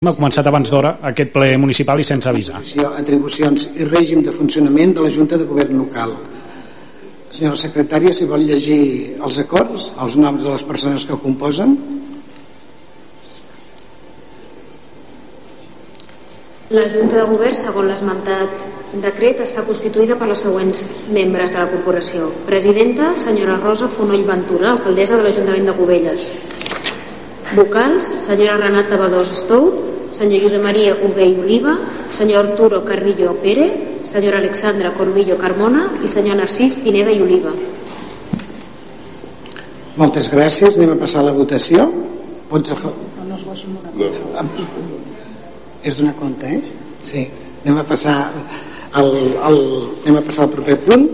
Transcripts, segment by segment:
Ha començat abans d'hora aquest ple municipal i sense avisar. Atribucions i règim de funcionament de la Junta de Govern Local. Senyora secretària, si vol llegir els acords, els noms de les persones que ho composen. La Junta de Govern, segons l'esmentat decret, està constituïda per les següents membres de la corporació. Presidenta, senyora Rosa Fonoll Ventura, alcaldessa de l'Ajuntament de Cubelles. Vocals, senyora Renata Badós Stout, senyor Josep Maria Hugué i Oliva, senyor Arturo Carrillo Pérez, senyora Alexandra Corbillo Carmona i senyor Narcís Pineda i Oliva. Moltes gràcies. Anem a passar a la votació. Pots afa... No, no. És d'una compte, eh? Sí. Anem a passar al, al, anem a passar al proper punt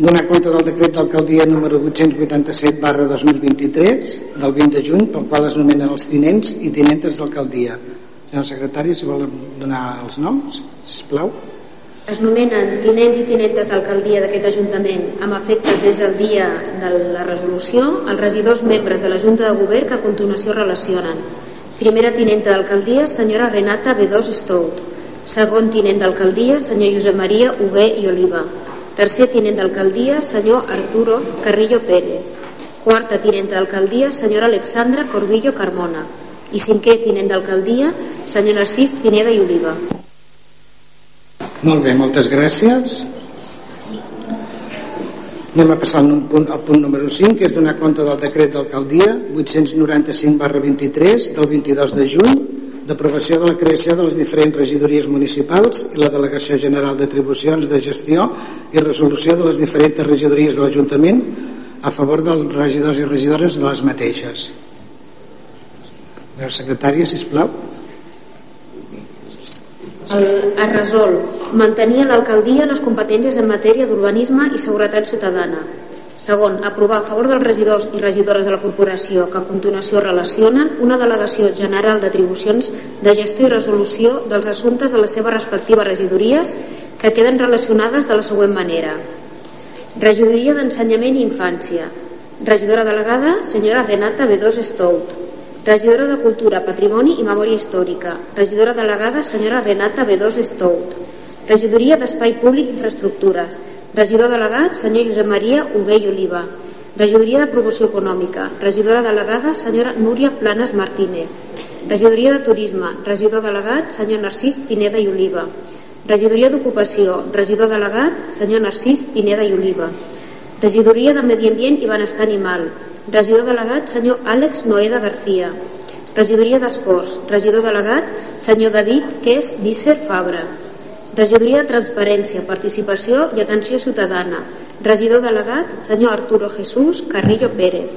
donar compte del decret d'alcaldia número 887 barra 2023 del 20 de juny pel qual es nomenen els tinents i tinentes d'alcaldia. Senyor secretari si vol donar els noms sisplau. Es nomenen tinents i tinentes d'alcaldia d'aquest Ajuntament amb efectes des del dia de la resolució. Els regidors membres de la Junta de Govern que a continuació relacionen. Primera tinenta d'alcaldia senyora Renata B2 Stout. Segon tinent d'alcaldia senyor Josep Maria Hugué i Oliva Tercer tinent d'alcaldia, senyor Arturo Carrillo Pérez. Quarta tinent d'alcaldia, senyora Alexandra Corbillo Carmona. I cinquè tinent d'alcaldia, senyor Narcís Pineda i Oliva. Molt bé, moltes gràcies. Anem a passar al punt, al punt número 5, que és donar compte del decret d'alcaldia 895 barra 23 del 22 de juny d'aprovació de la creació de les diferents regidories municipals i la Delegació General d'Atribucions de Gestió i Resolució de les diferents regidories de l'Ajuntament a favor dels regidors i regidores de les mateixes. La secretària, sisplau. El, es resol mantenir l'alcaldia les competències en matèria d'urbanisme i seguretat ciutadana Segon, aprovar a favor dels regidors i regidores de la corporació que a continuació relacionen una delegació general d'atribucions de gestió i resolució dels assumptes de les seves respectives regidories que queden relacionades de la següent manera. Regidoria d'Ensenyament i Infància. Regidora delegada, senyora Renata B2 Stout. Regidora de Cultura, Patrimoni i Memòria Històrica. Regidora delegada, senyora Renata B2 Stout. Regidoria d'Espai Públic i Infraestructures Regidor delegat, senyor Josep Maria Hugué i Oliva. Regidoria de Promoció Econòmica. Regidora delegada, senyora Núria Planes Martínez. Regidoria de Turisme. Regidor delegat, senyor Narcís Pineda i Oliva. Regidoria d'Ocupació. Regidor delegat, senyor Narcís Pineda i Oliva. Regidoria de Medi Ambient i Benestar Animal. Regidor delegat, senyor Àlex Noeda García. Regidoria d'Esports. Regidor delegat, senyor David Ques Vícer Fabra. Regidoria de Transparència, Participació i Atenció Ciutadana. Regidor delegat, senyor Arturo Jesús Carrillo Pérez.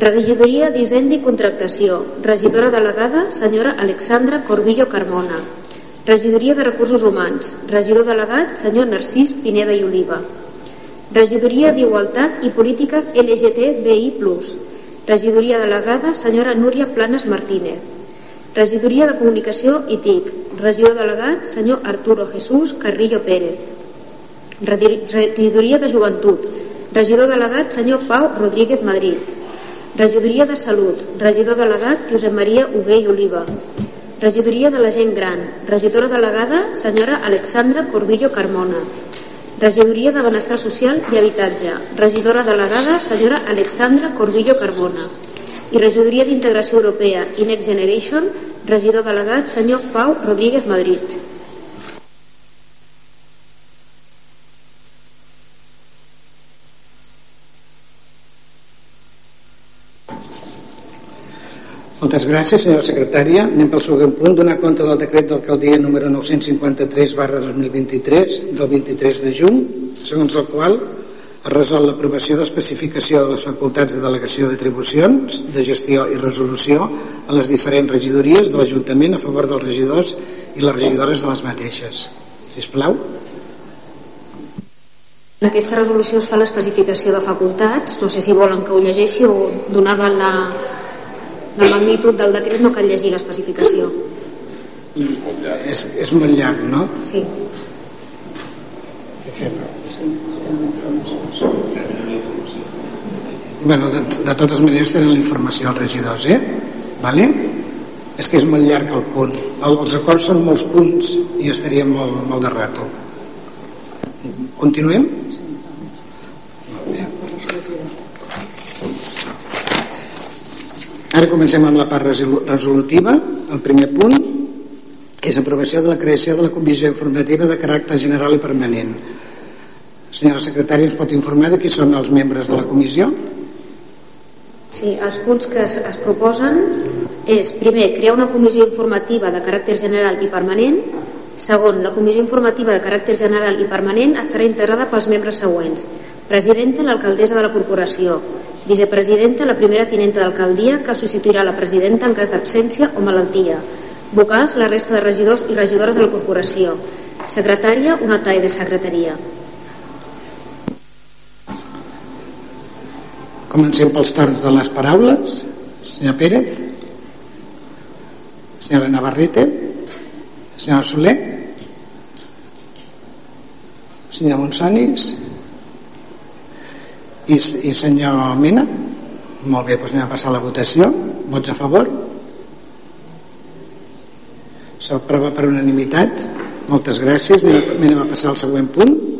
Regidoria d'Hisenda i Contractació. Regidora delegada, senyora Alexandra Corbillo Carmona. Regidoria de Recursos Humans. Regidor delegat, senyor Narcís Pineda i Oliva. Regidoria d'Igualtat i Política LGTBI+. Regidoria delegada, senyora Núria Planes Martínez. Regidoria de Comunicació i TIC, regidor delegat, senyor Arturo Jesús Carrillo Pérez. Regidoria de Joventut, regidor delegat, senyor Pau Rodríguez Madrid. Regidoria de Salut, regidor delegat, Josep Maria Hugué i Oliva. Regidoria de la Gent Gran, regidora delegada, senyora Alexandra Corbillo Carmona. Regidoria de Benestar Social i Habitatge, regidora delegada, senyora Alexandra Corbillo Carmona. I Regidoria d'Integració Europea i Next Generation, regidor delegat senyor Pau Rodríguez Madrid Moltes gràcies, senyora secretària. Anem pel següent punt, donar compte del decret d'alcaldia número 953 barra 2023 del 23 de juny, segons el qual resol l'aprovació d'especificació de les facultats de delegació d'atribucions, de gestió i resolució a les diferents regidories de l'Ajuntament a favor dels regidors i les regidores de les mateixes. Si plau. En aquesta resolució es fa l'especificació de facultats, no sé si volen que ho llegeixi o donada la, la magnitud del decret no cal llegir l'especificació. És, és molt llarg, no? Sí. Sí. Bueno, de, de totes maneres tenen la informació els regidors, eh? Vale? és que és molt llarg el punt els acords són molts punts i estaríem molt, molt de rato continuem? Ara comencem amb la part resolutiva. El primer punt és aprovació de la creació de la comissió informativa de caràcter general i permanent. Senyora secretària, ens pot informar de qui són els membres de la comissió? Sí, els punts que es, es proposen és, primer, crear una comissió informativa de caràcter general i permanent. Segon, la comissió informativa de caràcter general i permanent estarà integrada pels membres següents. Presidenta, l'alcaldessa de la corporació. Vicepresidenta, la primera tinenta d'alcaldia, que substituirà la presidenta en cas d'absència o malaltia. Vocals, la resta de regidors i regidores de la corporació. Secretària, una tall de secretaria. Comencem pels torns de les paraules. Senyor Pérez. Senyora Navarrete. Senyora Soler. Senyor Monsonis. I, I senyor Mena. Molt bé, doncs anem a passar la votació. Vots a favor? S'aprova per unanimitat. Moltes gràcies. Anem a passar al següent punt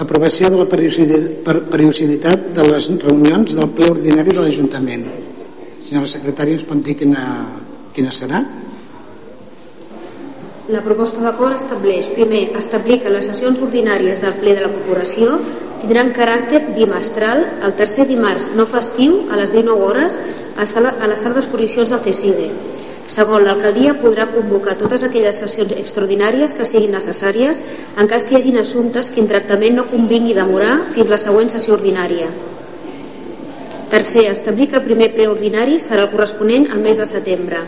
aprovació de la periodicitat de les reunions del ple ordinari de l'Ajuntament. Senyora secretària, ens pot dir quina, quina serà? La proposta d'acord estableix, primer, establir que les sessions ordinàries del ple de la corporació tindran caràcter bimestral el tercer dimarts no festiu a les 19 hores a, sala, a la sala d'exposicions del CECIDE Segon, l'alcaldia podrà convocar totes aquelles sessions extraordinàries que siguin necessàries en cas que hi hagin assumptes que en tractament no convingui demorar fins la següent sessió ordinària. Tercer, establir que el primer ple ordinari serà el corresponent al mes de setembre.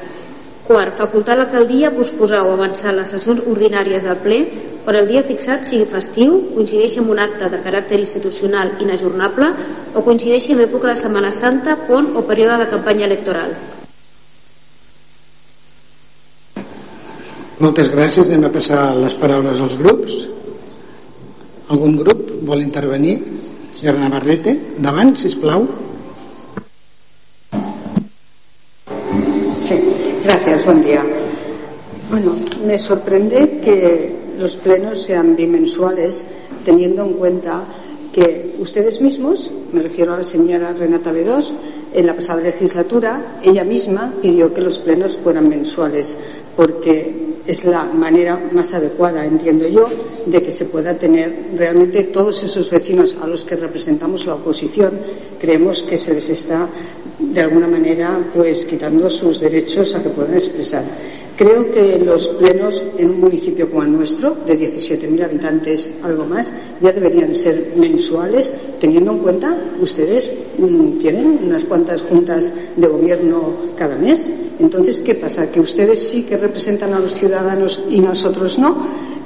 Quart, facultar l'alcaldia a posposar o avançar les sessions ordinàries del ple quan el dia fixat sigui festiu, coincideixi amb un acte de caràcter institucional inajornable o coincideixi amb època de Setmana Santa, pont o període de campanya electoral. Moltes gràcies. Anem a passar les paraules als grups. Algun grup vol intervenir? Senyora Navarrete, davant, si plau. Sí, gracias, buen día. Bueno, me sorprende que los plenos sean bimensuales teniendo en cuenta que ustedes mismos, me refiero a la señora Renata Bedós, en la pasada legislatura ella misma pidió que los plenos fueran mensuales porque es la manera más adecuada, entiendo yo, de que se pueda tener realmente todos esos vecinos a los que representamos la oposición, creemos que se les está de alguna manera pues quitando sus derechos a que puedan expresar. Creo que los plenos en un municipio como el nuestro, de 17.000 habitantes, algo más, ya deberían ser mensuales, teniendo en cuenta, ustedes mm, tienen unas cuantas juntas de gobierno cada mes. Entonces, ¿qué pasa? ¿Que ustedes sí que representan a los ciudadanos y nosotros no?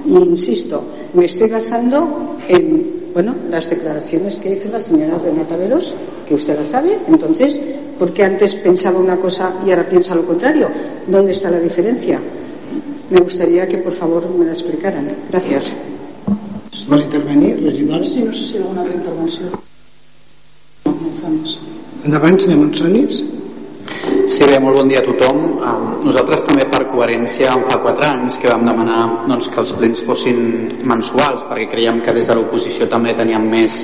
Y insisto, me estoy basando en bueno, las declaraciones que hizo la señora Renata Vedos, que usted la sabe. Entonces, porque antes pensaba una cosa y ahora piensa lo contrario. ¿Dónde está la diferencia? Me gustaría que por favor me la explicaran. Gracias. Vol intervenir, regidora? Sí, no sé si alguna altra intervenció. Endavant, senyor Monsonis. Sí, bé, molt bon dia a tothom. Nosaltres també per coherència fa quatre anys que vam demanar doncs, que els plens fossin mensuals perquè creiem que des de l'oposició també teníem més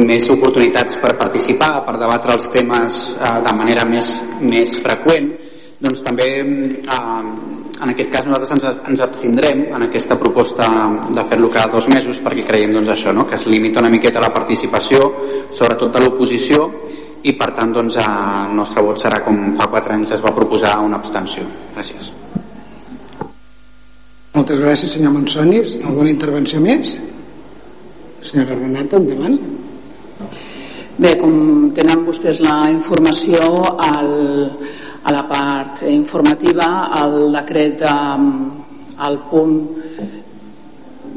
més oportunitats per participar, per debatre els temes eh, de manera més, més freqüent, doncs també eh, en aquest cas nosaltres ens, ens abstindrem en aquesta proposta de fer-lo cada dos mesos perquè creiem doncs, això, no? que es limita una miqueta la participació, sobretot de l'oposició, i per tant doncs, el nostre vot serà com fa quatre anys es va proposar una abstenció. Gràcies. Moltes gràcies, senyor Monsonis. Alguna intervenció més? Senyora Renata, endavant. Bé, com tenen vostès la informació al, a la part informativa, el decret al punt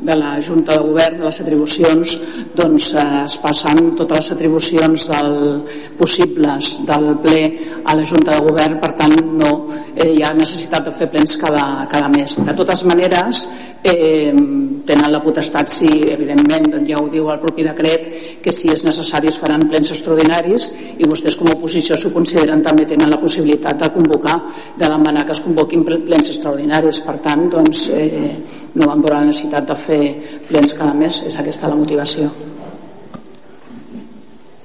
de la Junta de Govern, de les atribucions, doncs es passen totes les atribucions del, possibles del ple a la Junta de Govern, per tant no eh, hi ha necessitat de fer plens cada, cada mes. De totes maneres, eh, tenen la potestat si evidentment doncs ja ho diu el propi decret que si és necessari es faran plens extraordinaris i vostès com a oposició s'ho consideren també tenen la possibilitat de convocar de demanar que es convoquin plens extraordinaris. Per tant doncs eh, no van veure la necessitat de fer plens cada mes. És aquesta la motivació.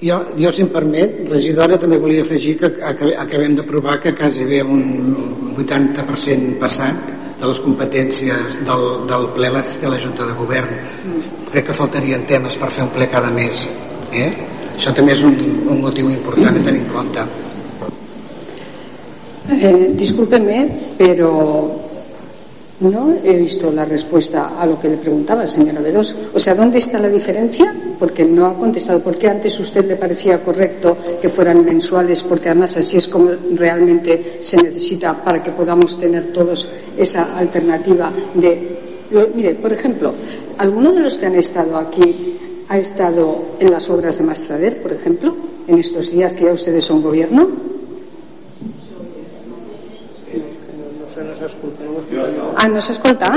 Jo, jo, si em permet, regidora, també volia afegir que acabem d'aprovar que quasi bé un 80% passat de les competències del, del ple té la Junta de Govern. Crec que faltarien temes per fer un ple cada mes. Eh? Això també és un, un motiu important a tenir en compte. Eh, discúlpeme, però No he visto la respuesta a lo que le preguntaba, señora Bedós. O sea, ¿dónde está la diferencia? Porque no ha contestado. ¿Por qué antes usted le parecía correcto que fueran mensuales? Porque además así es como realmente se necesita para que podamos tener todos esa alternativa de... Mire, por ejemplo, ¿alguno de los que han estado aquí ha estado en las obras de Mastrader, por ejemplo, en estos días que ya ustedes son gobierno? Ah, no s'escolta?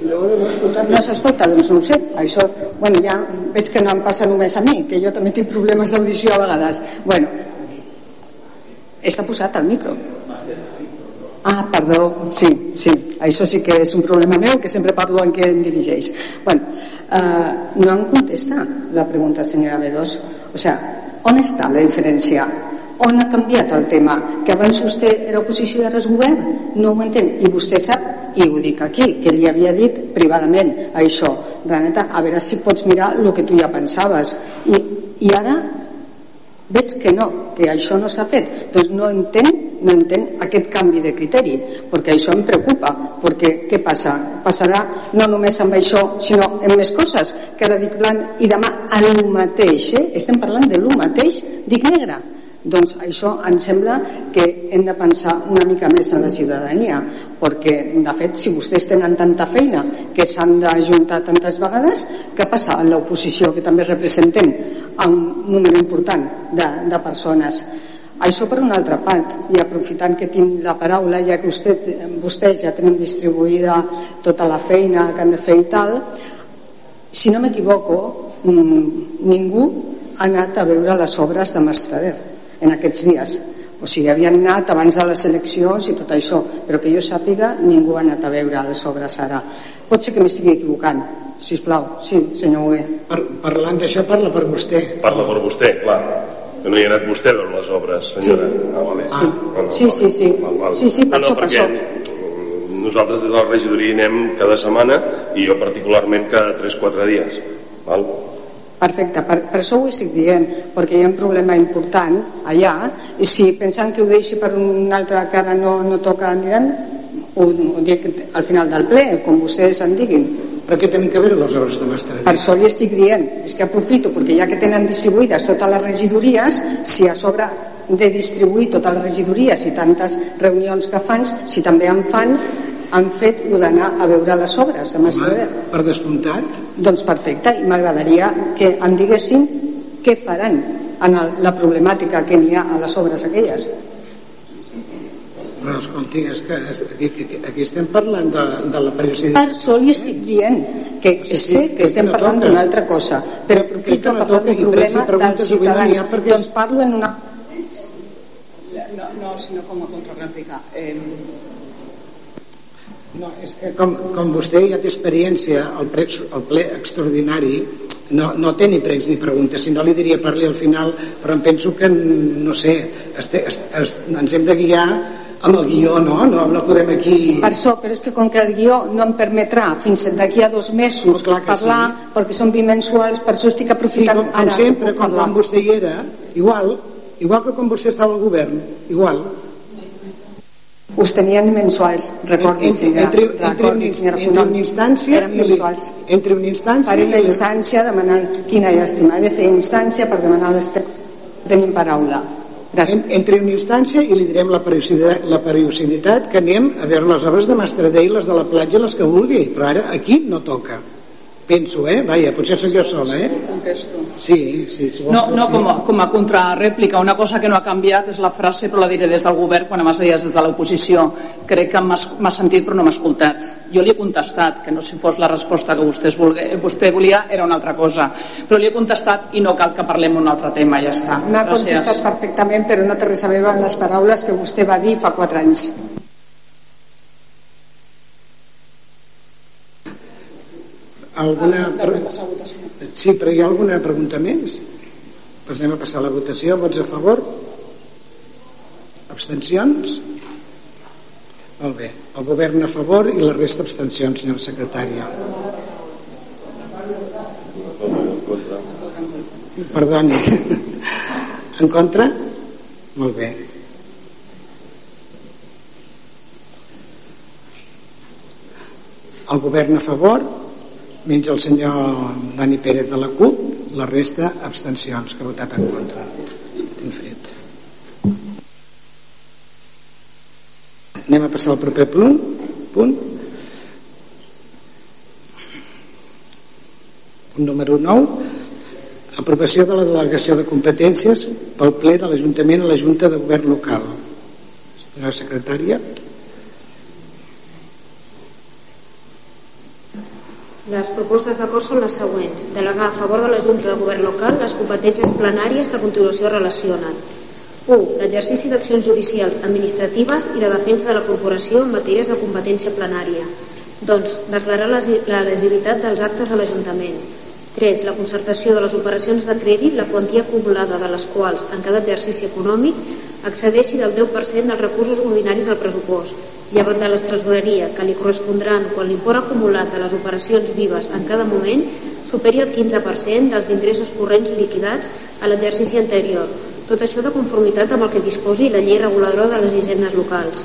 No s'escolta, doncs no ho sé. Això, bueno, ja veig que no em passa només a mi, que jo també tinc problemes d'audició a vegades. Bueno, està posat al micro. Ah, perdó, sí, sí, això sí que és un problema meu, que sempre parlo en què em dirigeix. Bueno, eh, no em contesta la pregunta, senyora B2. O sea, on està la diferència on ha canviat el tema? Que abans vostè era oposició i ara és govern? No ho entén. I vostè sap, i ho dic aquí, que li havia dit privadament això. Renata, a veure si pots mirar el que tu ja pensaves. I, i ara veig que no, que això no s'ha fet. Doncs no entenc no entenc aquest canvi de criteri, perquè això em preocupa, perquè què passa? Passarà no només amb això, sinó en més coses, que ara dic blanc i demà el mateix, eh? estem parlant de lo mateix, dic negre doncs això em sembla que hem de pensar una mica més en la ciutadania perquè de fet si vostès tenen tanta feina que s'han d'ajuntar tantes vegades què passa en l'oposició que també representem a un número important de, de persones? Això per una altra part i aprofitant que tinc la paraula ja que vostè, vostès ja tenen distribuïda tota la feina que han de fer i tal si no m'equivoco mm, ningú ha anat a veure les obres de Mastrader en aquests dies o sigui, havien anat abans de les eleccions i tot això, però que jo sàpiga ningú ha anat a veure les obres ara pot ser que m'estigui equivocant si plau, sí, senyor Hugué per, parlant d'això parla per vostè parla per vostè, clar que no hi ha anat vostè a veure les obres senyora sí. ah, vale. ah. No, no, sí, sí, sí. Val, val. sí, sí, per ah, no, això, per això nosaltres des de la regidoria anem cada setmana i jo particularment cada 3-4 dies val? Perfecte, per, per això ho estic dient, perquè hi ha un problema important allà, i si pensant que ho deixi per una altra cara no, no toca aniran, ho, ho dic al final del ple, com vostès en diguin. Per què tenen que veure les obres de mestre? Per això li estic dient, és que aprofito, perquè ja que tenen distribuïdes totes les regidories, si a sobre de distribuir totes les regidories i tantes reunions que fan, si també en fan, han fet ho d'anar a veure les obres de Massader. Per descomptat? Doncs perfecte, i m'agradaria que em diguessin què faran en el, la problemàtica que n'hi ha a les obres aquelles. Però escolti, és que aquí, aquí estem parlant de, de la periodicitat. Per això li estic dient que sí, sí, sé que estem parlant d'una altra cosa, però aprofito no parlar d'un problema dels ciutadans. Perquè... Doncs parlo en una... No, no sinó com a contrarèplica. Eh, no, és que com, com vostè ja té experiència al ple, el ple extraordinari no, no té ni pregs ni preguntes si no li diria parli al final però em penso que no sé este, est, est, ens hem de guiar amb el guió, no? no? No podem aquí... Per això, però és que com que el guió no em permetrà fins d'aquí a dos mesos oh, parlar, sí. perquè són bimensuals, per això estic aprofitant sí, com, com ara sempre, com quan vostè hi era, igual, igual que com vostè estava al govern, igual, us tenien mensuals, recordi, senyora. Entre, entre, recordi, senyora entre una instància eren mensuals. Entre una instància... Farem la instància demanant quina llàstima. He de fer instància per demanar les... Tenim paraula. Gràcies. En, entre una instància i li direm la periodicitat, la periodicitat que anem a veure les obres de Mastradell, les de la platja, les que vulgui, però ara aquí no toca. Penso, eh? Vaja, potser sóc jo sola, eh? Contesto. Sí, sí. Si No, no com, a, com a contrarèplica, una cosa que no ha canviat és la frase, però la diré des del govern quan abans deies des de l'oposició. Crec que m'ha sentit però no m'ha escoltat. Jo li he contestat, que no si fos la resposta que vostè, volgué, vostè volia era una altra cosa, però li he contestat i no cal que parlem un altre tema, ja està. M'ha contestat perfectament, però no té res a veure amb les paraules que vostè va dir fa quatre anys. Alguna... Sí, però hi ha alguna pregunta més? Doncs anem a passar a la votació. Vots a favor? Abstencions? Molt bé. El govern a favor i la resta abstencions, senyora secretària. Perdoni. En contra? Molt bé. El govern a favor menys el senyor Dani Pérez de la CUP la resta abstencions que ha votat en contra. Tinc fred. Anem a passar al proper punt. Punt. Punt número 9 aprovació de la delegació de competències pel ple de l'Ajuntament a la Junta de Govern Local. Senyora secretària Les propostes d'acord són les següents. Delegar a favor de la Junta de Govern Local les competències plenàries que a continuació relacionen. 1. L'exercici d'accions judicials administratives i la defensa de la corporació en matèries de competència plenària. 2. Declarar l'elegibilitat dels actes a l'Ajuntament. 3. La concertació de les operacions de crèdit, la quantia acumulada de les quals en cada exercici econòmic excedeixi del 10% dels recursos ordinaris del pressupost llevat de la tresoreria que li correspondran quan l'import acumulat de les operacions vives en cada moment superi el 15% dels ingressos corrents liquidats a l'exercici anterior. Tot això de conformitat amb el que disposi la llei reguladora de les hisendes locals.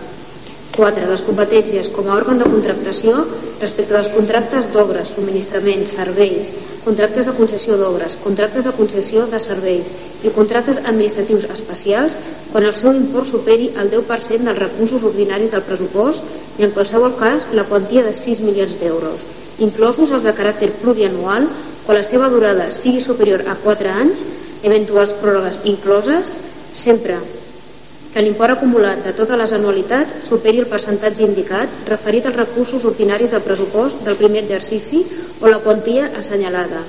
4. Les competències com a òrgan de contractació respecte dels contractes d'obres, subministraments, serveis, contractes de concessió d'obres, contractes de concessió de serveis i contractes administratius especials quan el seu import superi el 10% dels recursos ordinaris del pressupost i en qualsevol cas la quantia de 6 milions d'euros, inclosos els de caràcter plurianual quan la seva durada sigui superior a 4 anys, eventuals pròrrogues incloses, sempre que l'import acumulat de totes les anualitats superi el percentatge indicat referit als recursos ordinaris del pressupost del primer exercici o la quantia assenyalada.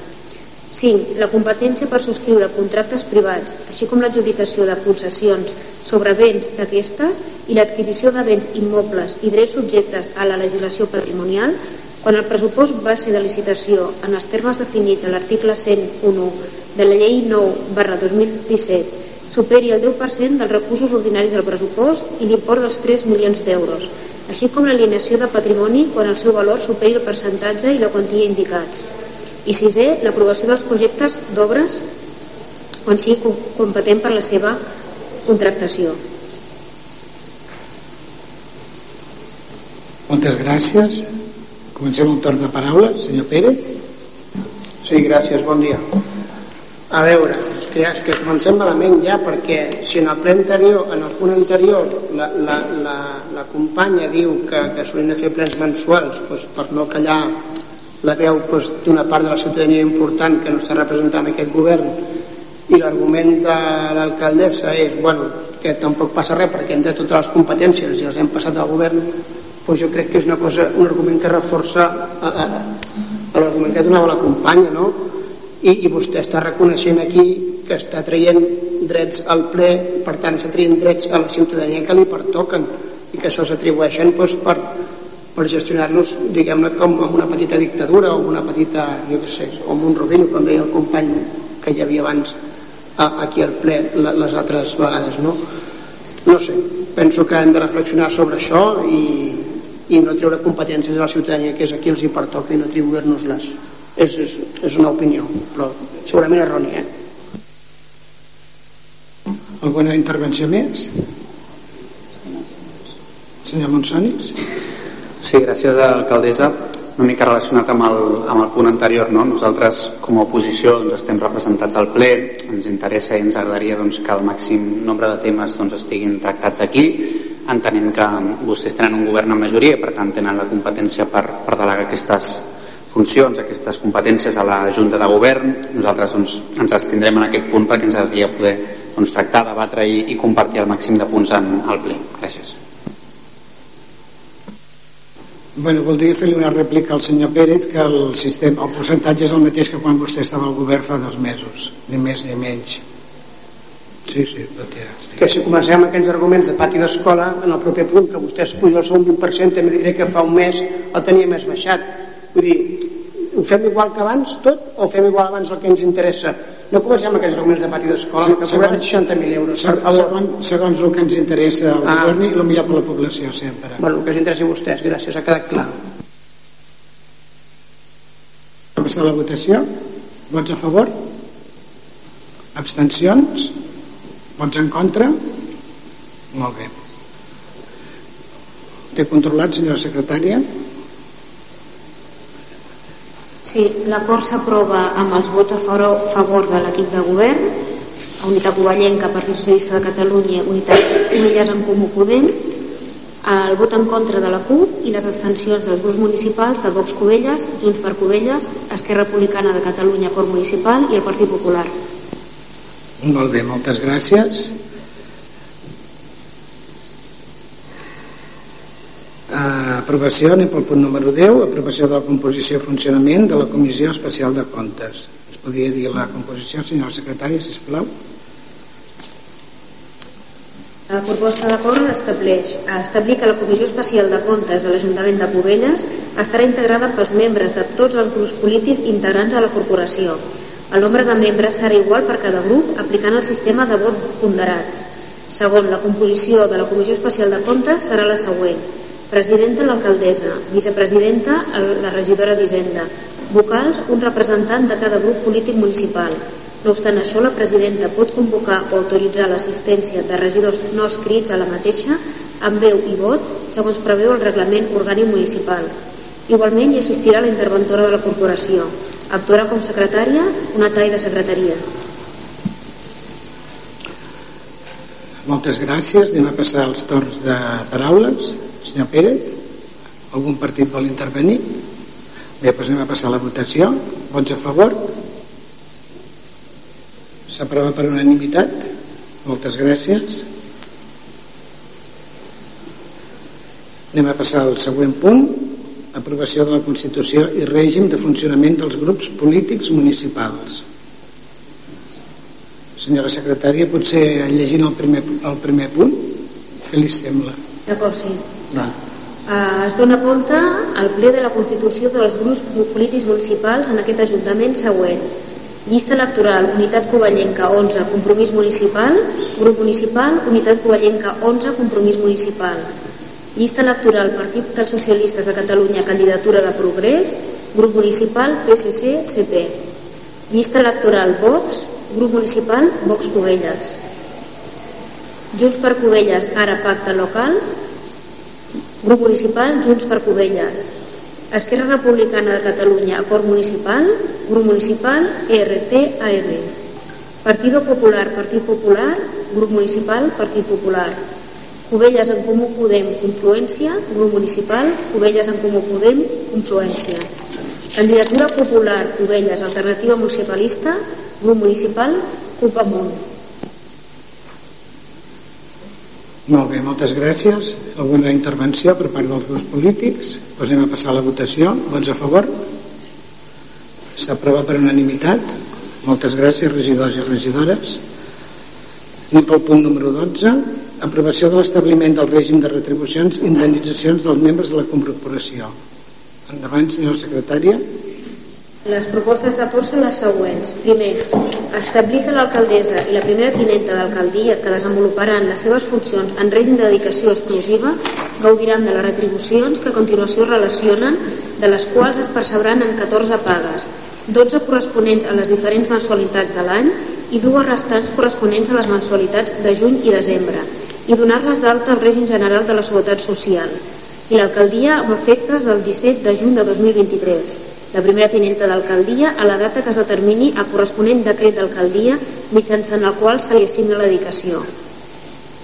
5. La competència per subscriure contractes privats, així com l'adjudicació de concessions sobre béns d'aquestes i l'adquisició de béns immobles i drets subjectes a la legislació patrimonial quan el pressupost base de licitació en els termes definits a l'article 101 de la llei 9 barra 2017 superi el 10% dels recursos ordinaris del pressupost i l'import dels 3 milions d'euros, així com l'alineació de patrimoni quan el seu valor superi el percentatge i la quantia indicats. I sisè, l'aprovació dels projectes d'obres quan sigui competent per la seva contractació. Moltes gràcies. Comencem el torn de paraula. Senyor Pérez. Sí, gràcies, bon dia. A veure, que, és que comencem malament ja perquè si en el ple anterior, en el punt anterior la, la, la, la companya diu que, que s'haurien de fer plens mensuals doncs, per no callar la veu doncs, d'una part de la ciutadania important que no està representant aquest govern i l'argument de l'alcaldessa és bueno, que tampoc passa res perquè hem de totes les competències i les hem passat al govern doncs jo crec que és una cosa, un argument que reforça l'argument que donava la companya no? I, i vostè està reconeixent aquí que està traient drets al ple, per tant està traient drets a la ciutadania que li pertoquen i que se'ls atribueixen doncs, per, per gestionar-los diguem-ne com una petita dictadura o una petita, jo què sé, com un rodillo com deia el company que hi havia abans a, aquí al ple les altres vegades no? no sé, penso que hem de reflexionar sobre això i, i no treure competències a la ciutadania que és a qui els hi pertoca i no atribuir-nos-les és, és, és una opinió però segurament errònia eh? Alguna intervenció més? Senyor Monsonis? Sí, gràcies a l'alcaldessa. Una mica relacionat amb el, amb el punt anterior, no? nosaltres com a oposició doncs, estem representats al ple, ens interessa i ens agradaria doncs, que el màxim nombre de temes doncs, estiguin tractats aquí, entenent que vostès tenen un govern amb majoria i per tant tenen la competència per, per delegar aquestes funcions, aquestes competències a la Junta de Govern. Nosaltres doncs, ens estindrem en aquest punt perquè ens agradaria poder doncs, tractar, debatre i, i compartir el màxim de punts en el ple. Gràcies. Bueno, voldria fer-li una rèplica al senyor Pérez que el, sistema, el percentatge és el mateix que quan vostè estava al govern fa dos mesos, ni més ni menys. Sí, sí, no té... Sí. Que si comencem amb aquells arguments de pati d'escola, en el proper punt que vostè es puja el seu 20%, també diré que fa un mes el tenia més baixat. Vull dir, ho fem igual que abans tot o fem igual abans el que ens interessa? No comencem amb aquells arguments de pati d'escola, sí, que cobrat 60.000 euros. Segons, segons, segons el que ens interessa al ah. govern i el millor per la població sempre. Bueno, el que ens interessi a vostès, gràcies, ha quedat clar. Passar la votació. Vots a favor? Abstencions? Vots en contra? Molt bé. Té controlat, senyora secretària? Sí, l'acord s'aprova amb els vots a favor de l'equip de govern, Unitat Covellenca, Partit Socialista de Catalunya, Unitat Unides en Comú Podem, el vot en contra de la CUP i les abstencions dels grups municipals de Vox Covelles, Junts per Covelles, Esquerra Republicana de Catalunya, Cor Municipal i el Partit Popular. Molt bé, moltes gràcies. Aprovació, anem pel punt número 10, aprovació de la composició i funcionament de la Comissió Especial de Comptes. Es podria dir la composició, senyora secretària, sisplau. La proposta d'acord estableix establir que la Comissió Especial de Comptes de l'Ajuntament de Cubelles estarà integrada pels membres de tots els grups polítics integrants a la corporació. El nombre de membres serà igual per cada grup aplicant el sistema de vot ponderat. Segon, la composició de la Comissió Especial de Comptes serà la següent Presidenta l'alcaldessa, vicepresidenta la regidora d'Hisenda, vocals un representant de cada grup polític municipal. No obstant això, la presidenta pot convocar o autoritzar l'assistència de regidors no escrits a la mateixa amb veu i vot, segons preveu el reglament orgànic municipal. Igualment hi assistirà la interventora de la corporació. Actuarà com secretària una tall de secretaria. Moltes gràcies. Anem a passar els torns de paraules. Senyor Pérez, algun partit vol intervenir? Bé, doncs anem a passar la votació. Vots a favor? S'aprova per unanimitat. Moltes gràcies. Anem a passar al següent punt. Aprovació de la Constitució i règim de funcionament dels grups polítics municipals. Senyora secretària, potser llegint el primer, el primer punt, què li sembla? D'acord, sí. Va. Uh, es dona compte al ple de la constitució dels grups polítics municipals en aquest Ajuntament següent. Llista electoral, Unitat Covellenca 11, Compromís Municipal, Grup Municipal, Unitat Covellenca 11, Compromís Municipal. Llista electoral, Partit dels Socialistes de Catalunya, Candidatura de Progrés, Grup Municipal, PSC, CP. Llista electoral, Vox, Grup Municipal, Vox Covelles. Junts per Covelles, ara pacte local, Grup Municipal Junts per Covelles. Esquerra Republicana de Catalunya, Acord Municipal, Grup Municipal, ERC, AM. Partido Popular, Partit Popular, Grup Municipal, Partit Popular. Covelles en Comú Podem, Confluència, Grup Municipal, Covelles en Comú Podem, Confluència. Candidatura Popular, Covelles, Alternativa Municipalista, Grup Municipal, CUP Amunt. Molt bé, moltes gràcies. Alguna intervenció per part dels grups polítics? Passem a passar la votació. Vots a favor? S'aprova per unanimitat. Moltes gràcies, regidors i regidores. Anem pel punt número 12. Aprovació de l'establiment del règim de retribucions i indemnitzacions dels membres de la corporació. Endavant, senyora secretària. Les propostes d'acord són les següents. Primer, establir que l'alcaldessa i la primera tinenta d'alcaldia que desenvoluparan les seves funcions en règim de dedicació exclusiva gaudiran de les retribucions que a continuació relacionen, de les quals es percebran en 14 pagues, 12 corresponents a les diferents mensualitats de l'any i dues restants corresponents a les mensualitats de juny i desembre i donar-les d'alta al règim general de la Seguretat Social i l'alcaldia amb efectes del 17 de juny de 2023 la primera tinenta d'alcaldia a la data que es determini el corresponent decret d'alcaldia mitjançant el qual se li assigna la dedicació.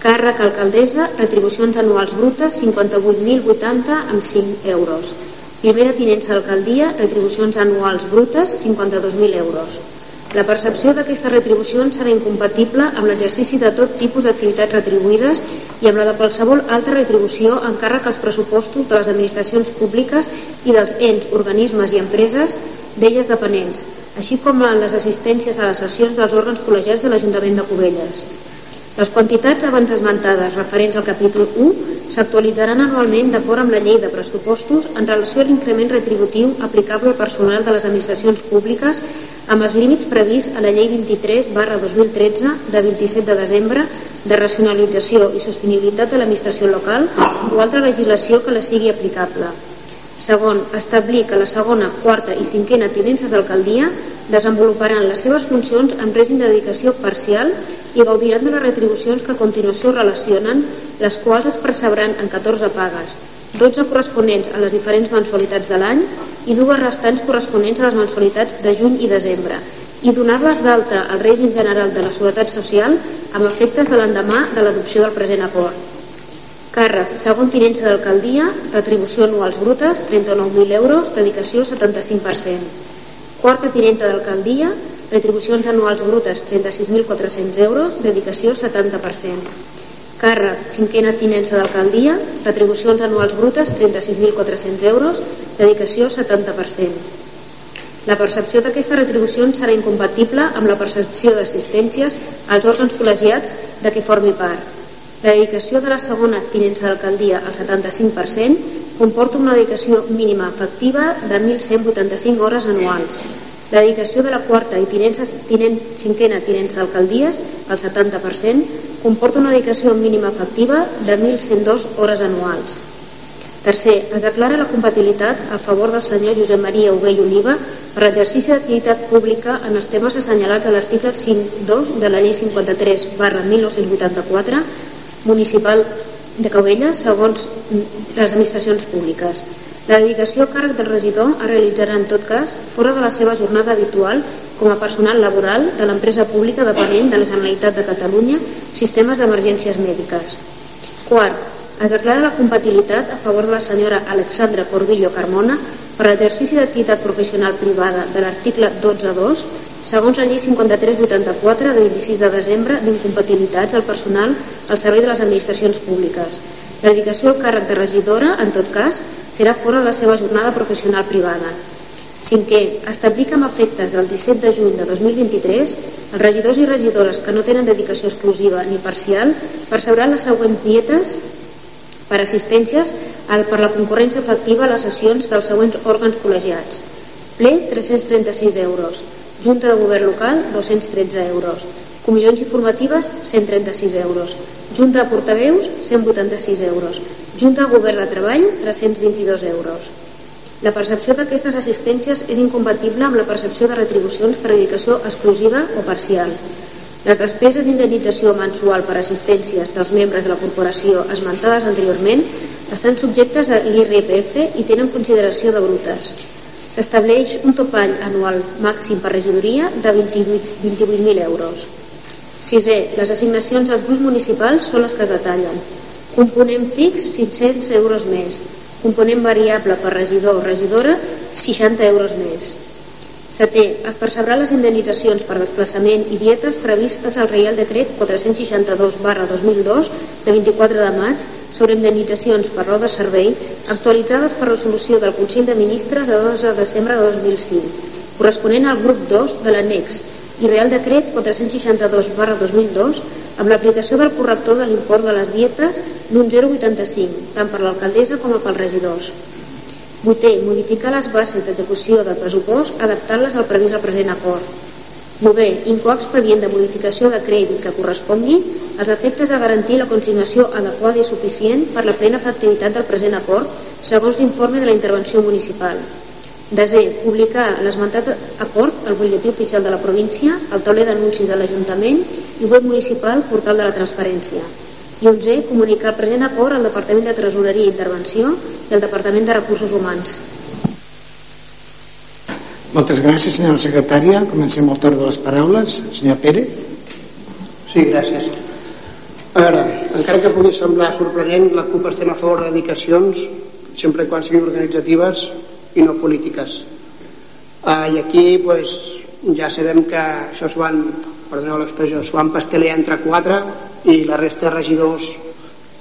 Càrrec alcaldessa, retribucions anuals brutes 58.080 amb 5 euros. Primera tinença d'alcaldia, retribucions anuals brutes, 52.000 euros. La percepció d'aquestes retribucions serà incompatible amb l'exercici de tot tipus d'activitats retribuïdes i amb la de qualsevol altra retribució en càrrec als pressupostos de les administracions públiques i dels ens, organismes i empreses d'elles dependents, així com en les assistències a les sessions dels òrgans col·legiats de l'Ajuntament de Cubelles. Les quantitats abans esmentades referents al capítol 1 s'actualitzaran anualment d'acord amb la llei de pressupostos en relació a l'increment retributiu aplicable al personal de les administracions públiques amb els límits prevists a la llei 23 barra 2013 de 27 de desembre de racionalització i sostenibilitat de l'administració local o altra legislació que la sigui aplicable. Segon, establir que la segona, quarta i cinquena tinences d'alcaldia desenvoluparan les seves funcions en règim de dedicació parcial i gaudiran de les retribucions que a continuació relacionen, les quals es percebran en 14 pagues, 12 corresponents a les diferents mensualitats de l'any i dues restants corresponents a les mensualitats de juny i desembre, i donar-les d'alta al règim general de la Seguretat Social amb efectes de l'endemà de l'adopció del present acord. Càrrec, segon tinença d'alcaldia, retribució anuals brutes, 39.000 euros, dedicació 75% quarta tinenta d'alcaldia, retribucions anuals brutes 36.400 euros, dedicació 70%. Càrrec, cinquena tinença d'alcaldia, retribucions anuals brutes 36.400 euros, dedicació 70%. La percepció d'aquestes retribucions serà incompatible amb la percepció d'assistències als òrgans col·legiats de què formi part. La dedicació de la segona tinença d'alcaldia al 75% comporta una dedicació mínima efectiva de 1.185 hores anuals. Dedicació de la quarta i tinença, tinent, cinquena tinença d'alcaldies, al 70%, comporta una dedicació mínima efectiva de 1.102 hores anuals. Tercer, es declara la compatibilitat a favor del senyor Josep Maria Hugué i Oliva per l'exercici d'activitat pública en els temes assenyalats a l'article 5.2 de la llei 53 barra 1984 municipal de Caubella segons les administracions públiques. La dedicació a càrrec del regidor es realitzarà en tot cas fora de la seva jornada habitual com a personal laboral de l'empresa pública depenent de la Generalitat de Catalunya Sistemes d'Emergències Mèdiques. Quart, es declara la compatibilitat a favor de la senyora Alexandra Corbillo Carmona per l'exercici d'activitat professional privada de l'article 12.2 segons la llei 5384 de 26 de desembre d'incompatibilitats del personal al servei de les administracions públiques. La dedicació al càrrec de regidora, en tot cas, serà fora la seva jornada professional privada. Cinquè, establir que amb efectes del 17 de juny de 2023 els regidors i regidores que no tenen dedicació exclusiva ni parcial percebran les següents dietes per assistències per la concurrència efectiva a les sessions dels següents òrgans col·legiats. Ple, 336 euros. Junta de Govern Local, 213 euros. Comissions informatives, 136 euros. Junta de Portaveus, 186 euros. Junta de Govern de Treball, 322 euros. La percepció d'aquestes assistències és incompatible amb la percepció de retribucions per dedicació exclusiva o parcial. Les despeses d'indemnització mensual per assistències dels membres de la corporació esmentades anteriorment estan subjectes a l'IRPF i tenen consideració de brutes. S'estableix un topall anual màxim per regidoria de 28.000 28 euros. Sisè, les assignacions als grups municipals són les que es detallen. Component fix, 500 euros més. Component variable per regidor o regidora, 60 euros més. Setè, es percebrà les indemnitzacions per desplaçament i dietes previstes al Reial Decret 462 barra 2002 de 24 de maig sobre indemnitzacions per raó de servei actualitzades per resolució del Consell de Ministres de 2 de desembre de 2005, corresponent al grup 2 de l'annex i Real Decret 462 barra 2002 amb l'aplicació del corrector de l'import de les dietes d'un 0,85, tant per l'alcaldessa com pels regidors. Vuitè, modificar les bases d'execució del pressupost adaptant-les al previst al present acord. Nové, incoar expedient de modificació de crèdit que correspongui als efectes de garantir la consignació adequada i suficient per la plena efectivitat del present acord segons l'informe de la intervenció municipal. Desè, publicar l'esmentat acord al butlletí oficial de la província, al tauler d'anuncis de l'Ajuntament i web municipal portal de la transparència. I onzè, comunicar el present acord al Departament de Tresoreria i Intervenció i al Departament de Recursos Humans. Moltes gràcies, senyora secretària. Comencem el torn de les paraules. Senyor Pérez. Sí, gràcies. A veure, encara que pugui semblar sorprenent, la CUP estem a favor de dedicacions, sempre quan siguin organitzatives i no polítiques uh, i aquí pues, ja sabem que això s'ho van perdoneu l'expressió, s'ho van pastelar entre quatre i la resta de regidors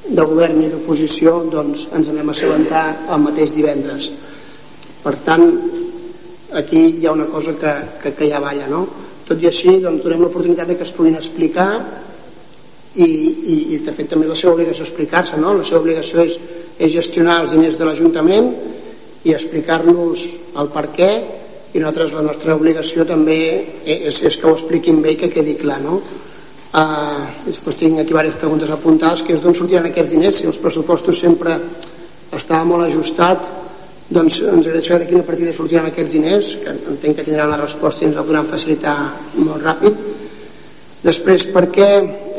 de govern i d'oposició doncs ens anem a assabentar el mateix divendres per tant aquí hi ha una cosa que, que, que ja balla no? tot i així doncs, donem l'oportunitat que es puguin explicar i, i, i de fet també la seva obligació explicar-se no? la seva obligació és, és gestionar els diners de l'Ajuntament i explicar-nos el per què i nosaltres la nostra obligació també és, és que ho expliquin bé i que quedi clar no? Uh, després tinc aquí diverses preguntes apuntades que és d'on sortiran aquests diners si els pressupostos sempre estava molt ajustat doncs ens agradaria saber de quina partida sortiran aquests diners que entenc que tindran la resposta i ens la podran facilitar molt ràpid després per què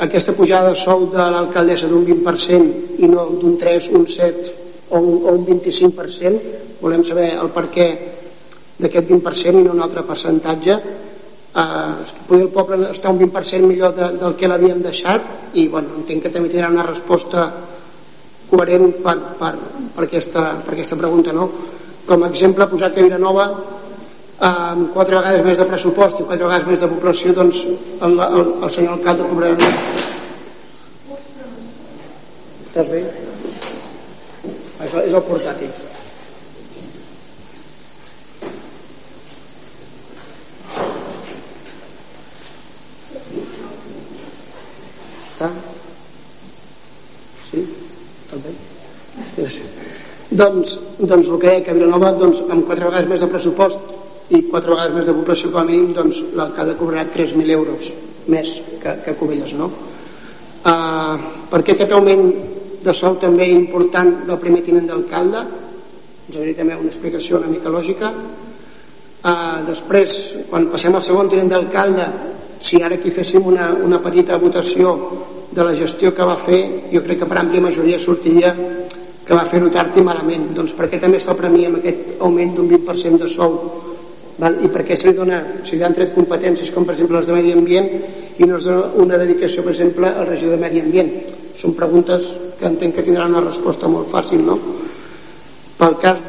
aquesta pujada de sou de l'alcaldessa d'un 20% i no d'un 3, un 7 o un, o un 25% volem saber el per què d'aquest 20% i no un altre percentatge eh, poder el poble està un 20% millor de, del que l'havíem deixat i bueno, entenc que també tindrà una resposta coherent per, per, per, aquesta, per aquesta pregunta no? com a exemple posar que Vilanova eh, amb quatre vegades més de pressupost i quatre vegades més de població doncs el, el, el senyor alcalde cobrarà estàs bé? Això és el portàtil. Doncs, doncs el que deia que Vilanova doncs, amb quatre vegades més de pressupost i quatre vegades més de població com a mínim doncs, l'alcalde cobrarà 3.000 euros més que, que Cubelles no? Uh, per què aquest augment de sou també important del primer tinent d'alcalde. Ens hauria també una explicació una mica lògica. Uh, després quan passem al segon tinent d'alcalde si ara aquí féssim una, una petita votació de la gestió que va fer jo crec que per àmplia majoria sortiria que va fer-ho tard i malament. Doncs perquè també se'l premia amb aquest augment d'un 20% de sou? Val? i perquè se li, dona, se li han tret competències com per exemple les de Medi Ambient i no es dona una dedicació per exemple al regidor de Medi Ambient són preguntes que entenc que tindran una resposta molt fàcil no? pel cas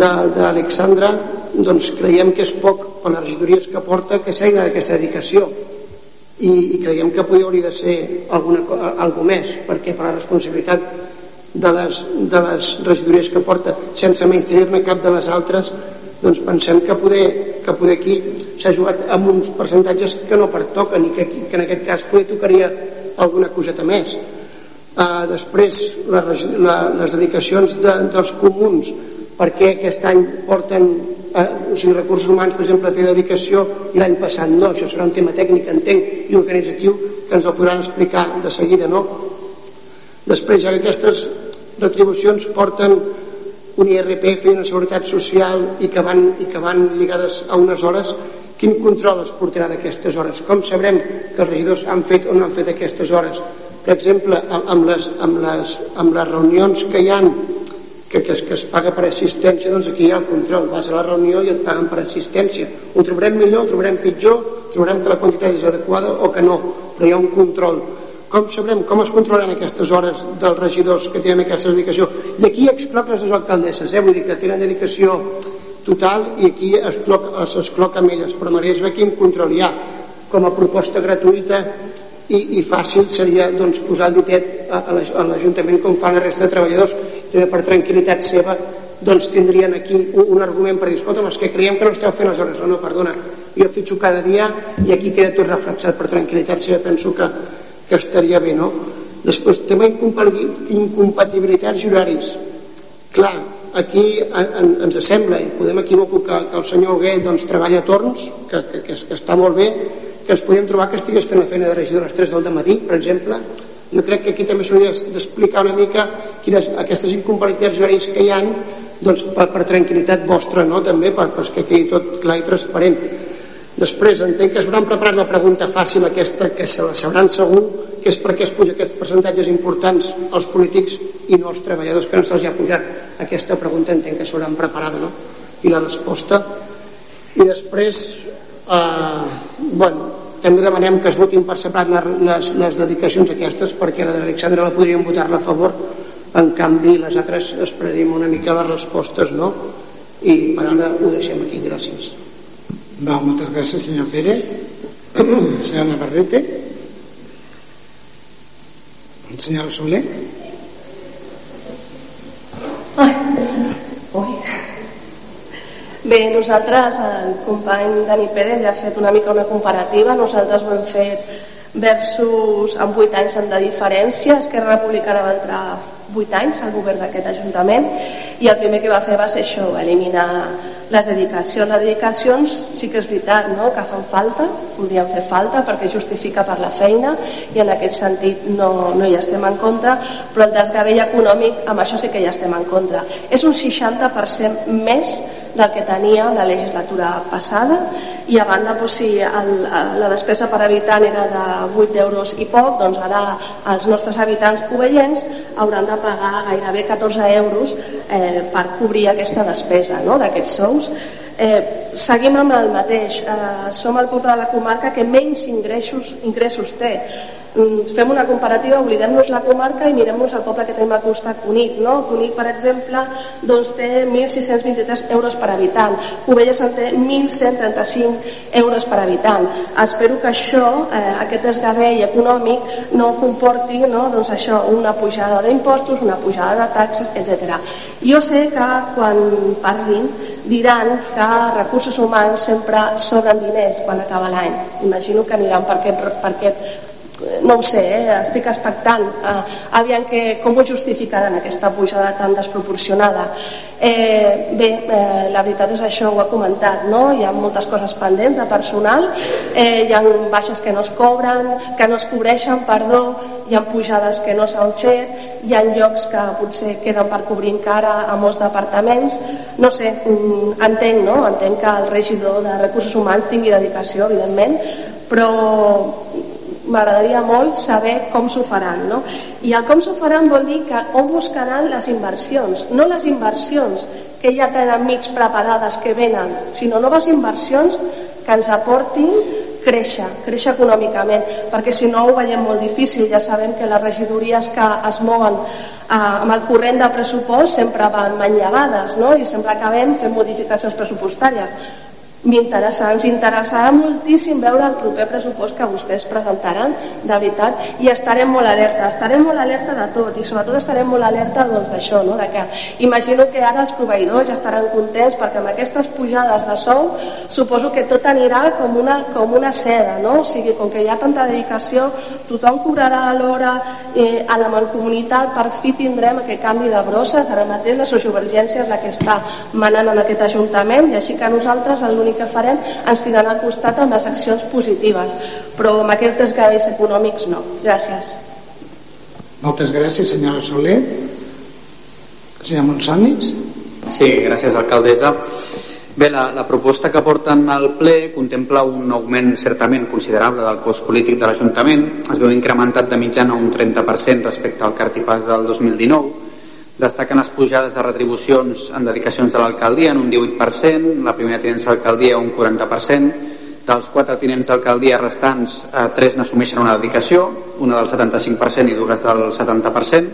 d'Alexandra doncs creiem que és poc per les regidories que porta que s'hagi donat aquesta dedicació i, i creiem que podria hauria de ser alguna, alguna més perquè per la responsabilitat de les, de les regidories que porta sense menys tenir-ne cap de les altres doncs pensem que poder, que poder aquí s'ha jugat amb uns percentatges que no pertoquen i que, que en aquest cas poder tocaria alguna coseta més uh, després la, la, les dedicacions de, dels comuns perquè aquest any porten uh, o sigui, recursos humans per exemple té dedicació i l'any passat no, això serà un tema tècnic entenc i organitzatiu que ens el podran explicar de seguida no? després ja que aquestes retribucions porten un IRPF i una seguretat social i que van, i que van lligades a unes hores quin control es portarà d'aquestes hores? Com sabrem que els regidors han fet o no han fet aquestes hores? Per exemple amb les, amb les, amb les reunions que hi han que, que, es, que es paga per assistència doncs aquí hi ha el control, vas a la reunió i et paguen per assistència. Ho trobarem millor, ho trobarem pitjor trobarem que la quantitat és adequada o que no però hi ha un control. Com sabrem com es controlaran aquestes hores dels regidors que tenen aquesta dedicació? I aquí excloc les alcaldesses eh? vull dir que tenen dedicació total i aquí es cloca amb elles. Però m'agradaria saber quin control hi ha? Com a proposta gratuïta i, i fàcil seria doncs, posar el ditet a, a l'Ajuntament com fan la resta de treballadors. També per tranquil·litat seva doncs tindrien aquí un, un argument per dir escolta, és que creiem que no esteu fent les hores. O no, perdona, jo fitxo cada dia i aquí queda tot reflexat. Per tranquil·litat seva penso que que estaria bé, no? Després, tema incompatibilitats i horaris. Clar, aquí en, ens sembla, i podem equivocar que, que el senyor Huguet doncs, treballa a torns, que, que, que, que està molt bé, que ens podem trobar que estigués fent la feina de regidor a les 3 del matí, per exemple. Jo crec que aquí també s'hauria d'explicar una mica quines, aquestes incompatibilitats horaris que hi han doncs, per, per tranquil·litat vostra, no? també, per, perquè quedi tot clar i transparent Després entenc que s'hauran preparat la pregunta fàcil aquesta, que se la sabran segur, és per què es puja aquests percentatges importants als polítics i no als treballadors que no se'ls ha pujat. Aquesta pregunta entenc que s'hauran preparada no? i la resposta. I després eh, bueno, també demanem que es votin per separat les, les dedicacions aquestes perquè la d'Alexandra la podríem votar-la a favor. En canvi les altres esperaríem una mica les respostes no? i per ara ho deixem aquí, gràcies. Va, moltes gràcies senyor Pérez. Senyora Navarrete senyora Soler. Ai. Bé, nosaltres, el company Dani Pérez ja ha fet una mica una comparativa, nosaltres ho hem fet versus amb 8 anys de diferència, Esquerra Republicana va entrar 8 anys al govern d'aquest Ajuntament i el primer que va fer va ser això, eliminar les dedicacions. Les dedicacions sí que és veritat no? que fan falta, podrien fer falta perquè justifica per la feina i en aquest sentit no, no hi estem en contra, però el desgavell econòmic amb això sí que hi estem en contra. És un 60% més del que tenia la legislatura passada. I a banda doncs, si el, la despesa per habitant era de 8 euros i poc doncs ara els nostres habitants ovellens hauran de pagar gairebé 14 euros eh, per cobrir aquesta despesa no? d'aquests sous. Eh, seguim amb el mateix. Eh, som el poble de la comarca que menys ingressos, ingressos té fem una comparativa, oblidem-nos la comarca i mirem-nos el poble que tenim al costat, Cunit. No? Cunit, per exemple, doncs té 1.623 euros per habitant. Covelles en té 1.135 euros per habitant. Espero que això, eh, aquest desgavell econòmic, no comporti no? Doncs això, una pujada d'impostos, una pujada de taxes, etc. Jo sé que quan parlin diran que recursos humans sempre sobren diners quan acaba l'any. Imagino que aniran per aquest, per aquest no ho sé, eh? estic expectant eh, aviam que, com ho justificaran aquesta pujada tan desproporcionada eh, bé, eh, la veritat és això ho ha comentat, no? hi ha moltes coses pendents de personal eh, hi ha baixes que no es cobren que no es cobreixen, perdó hi ha pujades que no s'han fet hi ha llocs que potser queden per cobrir encara a molts departaments no sé, mm, entenc, no? entenc que el regidor de recursos humans tingui dedicació, evidentment però m'agradaria molt saber com s'ho faran no? i el com s'ho faran vol dir que on buscaran les inversions no les inversions que ja tenen mig preparades que venen sinó noves inversions que ens aportin créixer, créixer econòmicament perquè si no ho veiem molt difícil ja sabem que les regidories que es mouen eh, amb el corrent de pressupost sempre van manllevades no? i sempre acabem fent modificacions pressupostàries m'interessa, ens interessarà moltíssim veure el proper pressupost que vostès presentaran, de veritat, i estarem molt alerta, estarem molt alerta de tot, i sobretot estarem molt alerta doncs, d'això, doncs, no? de que imagino que ara els proveïdors ja estaran contents perquè amb aquestes pujades de sou suposo que tot anirà com una, com una seda, no? o sigui, com que hi ha tanta dedicació, tothom cobrarà a l'hora eh, a la mancomunitat, per fi tindrem aquest canvi de brosses, ara mateix la sociovergència és la que està manant en aquest Ajuntament, i així que nosaltres l'únic que farem ens tindran al costat amb les accions positives però amb aquests desgavells econòmics no. Gràcies. Moltes gràcies, senyora Soler. Senyor Monsonis. Sí, gràcies, alcaldessa. Bé, la, la proposta que porten al ple contempla un augment certament considerable del cost polític de l'Ajuntament. Es veu incrementat de mitjana un 30% respecte al cartipàs del 2019 Destaquen les pujades de retribucions en dedicacions de l'alcaldia en un 18%, la primera tinença d'alcaldia un 40%, dels quatre tinents d'alcaldia restants, eh, tres n'assumeixen una dedicació, una del 75% i dues del 70%.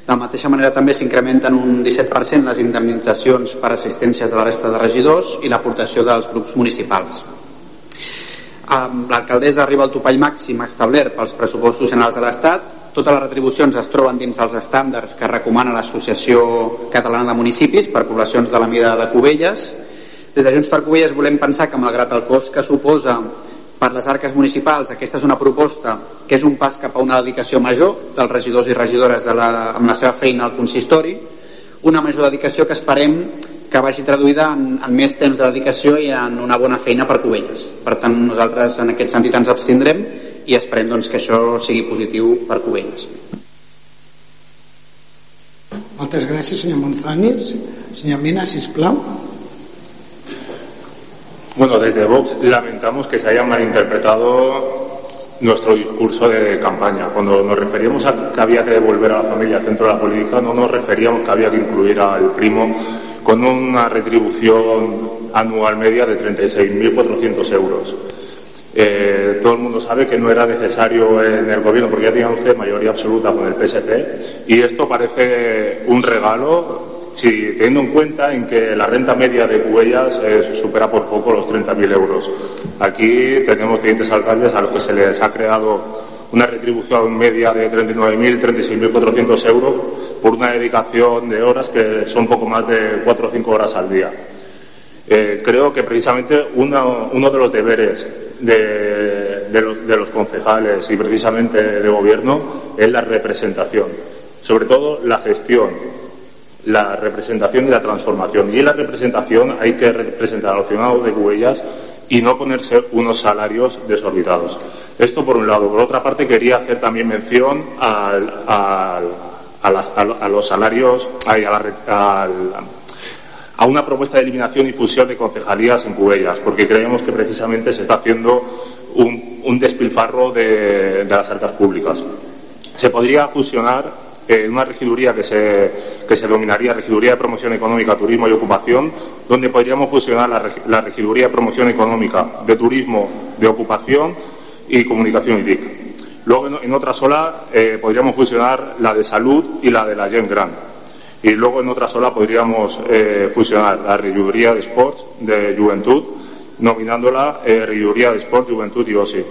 De la mateixa manera també s'incrementen un 17% les indemnitzacions per assistències de la resta de regidors i l'aportació dels grups municipals. L'alcaldessa arriba al topall màxim establert pels pressupostos generals de l'Estat totes les retribucions es troben dins els estàndards que recomana l'Associació Catalana de Municipis per poblacions de la mida de Cubelles. Des de Junts per Cubelles volem pensar que malgrat el cost que suposa per les arques municipals aquesta és una proposta que és un pas cap a una dedicació major dels regidors i regidores de la, amb la seva feina al consistori, una major dedicació que esperem que vagi traduïda en, en més temps de dedicació i en una bona feina per Cubelles. Per tant, nosaltres en aquest sentit ens abstindrem i esperem doncs, que això sigui positiu per Cubells. Moltes gràcies, senyor Monzanis. Senyor Mina, sisplau. Bueno, desde Vox lamentamos que se haya malinterpretado nuestro discurso de campaña. Cuando nos referíamos a que había que devolver a la familia al centro de la política, no nos referíamos que había que incluir al primo con una retribución anual media de 36.400 euros. Eh, todo el mundo sabe que no era necesario en el gobierno porque ya tenía usted mayoría absoluta con el PSP y esto parece un regalo si teniendo en cuenta en que la renta media de Cubellas supera por poco los 30.000 euros. Aquí tenemos clientes alcaldes a los que se les ha creado una retribución media de 39.000, 36.400 euros por una dedicación de horas que son poco más de 4 o 5 horas al día. Eh, creo que precisamente uno de los deberes de, los, de, los, concejales y precisamente de gobierno es la representación, sobre todo la gestión, la representación y la transformación. Y en la representación hay que representar a los ciudadanos de Cubellas y no ponerse unos salarios desorbitados. Esto por un lado. Por otra parte, quería hacer también mención al, al, a, las, a, los salarios, a, la, a una propuesta de eliminación y fusión de concejalías en Cubellas, porque creemos que precisamente se está haciendo un, despilfarro de, las arcas públicas. Se podría fusionar eh, una regiduría que se, que se denominaría Regiduría de Promoción Económica, Turismo y Ocupación, donde podríamos fusionar la, Regiduría de Promoción Económica de Turismo, de Ocupación y Comunicación y TIC. Luego, en, otra sola, eh, podríamos fusionar la de Salud y la de la Gen Gran. Y luego, en otra sola, podríamos eh, fusionar la Regiduría de Sports de Juventud, nominándola eh, de Sports, Juventud y OSI.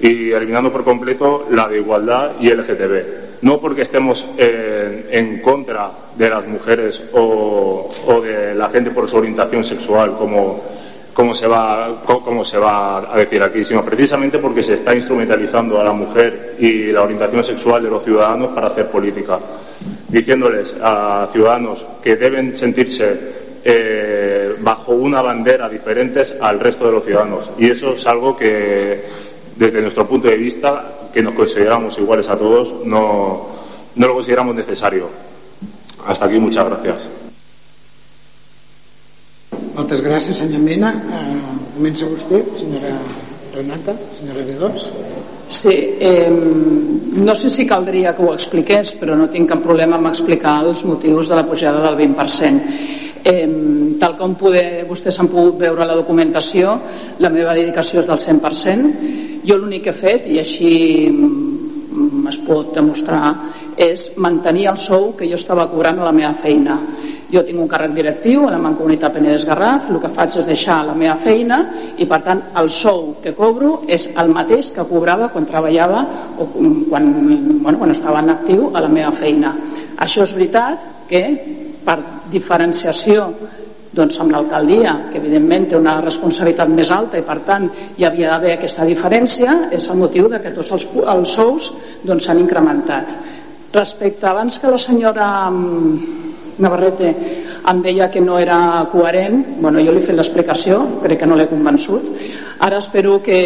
Y eliminando por completo la de Igualdad y LGTB. No porque estemos en contra de las mujeres o, o de la gente por su orientación sexual, como cómo se va cómo se va a decir aquí, sino precisamente porque se está instrumentalizando a la mujer y la orientación sexual de los ciudadanos para hacer política, diciéndoles a ciudadanos que deben sentirse eh, bajo una bandera diferentes al resto de los ciudadanos. Y eso es algo que, desde nuestro punto de vista, que nos consideramos iguales a todos, no, no lo consideramos necesario. Hasta aquí, muchas gracias. Moltes gràcies, senyor Mena. Uh, comença vostè, senyora Renata, senyora Redós. Sí, eh, no sé si caldria que ho expliqués, però no tinc cap problema en explicar els motius de la pujada del 20%. Eh, tal com poder, vostès han pogut veure la documentació, la meva dedicació és del 100%. Jo l'únic que he fet, i així es pot demostrar, és mantenir el sou que jo estava cobrant a la meva feina jo tinc un càrrec directiu a la Mancomunitat Penedès Garraf, el que faig és deixar la meva feina i per tant el sou que cobro és el mateix que cobrava quan treballava o quan, bueno, quan estava en actiu a la meva feina. Això és veritat que per diferenciació doncs amb l'alcaldia, que evidentment té una responsabilitat més alta i per tant hi havia d'haver aquesta diferència, és el motiu de que tots els, els sous s'han doncs, incrementat. Respecte abans que la senyora Navarrete em deia que no era coherent. Bueno, jo li he fet l'explicació, crec que no l'he convençut. Ara espero que,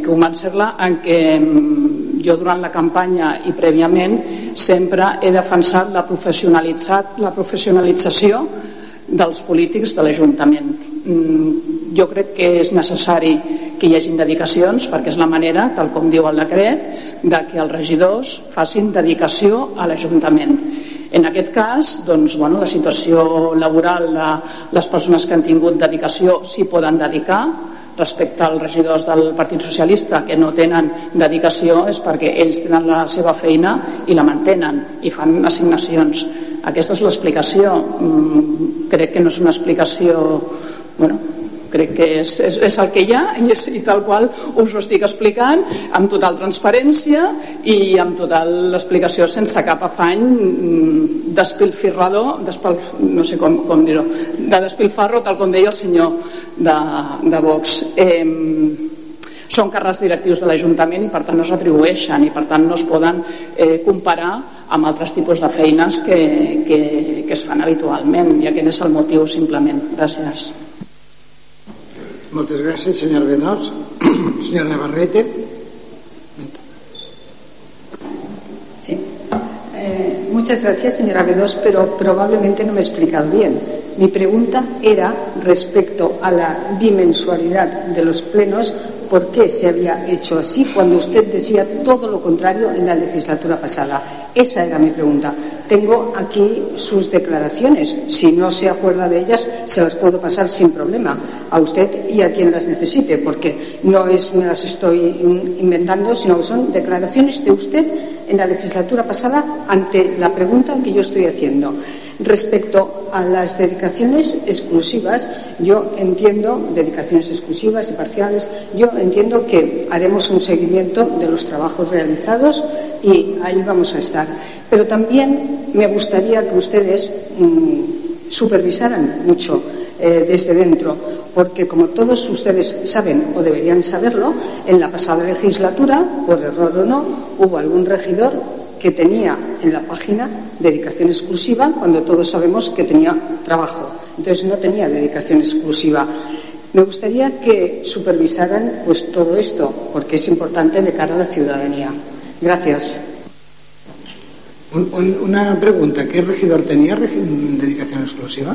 que convencer-la en que mm, jo durant la campanya i prèviament sempre he defensat la, professionalitzat, la professionalització dels polítics de l'Ajuntament. Mm, jo crec que és necessari que hi hagin dedicacions perquè és la manera, tal com diu el decret de que els regidors facin dedicació a l'Ajuntament en aquest cas, doncs, bueno, la situació laboral de les persones que han tingut dedicació s'hi poden dedicar, respecte als regidors del Partit Socialista que no tenen dedicació és perquè ells tenen la seva feina i la mantenen i fan assignacions. Aquesta és l'explicació. Mm, crec que no és una explicació bueno, crec que és, és, és el que hi ha i, és, i tal qual us ho estic explicant amb total transparència i amb total explicació sense cap afany mm, despilfirrador despil, no sé com, com dir-ho de despilfarro tal com deia el senyor de, de Vox eh, són càrrecs directius de l'Ajuntament i per tant no s'atribueixen i per tant no es poden eh, comparar amb altres tipus de feines que, que, que es fan habitualment i aquest és el motiu simplement. Gràcies. Moltes gràcies, senyor Bedós. Señor Navarrete. Sí. Eh, muchas gracias, señora Bedós, pero probablemente no me he explicado bien. Mi pregunta era respecto a la bimensualidad de los plenos por qué se había hecho así cuando usted decía todo lo contrario en la legislatura pasada. Esa era mi pregunta. Tengo aquí sus declaraciones. Si no se acuerda de ellas, se las puedo pasar sin problema a usted y a quien las necesite, porque no es me las estoy inventando, sino que son declaraciones de usted en la legislatura pasada ante la pregunta que yo estoy haciendo. Respecto a las dedicaciones exclusivas, yo entiendo, dedicaciones exclusivas y parciales, yo entiendo que haremos un seguimiento de los trabajos realizados y ahí vamos a estar. Pero también me gustaría que ustedes mmm, supervisaran mucho eh, desde dentro, porque como todos ustedes saben o deberían saberlo, en la pasada legislatura, por error o no, hubo algún regidor que tenía en la página dedicación exclusiva cuando todos sabemos que tenía trabajo. Entonces no tenía dedicación exclusiva. Me gustaría que supervisaran pues todo esto, porque es importante de cara a la ciudadanía. Gracias. Una pregunta, ¿qué regidor tenía dedicación exclusiva?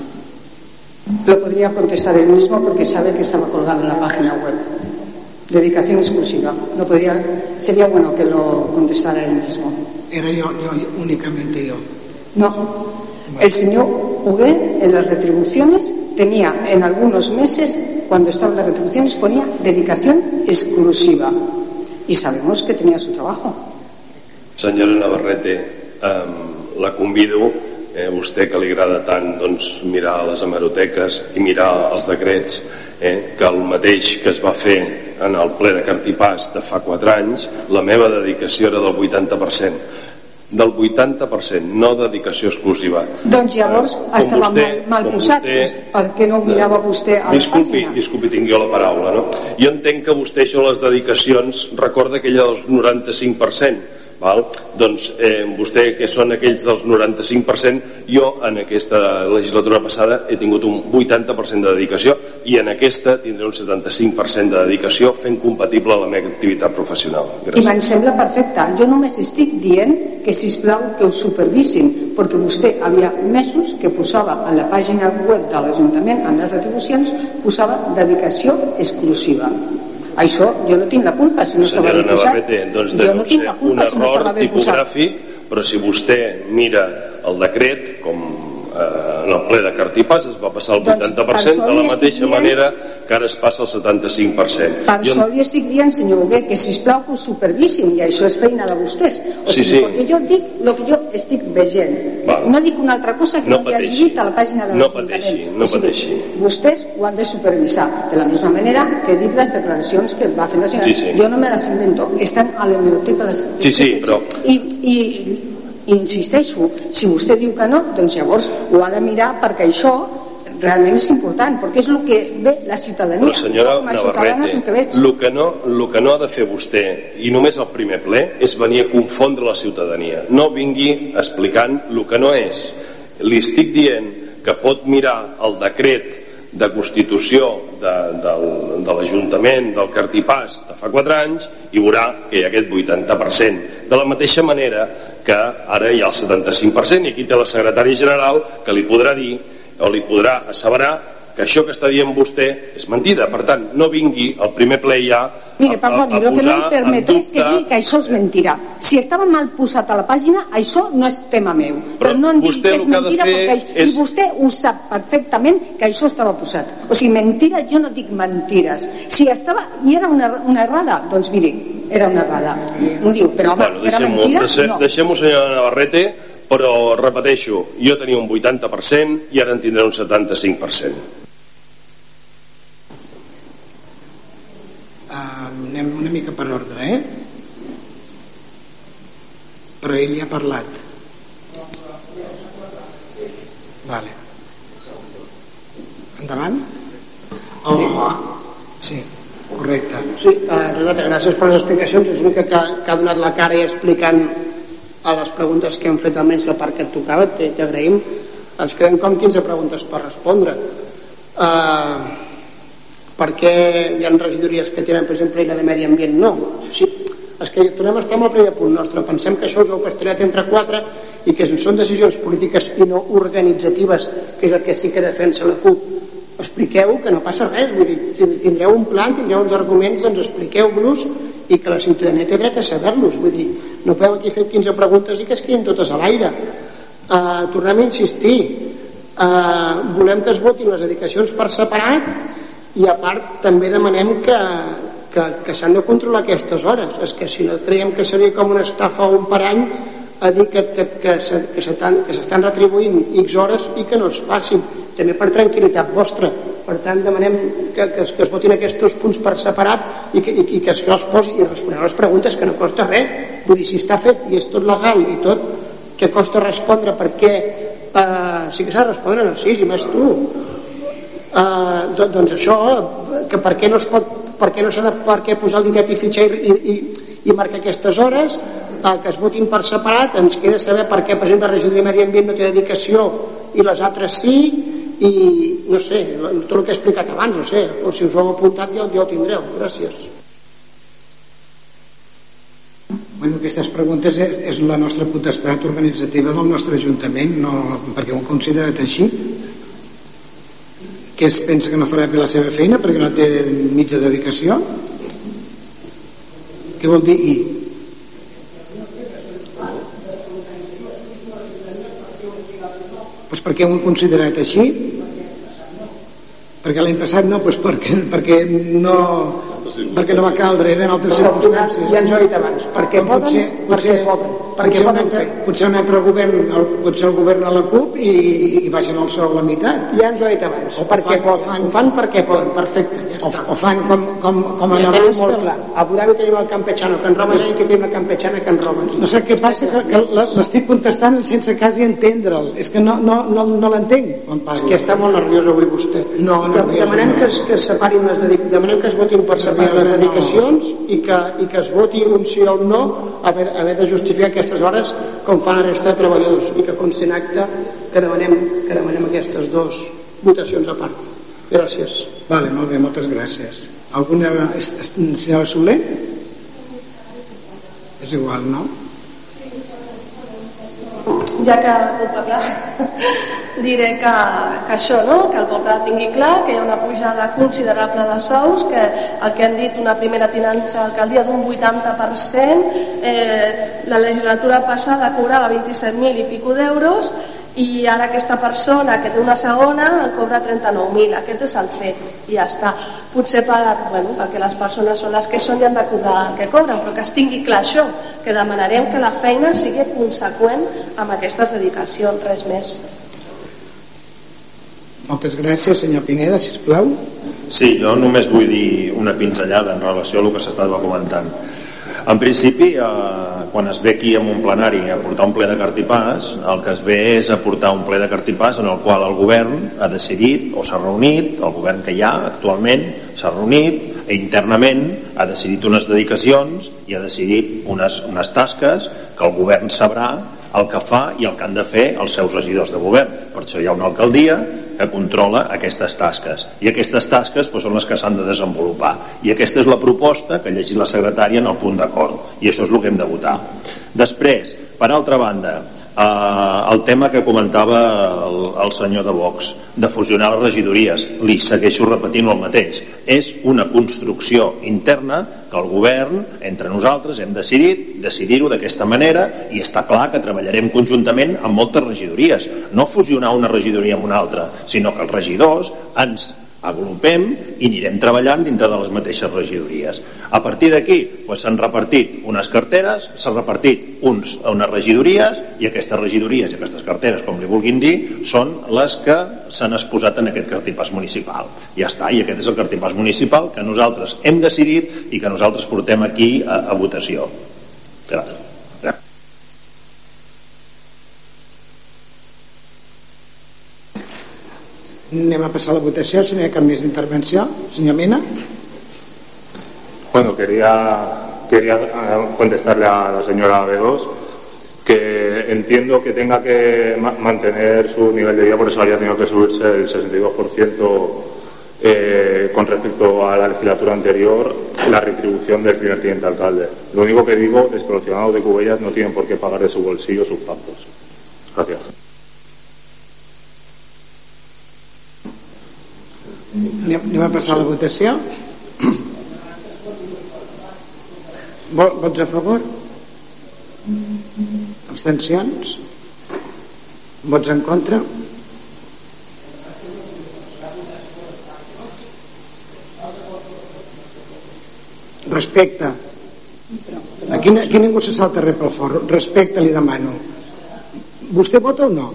Lo podría contestar él mismo porque sabe que estaba colgado en la página web. Dedicación exclusiva. No podría, sería bueno que lo contestara él mismo. Era yo, yo, únicamente yo. No. El señor Huguet en las retribuciones tenía en algunos meses, cuando estaba en las retribuciones, ponía dedicación exclusiva. Y sabemos que tenía su trabajo. Senyora Navarrete, um, la convido eh, vostè que li agrada tant doncs, mirar les hemeroteques i mirar els decrets eh, que el mateix que es va fer en el ple de Cartipàs de fa 4 anys la meva dedicació era del 80% del 80%, no dedicació exclusiva. Doncs llavors eh, estava vostè, mal, mal posat, vostè, per què no mirava vostè a disculpi, la pàgina? Disculpi, tingui la paraula, no? Jo entenc que vostè això les dedicacions recorda aquella dels 95%, Val? Doncs eh, vostè, que són aquells dels 95%, jo en aquesta legislatura passada he tingut un 80% de dedicació i en aquesta tindré un 75% de dedicació fent compatible la meva activitat professional. Gràcies. I me'n sembla perfecte. Jo només estic dient que, si plau que us supervisin, perquè vostè havia mesos que posava a la pàgina web de l'Ajuntament, en les retribucions, posava dedicació exclusiva. Això jo no tinc la culpa si no estava ben posat. Doncs jo no tinc la culpa un error si no ben tipogràfic, però si vostè mira el decret, com eh, en el ple de Cartipàs es va passar el Doncs 80% de la mateixa dient- manera que ara es passa el 75%. Per Jo- això li estic dient, senyor Huguet, que sisplau que ho supervisin, i això és feina de vostès. O Sí, sigui, sí. perquè jo dic el que jo estic veient. Val. No dic una altra cosa que No no, no hagi dit a la pàgina de No pateixi, no o sigui, pateixi. Vostès ho han de supervisar, de la misma manera que dit les declaracions que va fer la senyora. Sí, sí. Jo no me les invento, estan a l'hemeroteca. Les... Sí, sí, però- i, i insisteixo, si vostè diu que no, doncs llavors ho ha de mirar perquè això realment és important, perquè és el que ve la ciutadania. Però senyora. Navarrete, el que, no, el que no ha de fer vostè, i només el primer ple, és venir a confondre la ciutadania. No vingui explicant el que no és. Li estic dient que pot mirar el decret de constitució de, del, de l'Ajuntament del Cartipàs de fa 4 anys i veurà que hi ha aquest 80%. De la mateixa manera que ara hi ha el 75% i aquí té la secretària general que li podrà dir o li podrà asseverar que això que està dient vostè és mentida. Per tant, no vingui al primer ple ja Mire, perdoni, el que no em permetré és que digui que això és mentira. Si estava mal posat a la pàgina, això no és tema meu. Però, no em digui que és que mentira, fer perquè és- i vostè ho sap perfectament que això estava posat. O sigui, mentira, jo no dic mentires. Si estava, i era una, una errada, doncs miri, era una errada. M'ho diu, però home, Bueno, era mentira? deixem, No. deixem-ho senyora Navarrete, però repeteixo, jo tenia un 80% i ara en tindré un 75%. Uh, anem una mica per ordre, eh? Però ell ja ha parlat. Vale. Endavant? Oh, sí, correcte. Sí, eh, Renata, gràcies per les explicacions. És l'única que, que ha donat la cara i explicant a les preguntes que hem fet almenys la part que et tocava, t'agraïm. Ens queden com 15 preguntes per respondre. Uh, per què hi ha regidories que tenen, per exemple, la de medi ambient no? Sí, és que tornem a estar amb el primer punt nostre. Pensem que això és el pastoreat entre quatre i que són decisions polítiques i no organitzatives, que és el que sí que defensa la CUP expliqueu que no passa res, vull dir, tindreu un plan, tindreu uns arguments, doncs expliqueu-los i que la ciutadania té dret a saber-los, vull dir, no podeu aquí fer 15 preguntes i que es quedin totes a l'aire. Uh, tornem a insistir, uh, volem que es votin les dedicacions per separat i a part també demanem que, que, que s'han de controlar aquestes hores. És que si no creiem que seria com una estafa o un parany, a dir que, que, que, que s'estan retribuint X hores i que no es facin també per tranquil·litat vostra. Per tant demanem que, que, es, que es votin aquests punts per separat i que, i, i que això es posi i responeu les preguntes que no costa res. Vull dir, si està fet i és tot legal i tot que costa respondre perquè eh, sí que s'ha de respondre en el 6 i més tu. Eh, doncs això que per què no es pot per què no s'ha de per què posar el ditet i fitxar i, i, i marcar aquestes hores? Eh, que es votin per separat ens queda saber per què per exemple la regió de Medi Ambient no té dedicació i les altres sí i no sé, tot el que he explicat abans no sé, o si us ho heu apuntat ja, ja ho tindreu, gràcies Bueno, aquestes preguntes és, és la nostra potestat organitzativa del nostre Ajuntament, no, perquè ho considerat així. Que es pensa que no farà bé la seva feina perquè no té mitja dedicació? Què vol dir i? Pues perquè ho han considerat així? Perquè l'any passat no, pues perquè, perquè no, perquè no va caldre, eren altres circumstàncies. Ja ens ho he dit abans, perquè poden, potser, potser, perquè poden, perquè poden fer. Potser un altre govern, el, potser el govern a la CUP i, i baixen el sou a la meitat. Ja ens ho he dit abans, o perquè fan, poden, ho fan perquè poden, perfecte, ja o, està. O fan com, com, com en ja abans. molt clar. A Abu Dhabi tenim el campechano, que en Roma que tenim la campechana, que en Roma. No sé què passa, que, que l'estic contestant sense quasi entendre'l. És que no, no, no, no l'entenc quan parlo. És que està molt nerviós avui vostè. No, no, demanem que es, que es separin les dedicacions, demanem que es votin per separar les dedicacions i que, i que es voti un sí o un no haver, haver de justificar aquestes hores com fan la resta de treballadors i que consti en acte que demanem, que demanem aquestes dues votacions a part. Gràcies. Vale, molt bé, moltes gràcies. Alguna... Senyora Soler? És igual, no? ja que puc parlar, diré que, que això, no? que el poble tingui clar que hi ha una pujada considerable de sous, que el que han dit una primera tinença alcaldia d'un 80%, eh, la legislatura passada cobrava 27.000 i pico d'euros i ara aquesta persona que té una segona en cobra 39.000 aquest és el fet i ja està. Potser per, bueno, perquè les persones són les que són i han de cobrar el que cobren però que es tingui clar això que demanarem que la feina sigui conseqüent amb aquestes dedicacions, res més moltes gràcies senyor Pineda, sisplau Sí, jo només vull dir una pinzellada en relació a el que s'estava comentant en principi, eh, quan es ve aquí en un plenari a portar un ple de cartipàs, el que es ve és a portar un ple de cartipàs en el qual el govern ha decidit o s'ha reunit, el govern que hi ha actualment s'ha reunit i internament ha decidit unes dedicacions i ha decidit unes, unes tasques que el govern sabrà el que fa i el que han de fer els seus regidors de govern. Per això hi ha una alcaldia que controla aquestes tasques. I aquestes tasques doncs, són les que s'han de desenvolupar. I aquesta és la proposta que ha llegit la secretària en el punt d'acord. I això és el que hem de votar. Després, per altra banda eh, el tema que comentava el, el senyor de Vox de fusionar les regidories li segueixo repetint el mateix. És una construcció interna que el govern, entre nosaltres hem decidit decidir-ho d'aquesta manera i està clar que treballarem conjuntament amb moltes regidories. No fusionar una regidoria amb una altra sinó que els regidors ens agrupem i anirem treballant dintre de les mateixes regidories. A partir d'aquí doncs, s'han repartit unes carteres, s'han repartit uns unes regidories i aquestes regidories i aquestes carteres, com li vulguin dir, són les que s'han exposat en aquest cartipàs municipal. Ja està, i aquest és el cartipàs municipal que nosaltres hem decidit i que nosaltres portem aquí a, a votació. Gràcies. Anem a passar a la votació, si no hi ha cap més intervenció. Senyor Mena. Bueno, quería, quería eh, contestarle a la señora B2 que entiendo que tenga que ma mantener su nivel de vida, por eso haya tenido que subirse el 62% eh, con respecto a la legislatura anterior, la retribución del primer teniente alcalde. Lo único que digo es que los ciudadanos de Cubellas no tienen por qué pagar de su bolsillo sus pactos. Gracias. Anem a passar la votació. Vots a favor? Abstencions? Vots en contra? Respecte. aquí, aquí ningú se salta res pel fort. Respecte li demano. Vostè vota o no?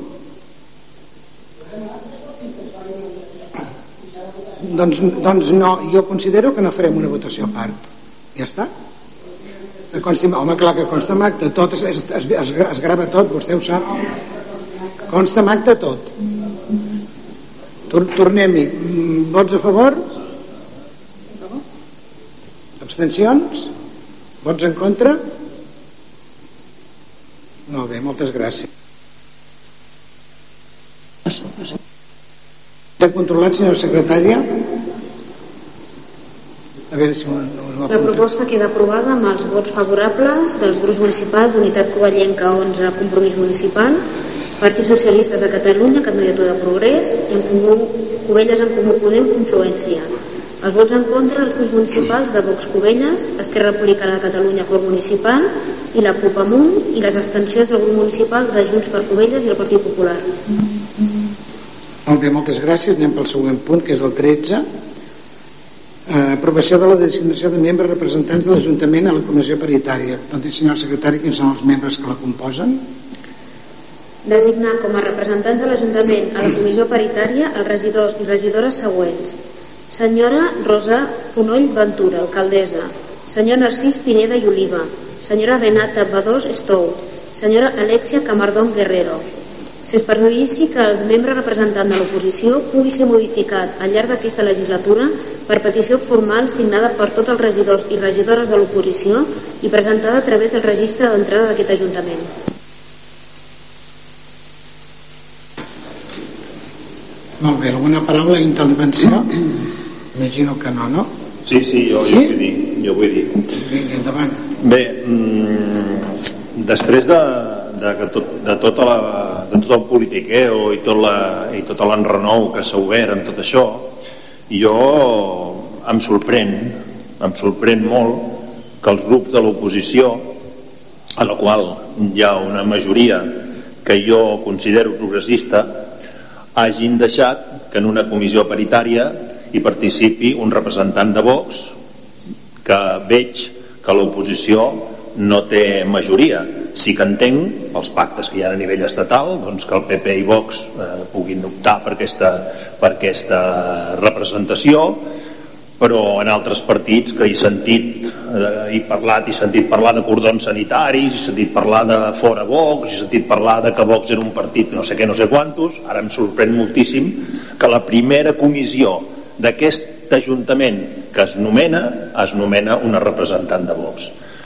Doncs, doncs no, jo considero que no farem una votació a part. Ja està? Que consti, home, clar que consta en acte, tot es, es, es, es, grava tot, vostè ho sap. Consta en acte tot. Tor Tornem-hi. Mm, vots a favor? Abstencions? Vots en contra? Molt bé, moltes gràcies. Està controlat, senyora secretària? A veure si La proposta queda aprovada amb els vots favorables dels grups municipals d'Unitat Covellenca 11, Compromís Municipal, Partit Socialista de Catalunya, Candidatura de Progrés, en Comú, Covelles en Comú Podem, Confluència. Els vots en contra els grups municipals de Vox Covelles, Esquerra Republicana de Catalunya, Cor Municipal, i la CUP Amunt, i les abstencions del grup municipal de Junts per Covelles i el Partit Popular. Molt bé, moltes gràcies. Anem pel següent punt, que és el 13. Eh, aprovació de la designació de membres representants de l'Ajuntament a la Comissió Paritària. Doncs, senyor secretari, quins són els membres que la composen? Designar com a representants de l'Ajuntament a la Comissió Paritària els regidors i regidores següents. Senyora Rosa Fonoll Ventura, alcaldessa. Senyor Narcís Pineda i Oliva. Senyora Renata Badós Estou. Senyora Alexia Camardón Guerrero. Si es produïssi que el membre representant de l'oposició pugui ser modificat al llarg d'aquesta legislatura per petició formal signada per tots els regidors i regidores de l'oposició i presentada a través del registre d'entrada d'aquest Ajuntament. Molt bé, alguna paraula d'intervenció? Imagino que no, no? Sí, sí, jo, Sí? jo vull dir. Jo vull dir. Vinga, endavant. Bé, mm, després de, de, que tot, de, tota la, de tot el politiqueo i tot, la, i tot l'enrenou que s'ha obert amb tot això, jo em sorprèn, em sorprèn molt que els grups de l'oposició, a la qual hi ha una majoria que jo considero progressista, hagin deixat que en una comissió paritària hi participi un representant de Vox que veig que l'oposició no té majoria sí que entenc pels pactes que hi ha a nivell estatal doncs que el PP i Vox eh, puguin optar per aquesta, per aquesta representació però en altres partits que he sentit eh, he parlat, he sentit parlar de cordons sanitaris, he sentit parlar de fora Vox, he sentit parlar de que Vox era un partit no sé què, no sé quantos. Ara em sorprèn moltíssim que la primera comissió d'aquest Ajuntament que es nomena, es nomena una representant de Vox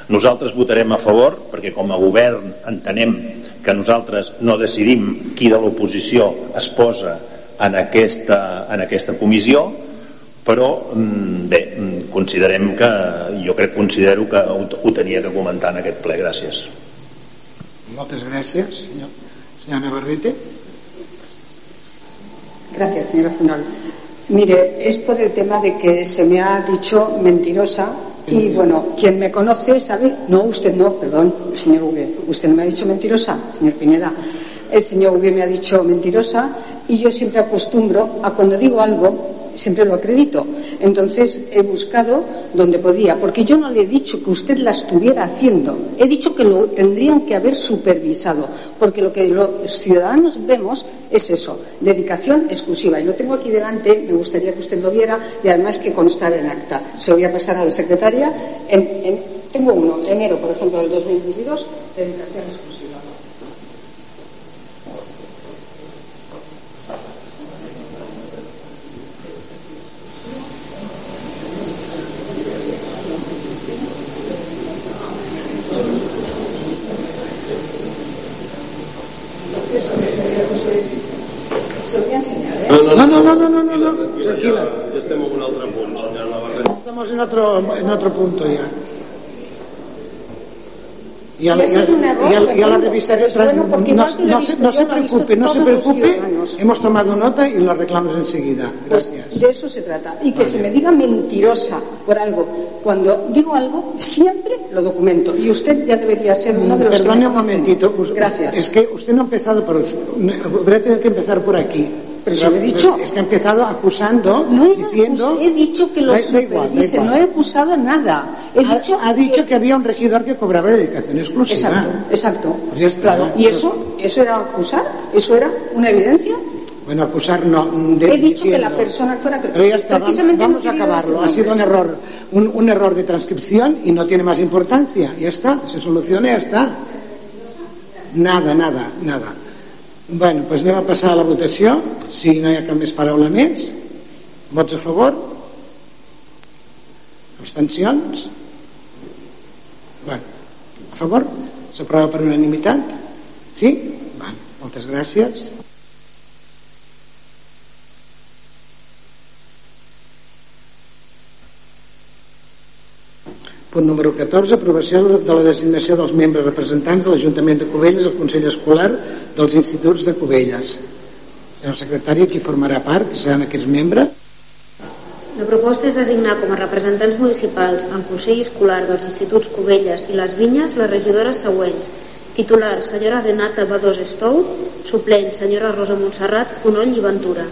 nosaltres votarem a favor perquè com a govern entenem que nosaltres no decidim qui de l'oposició es posa en aquesta, en aquesta comissió però mm, bé, mm, considerem que jo crec considero que ho, ho tenia que comentar en aquest ple, gràcies Moltes gràcies, senyor. Senyor Navarrete. Gracias, señora Funal. Mire, es por el tema de que se me ha dicho mentirosa y bueno, quien me conoce sabe, no, usted no, perdón, señor Ugue, usted no me ha dicho mentirosa, señor Pineda. El señor Ugue me ha dicho mentirosa y yo siempre acostumbro a cuando digo algo, siempre lo acredito. Entonces he buscado donde podía, porque yo no le he dicho que usted la estuviera haciendo, he dicho que lo tendrían que haber supervisado, porque lo que los ciudadanos vemos es eso, dedicación exclusiva. Y lo tengo aquí delante, me gustaría que usted lo viera y además que constara en acta. Se lo voy a pasar a la secretaria. En, en- tengo uno, enero, por ejemplo, del 2022, dedicación exclusiva. ¿Eh? No, no, no, no, no, no, no. tranquila. Ja estem en un altre punt, senyora Navarrete. Estamos en otro, en otro punto ya. Ya, Si la- un ya, error, ya- lo ya la es bueno porque no, que no he se, no se preocupe, no se preocupe. Hemos tomado nota y lo arreglamos enseguida. Pues Gracias. de eso se trata. Y que se me diga mentirosa por algo. Cuando digo algo, siempre lo documento. Y usted ya debería ser uno de los que Perdone me un momentito. Us- Gracias. Es que usted no ha empezado por el... Habría tenido que empezar por aquí. Pero eso lo he dicho. Es que ha empezado acusando, No he, diciendo... he dicho que lo Da- da igual, da supervise, igual. no he acusado nada. He ha, dicho ha dicho que había un regidor que cobraba dedicación exclusiva. Exacto, exacto. Pues. Claro, ¿y eso? ¿Eso era acusar? ¿Eso era una evidencia? Bueno, acusar no. de- He dicho que la diciendo- persona fuera... Pero ya está, Precisamente vamos no a acabarlo. Ha sido un error, un, un error de transcripción y no tiene más importancia. Ya está, se soluciona ya está. Nada, nada, nada. Bueno, doncs anem a passar a la votació. Si no hi ha cap més paraula més. Vots a favor? Abstencions? Bueno, a favor? S'aprova per unanimitat? Sí? Bueno, moltes gràcies. Punt número 14, aprovació de la designació dels membres representants de l'Ajuntament de Cubelles al Consell Escolar dels Instituts de Cubelles. Senyor secretari, qui formarà part? Qui seran aquests membres? La proposta és designar com a representants municipals al Consell Escolar dels Instituts Cubelles i les Vinyes les regidores següents. Titular, senyora Renata Badós Estou. Suplent, senyora Rosa Montserrat Fonoll i Ventura.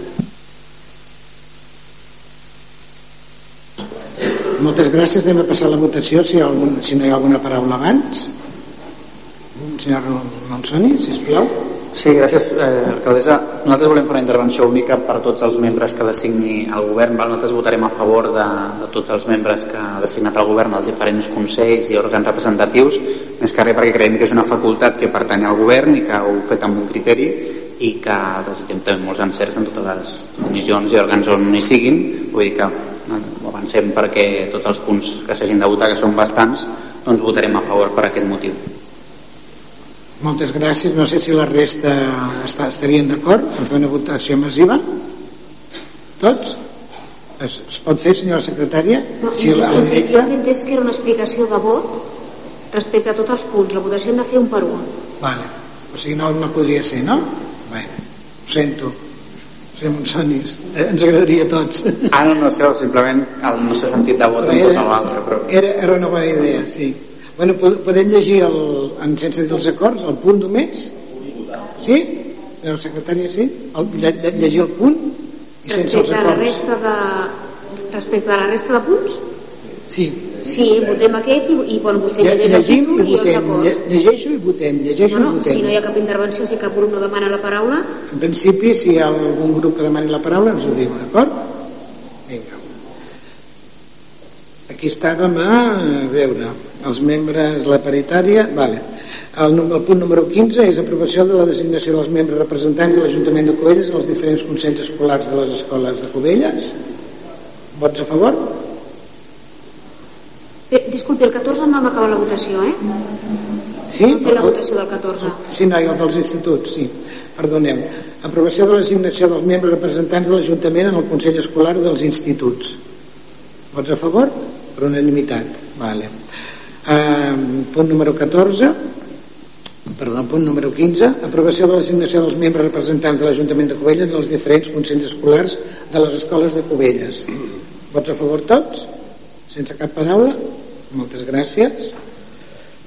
Moltes gràcies. Anem a passar la votació si, hi ha algun, si no hi ha alguna paraula abans. Senyor Monsoni, sisplau. Sí, gràcies, eh, alcaldessa. Nosaltres volem fer una intervenció única per tots els membres que designi el govern. Val? Nosaltres votarem a favor de, de tots els membres que ha designat el govern als diferents consells i òrgans representatius, més que res perquè creiem que és una facultat que pertany al govern i que ho fet amb un criteri i que desitgem també molts encerts en totes les comissions i òrgans on hi siguin. Vull dir que ho avancem perquè tots els punts que s'hagin de votar, que són bastants, doncs votarem a favor per aquest motiu. Moltes gràcies. No sé si la resta estarien d'acord en fer una votació massiva. Tots? Es, es pot fer, senyora secretària? No, Sí, la, la jo directa? he entès que era una explicació de vot respecte a tots els punts. La votació hem de fer un per un. Vale. O sigui, no, no podria ser, no? Bé, ho sento. Ser Monsonis. Eh, ens agradaria a tots. Ah, no, no sé, simplement el nostre sentit de vot en Però tot l'altre, però... Era, era una bona idea, sí. Bueno, pod- podem llegir el, en, sense dir els acords, el punt només? Sí? La secretària, sí? El, lle, lle- llegir el punt i sense els Respecte a la acords. resta de, respecte a la resta de punts? Sí. Sí, votem aquest i, i bueno, vostè Lle, llegeix el llegim títol i i els votem. Llegeixo i votem. Llegeixo No, no, i votem. si no hi ha cap intervenció, si cap grup no demana la paraula, En principi, si hi ha algun grup que demani la paraula, ens ho diu, d'acord? Vinga. Aquí estàvem a, veure els membres, la paritària, vale. El, el punt número 15 és aprovació de la designació dels membres representants de l'Ajuntament de Cubelles als diferents consells escolars de les escoles de Cubelles. Vots a favor? Bé, disculpi, el 14 no hem acabat la votació, eh? Sí? Hem la votació del 14. Sí, no, i el dels instituts, sí. Perdoneu. Aprovació de la designació dels membres representants de l'Ajuntament en el Consell Escolar dels Instituts. Vots a favor? Per unanimitat. Vale. Uh, punt número 14 perdó, punt número 15 aprovació de la designació dels membres representants de l'Ajuntament de Cubelles en els diferents consells escolars de les escoles de Cubelles vots a favor tots? sense cap paraula? Moltes gràcies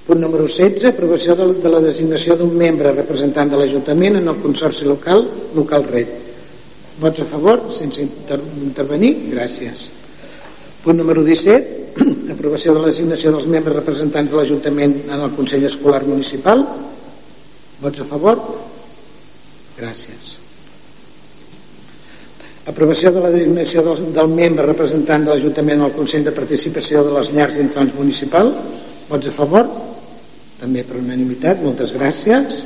Punt número 16, aprovació de, la designació d'un membre representant de l'Ajuntament en el Consorci Local, Local Red. Vots a favor, sense inter intervenir? Gràcies. Punt número 17, aprovació de la designació dels membres representants de l'Ajuntament en el Consell Escolar Municipal. Vots a favor? Gràcies. Aprovació de la designació del, del membre representant de l'Ajuntament al Consell de Participació de les Llars d'Infants Municipal. Vots a favor? També per unanimitat, moltes gràcies.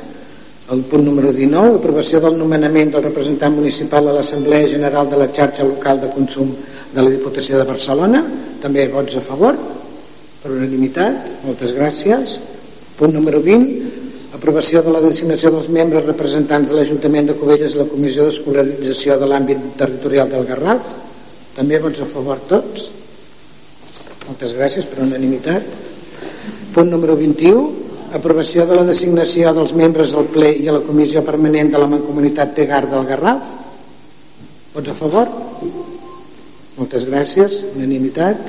El punt número 19, aprovació del nomenament del representant municipal a l'Assemblea General de la Xarxa Local de Consum de la Diputació de Barcelona. També vots a favor, per unanimitat, moltes gràcies. Punt número 20, aprovació de la designació dels membres representants de l'Ajuntament de Cubelles a la Comissió d'Escolarització de l'àmbit territorial del Garraf. També vots a favor tots. Moltes gràcies per unanimitat. Punt número 21, aprovació de la designació dels membres del ple i a la comissió permanent de la Mancomunitat Tegar del Garraf. Vots a favor? Moltes gràcies, unanimitat.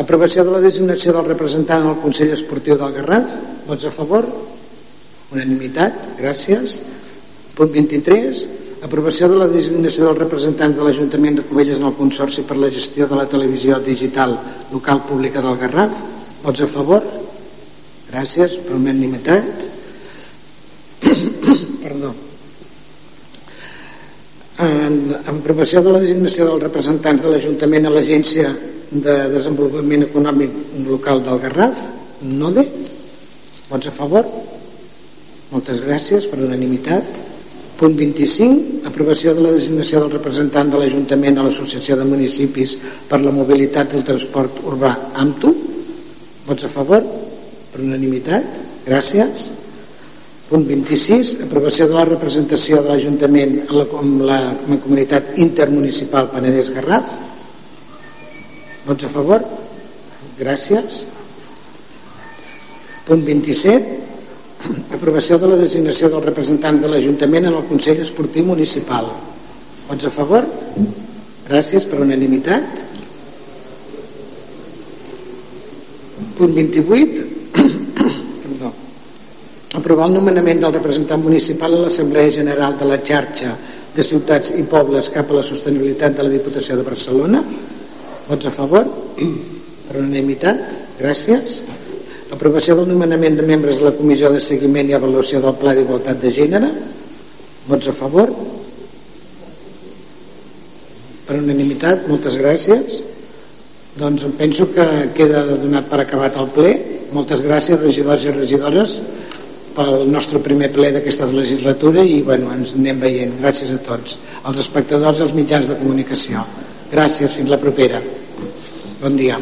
Aprovació de la designació del representant al Consell Esportiu del Garraf. Vots a favor? Unanimitat, gràcies. Punt 23. Aprovació de la designació dels representants de l'Ajuntament de Cubelles en el Consorci per la gestió de la televisió digital local pública del Garraf. Vots a favor? Gràcies, per unanimitat. Perdó. En, en aprovació de la designació dels representants de l'Ajuntament a l'Agència de Desenvolupament Econòmic Local del Garraf, NODE. Vots a favor? Moltes gràcies, per unanimitat. Punt 25, aprovació de la designació del representant de l'Ajuntament a l'Associació de Municipis per la Mobilitat del Transport Urbà AMTU. Vots a favor? Per unanimitat? Gràcies. Punt 26, aprovació de la representació de l'Ajuntament a la, la, la comunitat intermunicipal Penedès Garraf. Vots a favor? Gràcies. Punt 27, Aprovació de la designació dels representants de l'Ajuntament en el Consell Esportiu Municipal. Vots a favor? Gràcies per unanimitat. Punt 28. Perdó. Aprovar el nomenament del representant municipal a l'Assemblea General de la xarxa de ciutats i pobles cap a la sostenibilitat de la Diputació de Barcelona. Vots a favor? Per unanimitat. Gràcies. Aprovació del nomenament de membres de la Comissió de Seguiment i Avaluació del Pla d'Igualtat de Gènere. Vots a favor? Per unanimitat, moltes gràcies. Doncs em penso que queda donat per acabat el ple. Moltes gràcies, regidors i regidores, pel nostre primer ple d'aquesta legislatura i bueno, ens anem veient. Gràcies a tots. Els espectadors i els mitjans de comunicació. Gràcies, fins la propera. Bon dia.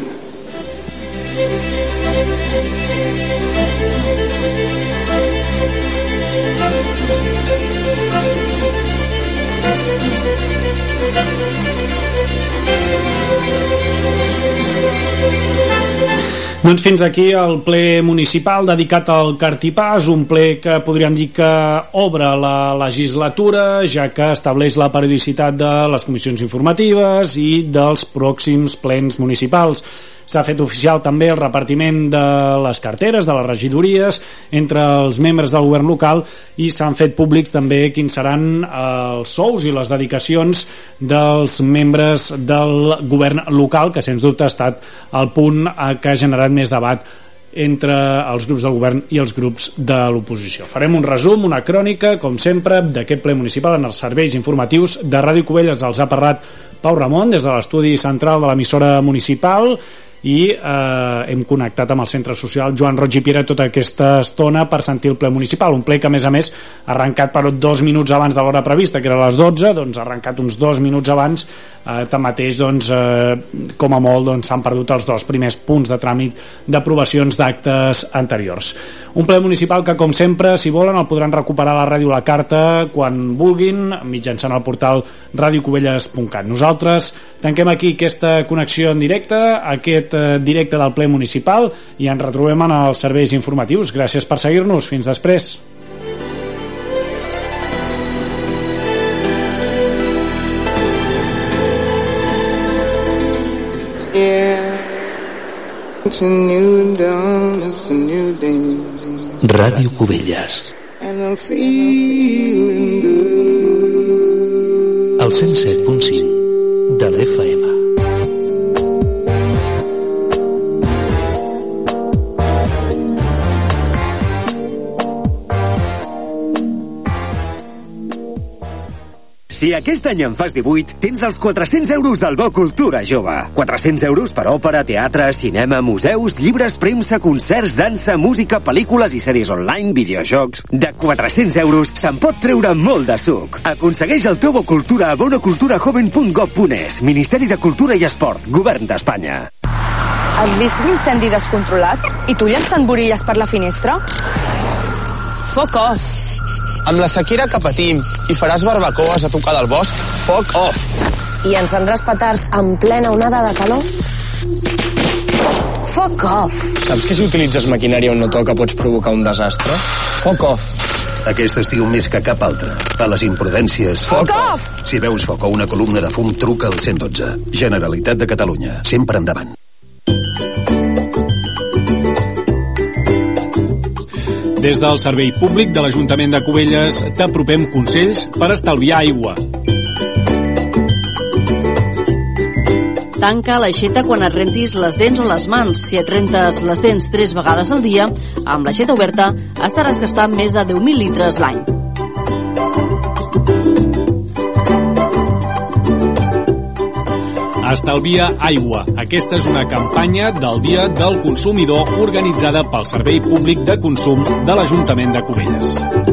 Doncs fins aquí el ple municipal dedicat al Cartipàs, un ple que podríem dir que obre la legislatura, ja que estableix la periodicitat de les comissions informatives i dels pròxims plens municipals. S'ha fet oficial també el repartiment de les carteres, de les regidories, entre els membres del govern local i s'han fet públics també quins seran els sous i les dedicacions dels membres del govern local, que sens dubte ha estat el punt que ha generat més debat entre els grups del govern i els grups de l'oposició. Farem un resum, una crònica, com sempre, d'aquest ple municipal en els serveis informatius de Ràdio Cubelles. Els ha parlat Pau Ramon des de l'estudi central de l'emissora municipal i eh, hem connectat amb el centre social. Joan Roig i Piera tota aquesta estona per sentir el ple municipal, un ple que a més a més ha arrencat per dos minuts abans de l'hora prevista que era a les 12, doncs ha arrencat uns dos minuts abans eh, tanmateix doncs, eh, com a molt doncs, s'han doncs, perdut els dos primers punts de tràmit d'aprovacions d'actes anteriors un ple municipal que com sempre si volen el podran recuperar a la ràdio La Carta quan vulguin mitjançant el portal radiocubelles.cat nosaltres tanquem aquí aquesta connexió en directe aquest Eh, directe del ple municipal i ens retrobem en els serveis informatius. Gràcies per seguir-nos. Fins després. Ràdio Cubelles. El 107.5 de l'FM Si aquest any en fas 18, tens els 400 euros del Bo Cultura Jove. 400 euros per òpera, teatre, cinema, museus, llibres, premsa, concerts, dansa, música, pel·lícules i sèries online, videojocs... De 400 euros se'n pot treure molt de suc. Aconsegueix el teu Bo Cultura a bonoculturajoven.gov.es Ministeri de Cultura i Esport, Govern d'Espanya. Has vist l'incendi descontrolat? I tu llançant borilles per la finestra? Fuck off! Amb la sequera que patim i faràs barbacoes a tocar del bosc, foc off. I encendràs petards en plena onada de calor? Foc off. Saps que si utilitzes maquinària on no toca pots provocar un desastre? Foc off. Aquest estiu més que cap altre. A les imprudències... Foc off! Si veus foc o una columna de fum, truca al 112. Generalitat de Catalunya. Sempre endavant. Des del Servei Públic de l'Ajuntament de Cubelles t'apropem consells per estalviar aigua. Tanca l'aixeta quan et rentis les dents o les mans. Si et rentes les dents tres vegades al dia, amb l'aixeta oberta estaràs gastant més de 10.000 litres l'any. Estalvia aigua. Aquesta és una campanya del Dia del Consumidor organitzada pel Servei Públic de Consum de l'Ajuntament de Cubelles.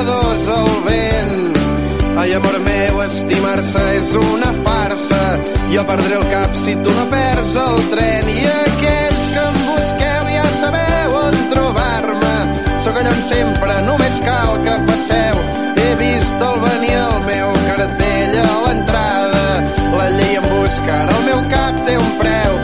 pecadors al vent. Ai, amor meu, estimar-se és una farsa. Jo perdré el cap si tu no perds el tren. I aquells que em busqueu ja sabeu on trobar-me. Sóc allà on sempre, només cal que passeu. He vist el venir al meu cartell a l'entrada. La llei em busca, ara el meu cap té un preu.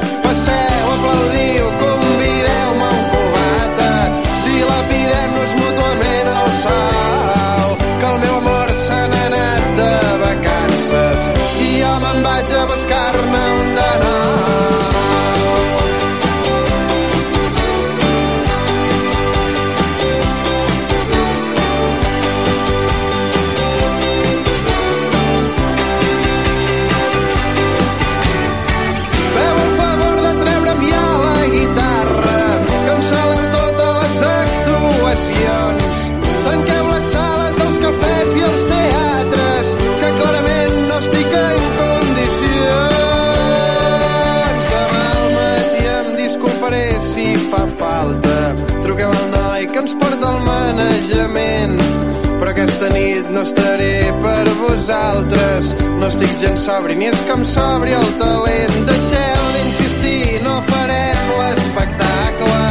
Aquesta nit no estaré per vosaltres. No estic gens sobri ni és em sobri el talent deixeu d'insistir no farem l'espectacle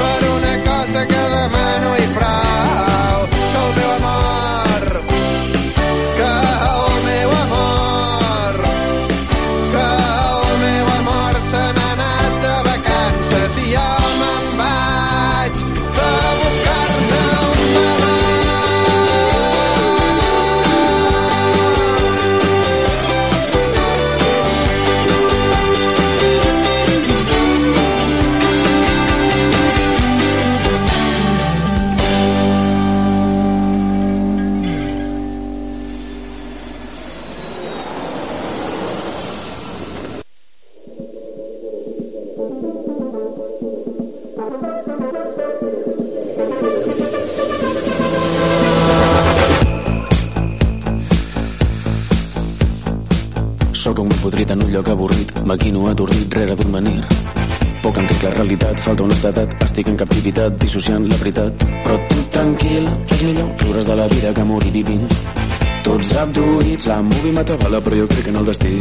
per una cosa que demano i prou. Que el meu amor lloc avorrit, maquino atordit rere d'un menir. Poc en la realitat, falta honestedat, estic en captivitat, dissociant la veritat. Però tu tranquil, és millor riure's de la vida que morir vivint. Tots abduïts, la movie m'atabala, però jo crec en el destí.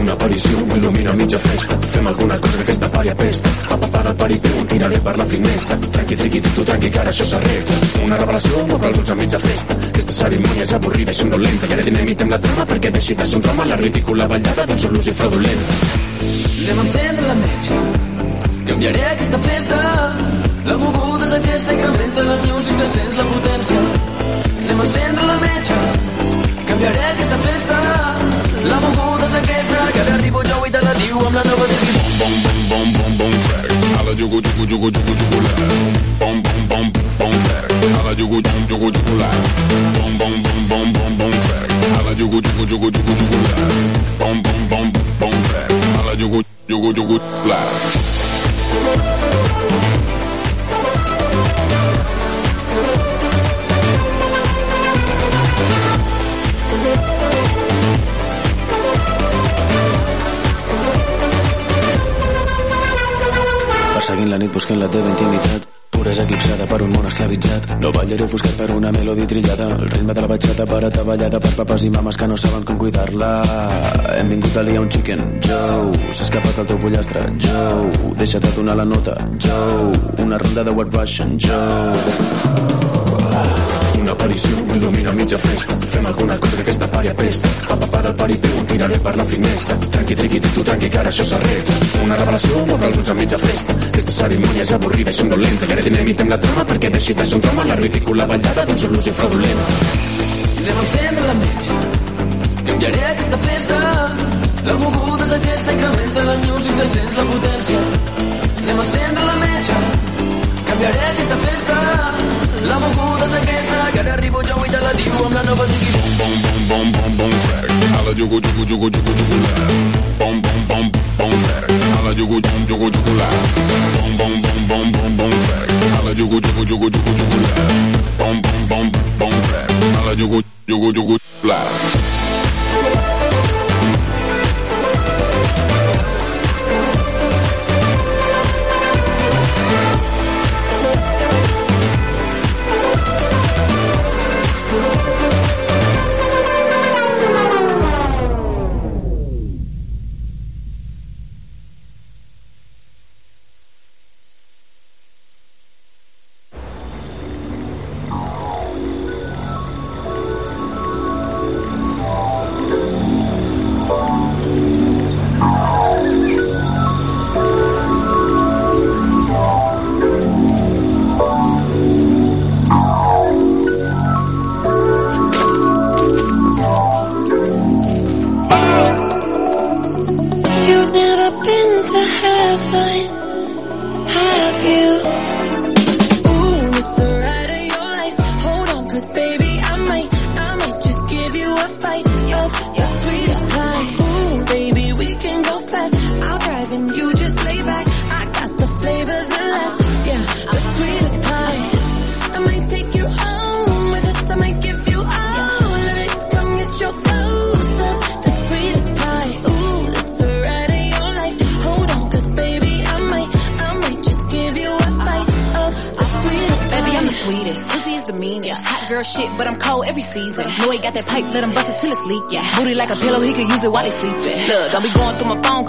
Una aparició m'il·lumina mitja festa. Fem alguna cosa que aquesta pària pesta. Papa, para el paripeu, em tiraré per la finestra. Tranqui, triqui, tu tranqui, que ara això s'arregla. Una revelació m'obre els ulls a mitja festa. Aquesta cerimònia és avorrida i somnolenta. I ara dinamitem la trama perquè deixi de ser un drama la ridícula ballada d'un sol ús i fraudulent. Anem a encendre la metge. Canviaré aquesta festa. La moguda és aquesta, incrementa la music, ja sents la potència. Anem a encendre la metge. Canviaré aquesta festa. La moguda és aquesta, que ara arribo jo i te la diu amb la nova divisió. Bom, bom, bom, bom, bom, track. Hala, jugu, jugu, jugu, jugu, jugu, la. Bom, bom, bom, bom, track. Hala, jugu, jugu, jugu, jugu, la. Bom, bom, bom, bom, bom, bom, track. Hala, jugu, jugu, jugu, jugu, jugu, la. Bom, bom, bom, bom, track. Hala, jugu, jugu, jugu, la. Perseguint la nit buscant la teva intimitat. Puresa eclipsada per un món esclavitzat. No ballaré ofuscat per una melodi trillada. El ritme de la batxata per ataballada per papes i mames que no saben com cuidar-la. Hem vingut a liar un chicken. Joe, s'ha escapat el teu pollastre. Joe, deixa't de donar la nota. Joe, una ronda de White Russian Joe Una aparició m'il·lumina a mitja festa. Fem alguna cosa que aquesta pària pesta. Papa, para el paripeu, em tiraré per la finestra. Tranqui, triqui, tu tranqui, que ara això s'arregla. Una revelació m'obre els ulls a mitja festa. Aquesta cerimònia és avorrida i somnolenta. I ara dinamitem la trama perquè deixi de ser un drama la ridícula ballada d'un sol ús i fraudulent. Anem a encendre la metge. Canviaré aquesta festa. La moguda és aquesta, incrementa la music, ja sents la potència. Anem a encendre la metge. Canviaré aquesta festa. La moguda és aquesta, que ara arribo jo i te la diu amb la nova divisió. Bom, bom, bom, bom, bom, track. Hala, jugu, jugu, jugu, jugu, jugu, la. Bom, bom, bom, bom, track. Hala, jugu, jugu, jugu, jugu, la. Bom, bom, bom, bom, bom, bom, track. Hala, jugu, jugu, jugu, jugu, jugu, la. Bom, bom, bom, bom, track. Hala, jugu, jugu, jugu, la.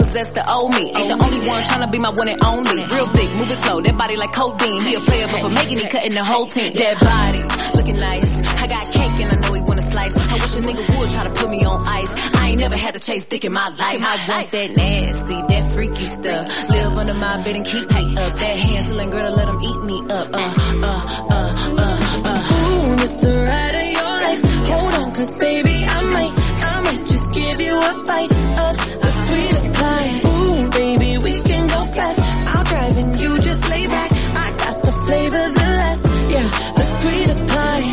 Through my phone, cause that's the old me. Ain't the only one tryna be my one and only. Real thick, moving slow, that body like codeine. He a player, but for making it, cutting the whole team. That body, looking nice. I got cake and I know he wanna slice. I wish a nigga would try to put me on ice. I ain't never had to chase dick in my life. I want that nasty, that freaky stuff. Live under my bed and keep me up. That hand girl to let him eat me up. Uh, uh, uh, uh, uh. Ooh, it's the ride of your life. Hold on, cause baby, I might, I might just give you a bite of the. Ooh, baby, we can go fast. I'll drive and you just lay back. I got the flavor, the last, yeah, the sweetest pie.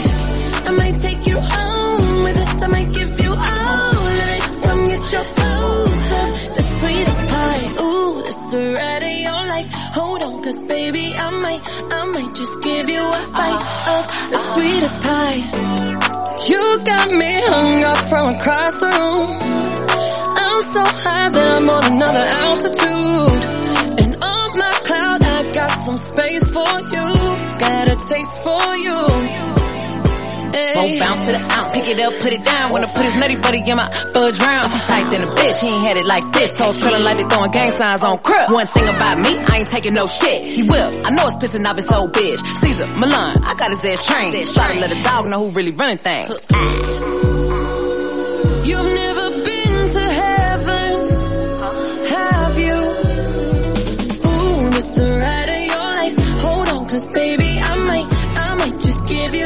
I might take you home with us. I might give you all of it. Come get your toes up. The sweetest pie. Ooh, it's the ride of your life. Hold on, cause baby, I might, I might just give you a bite of the sweetest pie. You got me hung up from across the room. I'm high that I'm on another altitude. And on my cloud, I got some space for you. Got a taste for you. Won't bounce to the ounce, pick it up, put it down. Wanna put his nutty buddy in my fudge round. He tight than a bitch, he ain't had it like this. Toes curling like they throwing gang signs on crib. One thing about me, I ain't taking no shit. He will, I know it's pissing off his old bitch. Caesar, Milan, I got his ass trained. Try to let a dog know who really running things.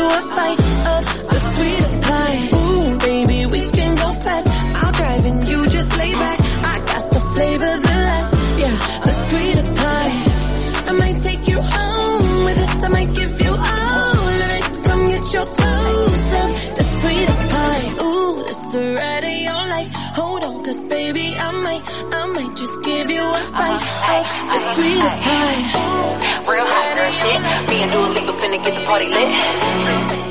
A bite of the sweetest pie. Ooh, baby, we can go fast. I'll drive and you just lay back. I got the flavor, the last, yeah, the sweetest pie. I might take you home with us. I might give you all of it. Come get your toes up. The sweetest pie. Ooh, it's the ride of your life. Hold on, cause baby, I might, I might just give you a bite of the sweetest pie. Real hot girl shit. Me and Dua Lipa finna get the party lit.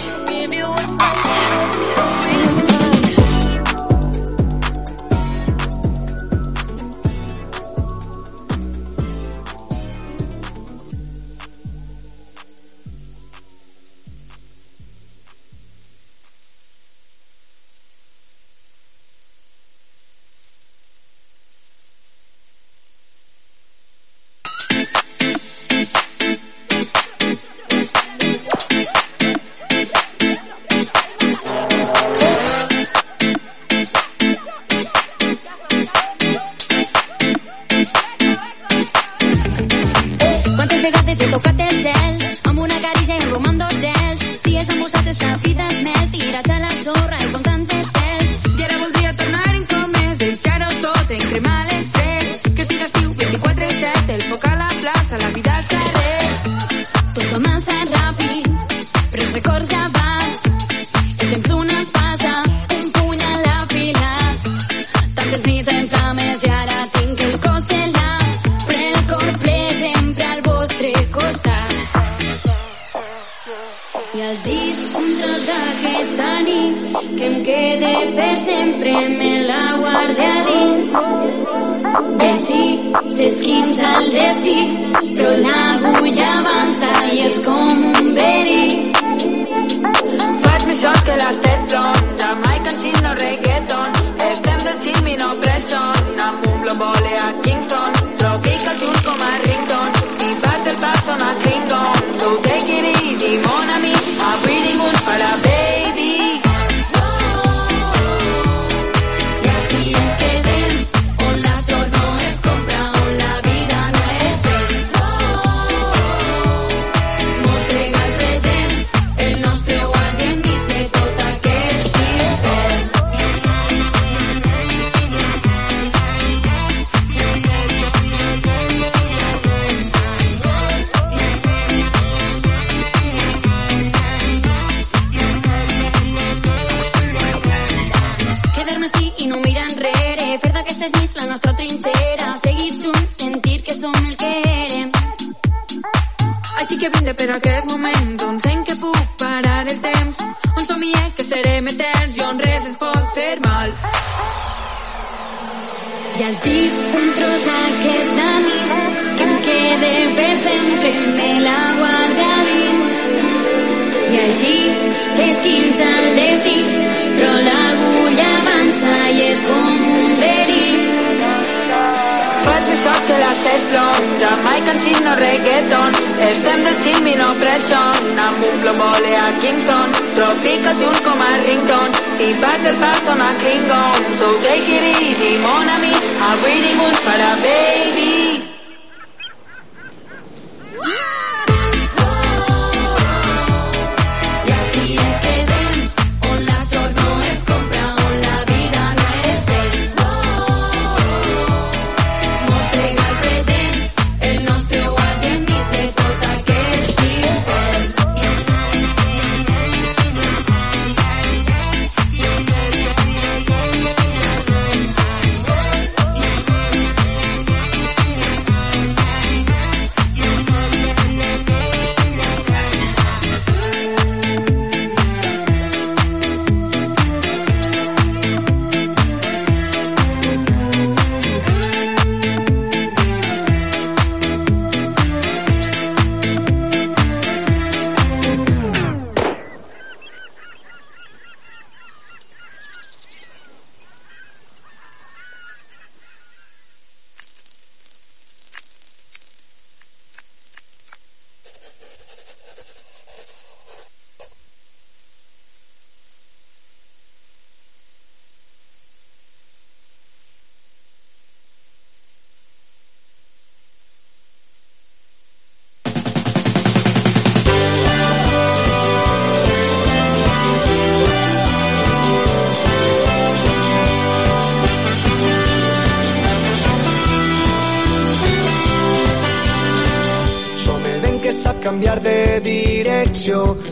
Temps, on somie que serem eterns i on res ens pot fer mal. I els dic un tros d'aquesta nit que em quede per sempre, me la guarde a dins. així s'esquinça el que la teflon, Jamaica chino reggaeton, estem del chill no pression, amb un plomole a Kingston, tropical tune com a ringtone, si vas del pas són a Klingon, so take it easy, mon ami, avui ningú farà baby.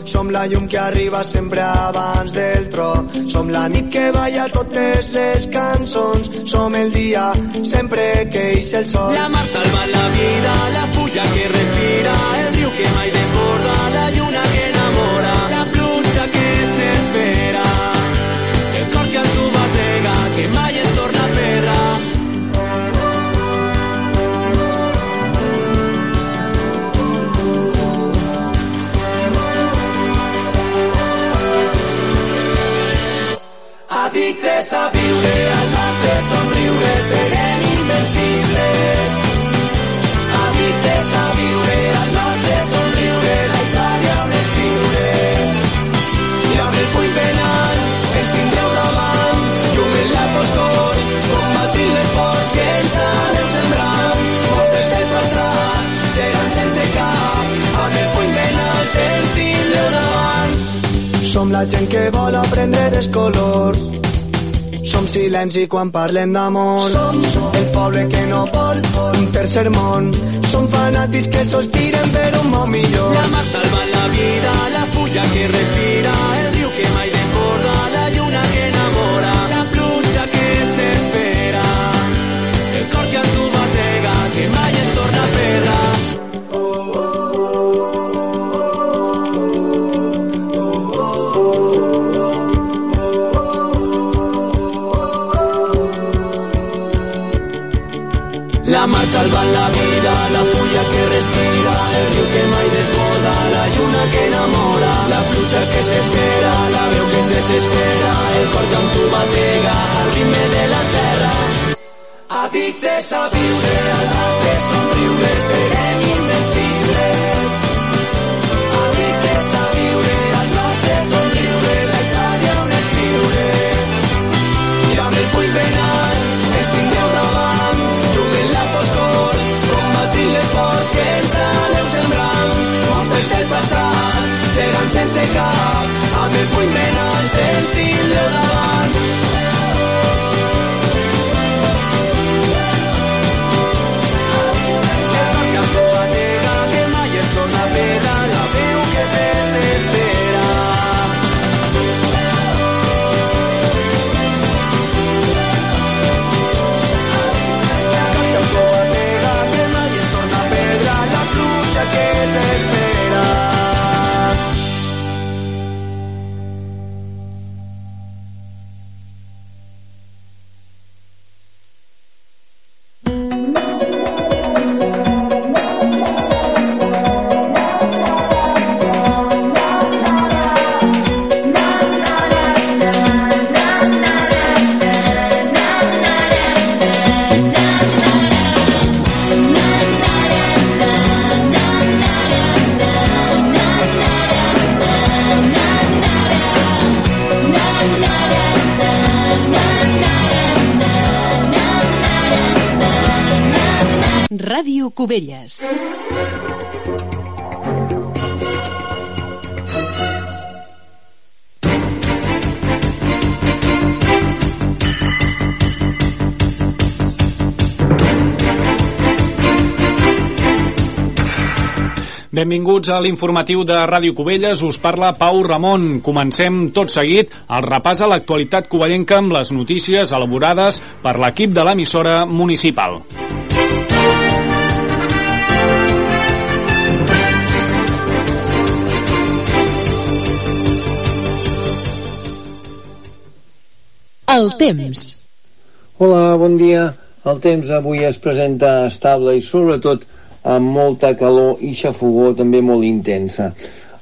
Som la llum que arriba sempre abans del tro. Som la nit que balla totes les cançons. Som el dia sempre que ix el sol. La mar salva la vida, la fulla que respira, el riu que mai desborda, la lluna que enamora, Addictes a viure, al nostre somriure, serem invencibles. Addictes a viure, al nostre somriure, la història on escriure. I amb el puny penal, ens tindreu davant, llum en la foscor, combatint les pors que ens aneu sembrant. Mostres del passat, gegant sense cap, amb el puny penal, ens tindreu davant. Som la gent que vol aprendre el color. Som silenci quan parlem d'amor. Som el poble que no vol un tercer món. Som fanàtics que sospiren per un món millor. La mar salva la vida, la fulla que respira, La mar salva la vida, la fulla que respira, el riu que mai desborda, la lluna que enamora, la pluja que s'espera, la veu que es desespera, el cor que tu batega, al ritme de la terra. Addictes a viure, al nostre somriure, serem cap, amb el puny penal, ens tindreu davant. Ràdio Cubelles. Benvinguts a l'informatiu de Ràdio Cubelles, us parla Pau Ramon. Comencem tot seguit el repàs a l'actualitat covellenca amb les notícies elaborades per l'equip de l'emissora municipal. El temps. Hola, bon dia. El temps avui es presenta estable i sobretot amb molta calor i xafogó també molt intensa.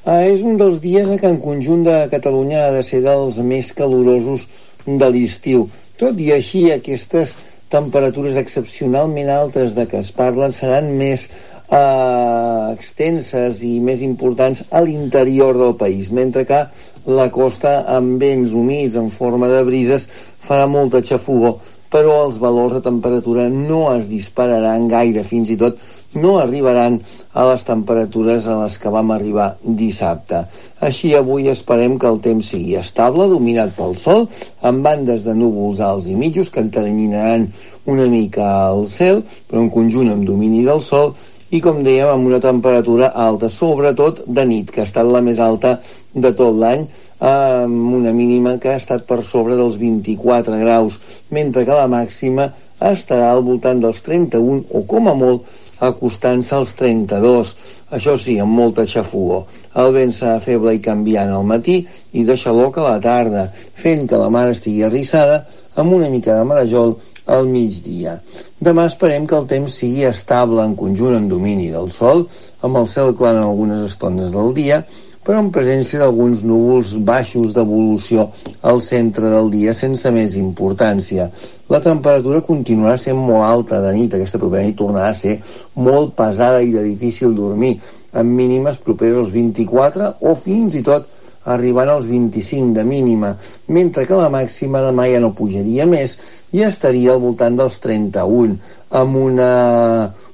Eh, és un dels dies que en conjunt de Catalunya ha de ser dels més calorosos de l'estiu. Tot i així, aquestes temperatures excepcionalment altes de què es parlen seran més eh, extenses i més importants a l'interior del país, mentre que la costa amb vents humits en forma de brises farà molta xafogó, però els valors de temperatura no es dispararan gaire, fins i tot no arribaran a les temperatures a les que vam arribar dissabte. Així avui esperem que el temps sigui estable, dominat pel sol, amb bandes de núvols alts i mitjos que enteranyinaran una mica al cel, però en conjunt amb domini del sol, i com dèiem amb una temperatura alta, sobretot de nit, que ha estat la més alta de tot l'any, amb una mínima que ha estat per sobre dels 24 graus, mentre que la màxima estarà al voltant dels 31 o com a molt acostant-se als 32. Això sí, amb molta xafogó. El vent serà feble i canviant al matí i de xaloc a la tarda, fent que la mar estigui arrissada amb una mica de marejol al migdia. Demà esperem que el temps sigui estable en conjunt en domini del sol, amb el cel clar en algunes estones del dia, però en presència d'alguns núvols baixos d'evolució al centre del dia sense més importància. La temperatura continuarà sent molt alta de nit, aquesta propera nit tornarà a ser molt pesada i de difícil dormir, amb mínimes properes als 24 o fins i tot arribant als 25 de mínima, mentre que la màxima demà ja no pujaria més i estaria al voltant dels 31, amb una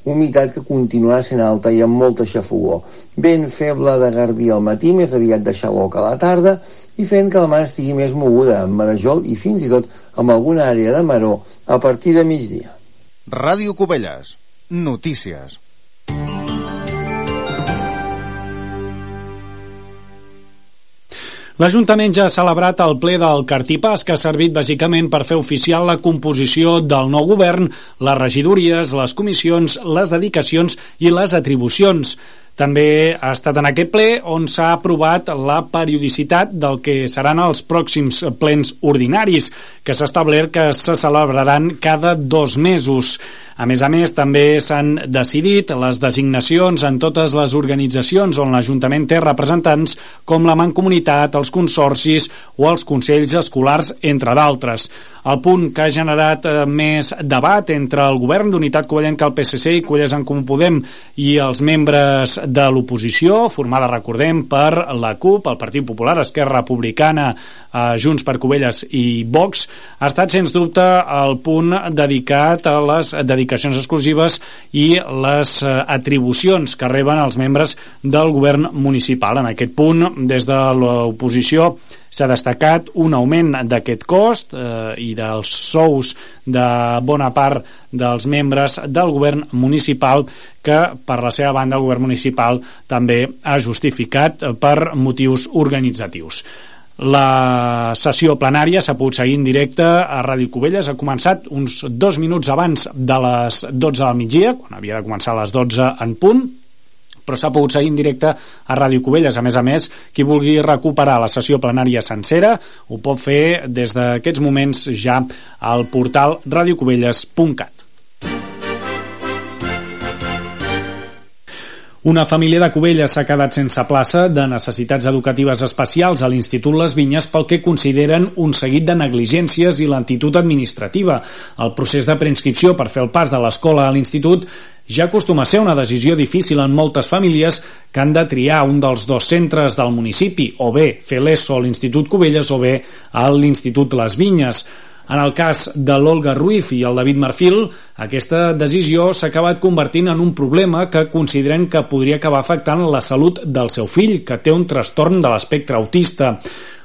humitat que continuarà sent alta i amb molta xafogó. Vent feble de garbí al matí, més aviat de xaloc a la tarda, i fent que la mar estigui més moguda amb marejol i fins i tot amb alguna àrea de maró a partir de migdia. Ràdio Cubelles. Notícies. L'Ajuntament ja ha celebrat el ple del Cartipàs, que ha servit bàsicament per fer oficial la composició del nou govern, les regidories, les comissions, les dedicacions i les atribucions. També ha estat en aquest ple on s'ha aprovat la periodicitat del que seran els pròxims plens ordinaris, que s'ha establert que se celebraran cada dos mesos. A més a més, també s'han decidit les designacions en totes les organitzacions on l'Ajuntament té representants, com la Mancomunitat, els consorcis o els consells escolars, entre d'altres. El punt que ha generat eh, més debat entre el govern d'Unitat Covellenca, el PSC i Covelles en Comú Podem i els membres de l'oposició, formada, recordem, per la CUP, el Partit Popular, Esquerra Republicana, eh, Junts per Covelles i Vox, ha estat, sens dubte, el punt dedicat a les dedicacions exclusives i les eh, atribucions que reben els membres del govern municipal. En aquest punt, des de l'oposició, s'ha destacat un augment d'aquest cost eh, i dels sous de bona part dels membres del govern municipal que per la seva banda el govern municipal també ha justificat per motius organitzatius. La sessió plenària s'ha pogut seguir en directe a Ràdio Cubelles. Ha començat uns dos minuts abans de les 12 del migdia, quan havia de començar a les 12 en punt, però s'ha pogut seguir en directe a Ràdio Cubelles. A més a més, qui vulgui recuperar la sessió plenària sencera ho pot fer des d'aquests moments ja al portal radiocubelles.cat. Una família de Cubelles s'ha quedat sense plaça de necessitats educatives especials a l'Institut Les Vinyes pel que consideren un seguit de negligències i lentitud administrativa. El procés de preinscripció per fer el pas de l'escola a l'institut ja acostuma a ser una decisió difícil en moltes famílies que han de triar un dels dos centres del municipi, o bé fer l'ESO a l'Institut Cubelles o bé a l'Institut Les Vinyes. En el cas de l'Olga Ruiz i el David Marfil, aquesta decisió s'ha acabat convertint en un problema que consideren que podria acabar afectant la salut del seu fill, que té un trastorn de l'espectre autista.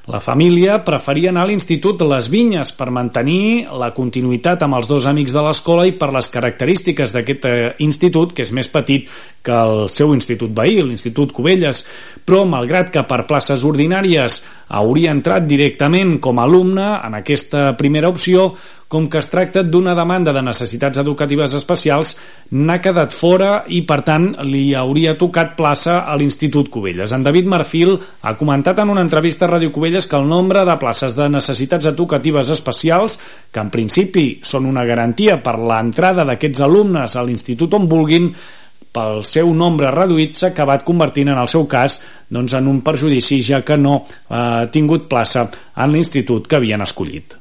La família preferia anar a l'Institut Les Vinyes per mantenir la continuïtat amb els dos amics de l'escola i per les característiques d'aquest eh, institut, que és més petit que el seu institut veí, l'Institut Cubelles, però malgrat que per places ordinàries hauria entrat directament com a alumne en aquesta primera opció, com que es tracta d'una demanda de necessitats educatives especials, n'ha quedat fora i, per tant, li hauria tocat plaça a l'Institut Cubelles. En David Marfil ha comentat en una entrevista a Ràdio Cubelles que el nombre de places de necessitats educatives especials, que en principi són una garantia per l'entrada d'aquests alumnes a l'institut on vulguin, pel seu nombre reduït s'ha acabat convertint en el seu cas doncs, en un perjudici ja que no ha tingut plaça en l'institut que havien escollit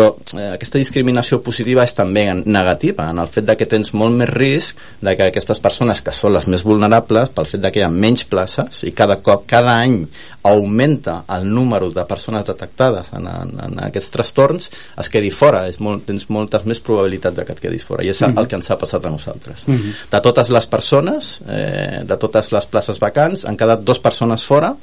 però eh, aquesta discriminació positiva és també negativa en el fet de que tens molt més risc de que aquestes persones que són les més vulnerables pel fet de que hi ha menys places i cada cop, cada any augmenta el número de persones detectades en, en, en aquests trastorns es quedi fora, és molt, tens moltes més probabilitats de que et quedis fora i és mm -hmm. el que ens ha passat a nosaltres mm -hmm. de totes les persones eh, de totes les places vacants han quedat dues persones fora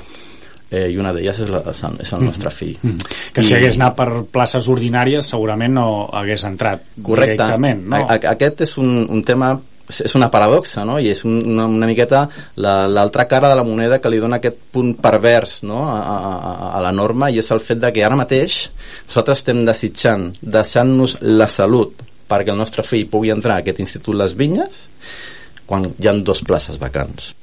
eh, i una d'elles és, la, és, el, el nostre fill mm -hmm. que si I... hagués anat per places ordinàries segurament no hagués entrat Correcte. directament no? A, a, aquest és un, un tema és una paradoxa, no? I és una, una miqueta l'altra la, cara de la moneda que li dona aquest punt pervers no? a, a, a la norma i és el fet de que ara mateix nosaltres estem desitjant deixant-nos la salut perquè el nostre fill pugui entrar a aquest institut Les Vinyes quan hi ha dos places vacants.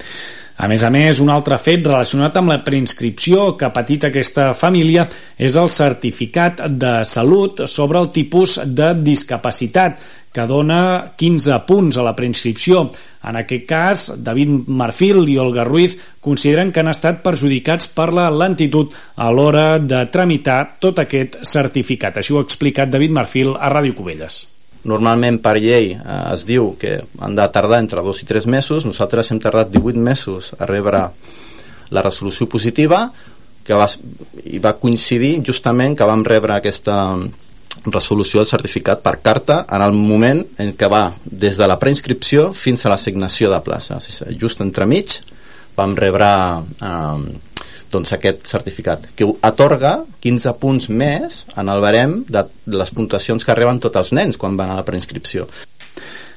A més a més, un altre fet relacionat amb la preinscripció que ha patit aquesta família és el certificat de salut sobre el tipus de discapacitat que dona 15 punts a la preinscripció. En aquest cas, David Marfil i Olga Ruiz consideren que han estat perjudicats per la lentitud a l'hora de tramitar tot aquest certificat. Així ho ha explicat David Marfil a Ràdio Cubelles normalment per llei eh, es diu que han de tardar entre dos i tres mesos. Nosaltres hem tardat 18 mesos a rebre la resolució positiva que va, i va coincidir justament que vam rebre aquesta resolució del certificat per carta en el moment en què va des de la preinscripció fins a l'assignació de places. Just entremig vam rebre eh, doncs, aquest certificat, que atorga 15 punts més en el barem de, les puntuacions que reben tots els nens quan van a la preinscripció.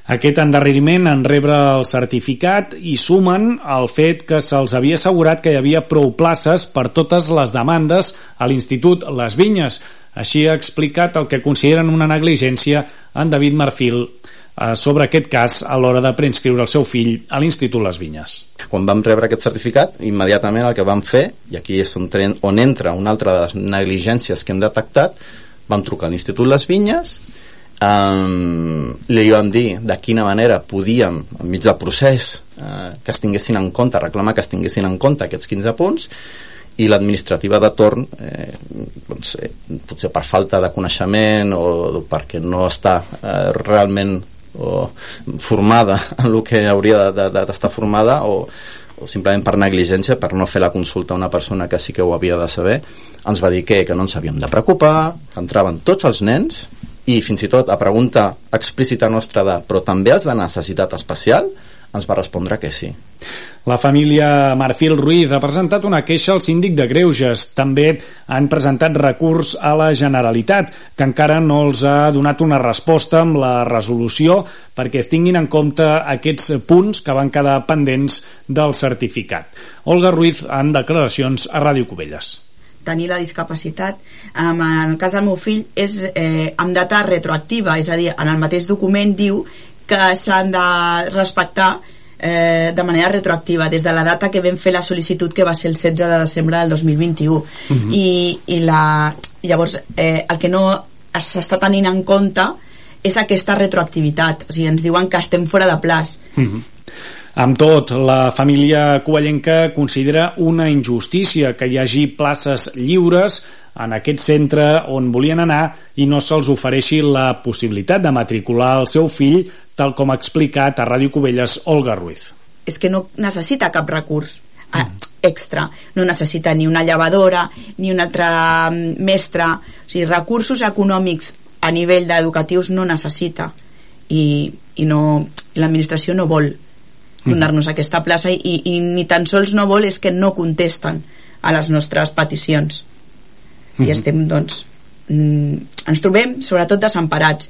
Aquest endarreriment en rebre el certificat i sumen el fet que se'ls havia assegurat que hi havia prou places per totes les demandes a l'Institut Les Vinyes. Així ha explicat el que consideren una negligència en David Marfil sobre aquest cas a l'hora de preinscriure el seu fill a l'Institut Les Vinyes. Quan vam rebre aquest certificat, immediatament el que vam fer, i aquí és on, on entra una altra de les negligències que hem detectat, vam trucar a l'Institut Les Vinyes, um, li vam dir de quina manera podíem, enmig del procés, uh, que es tinguessin en compte, reclamar que es tinguessin en compte aquests 15 punts, i l'administrativa de torn eh, doncs, eh, potser per falta de coneixement o perquè no està eh, realment o formada en el que hauria d'estar de, de, formada o, o simplement per negligència, per no fer la consulta a una persona que sí que ho havia de saber, ens va dir que, que no ens havíem de preocupar, que entraven tots els nens i fins i tot a pregunta explícita nostra de però també els de necessitat especial ens va respondre que sí. La família Marfil Ruiz ha presentat una queixa al síndic de Greuges. També han presentat recurs a la Generalitat, que encara no els ha donat una resposta amb la resolució perquè es tinguin en compte aquests punts que van quedar pendents del certificat. Olga Ruiz en declaracions a Ràdio Cubelles tenir la discapacitat en el cas del meu fill és eh, amb data retroactiva és a dir, en el mateix document diu que s'han de respectar eh, de manera retroactiva des de la data que vam fer la sol·licitud que va ser el 16 de desembre del 2021 uh -huh. I, i la, llavors eh, el que no s'està tenint en compte és aquesta retroactivitat o sigui, ens diuen que estem fora de plaç uh -huh. Amb tot, la família covellenca considera una injustícia que hi hagi places lliures en aquest centre on volien anar i no se'ls ofereixi la possibilitat de matricular el seu fill tal com ha explicat a Ràdio Cubelles Olga Ruiz. És que no necessita cap recurs eh, extra, no necessita ni una llevadora ni un altre mm, mestre, o sigui, recursos econòmics a nivell d'educatius no necessita. I, i no l'administració no vol donar-nos aquesta plaça i, i ni tan sols no vol és que no contesten a les nostres peticions. I Mhm. estem doncs mm, ens trobem sobretot desemparats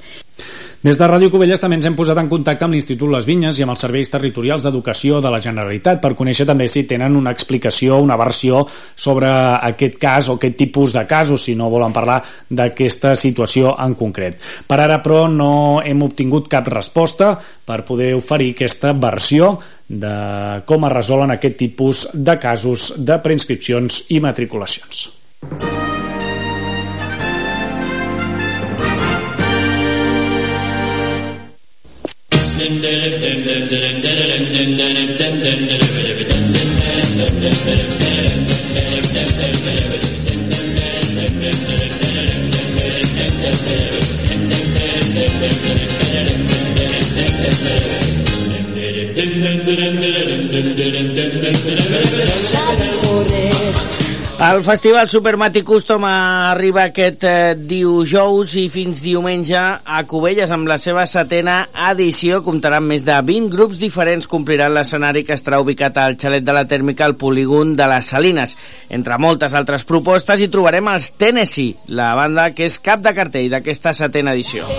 Des de Ràdio Cubelles també ens hem posat en contacte amb l'Institut Les Vinyes i amb els serveis territorials d'educació de la Generalitat per conèixer també si tenen una explicació, una versió sobre aquest cas o aquest tipus de casos, si no volen parlar d'aquesta situació en concret. Per ara, però, no hem obtingut cap resposta per poder oferir aquesta versió de com es resolen aquest tipus de casos de preinscripcions i matriculacions. Al correr. El Festival Supermati Custom arriba aquest eh, dijous i fins diumenge a Cubelles amb la seva setena edició. Comptarà amb més de 20 grups diferents, compliran l'escenari que estarà ubicat al xalet de la tèrmica al polígon de les Salines. Entre moltes altres propostes hi trobarem els Tennessee, la banda que és cap de cartell d'aquesta setena edició.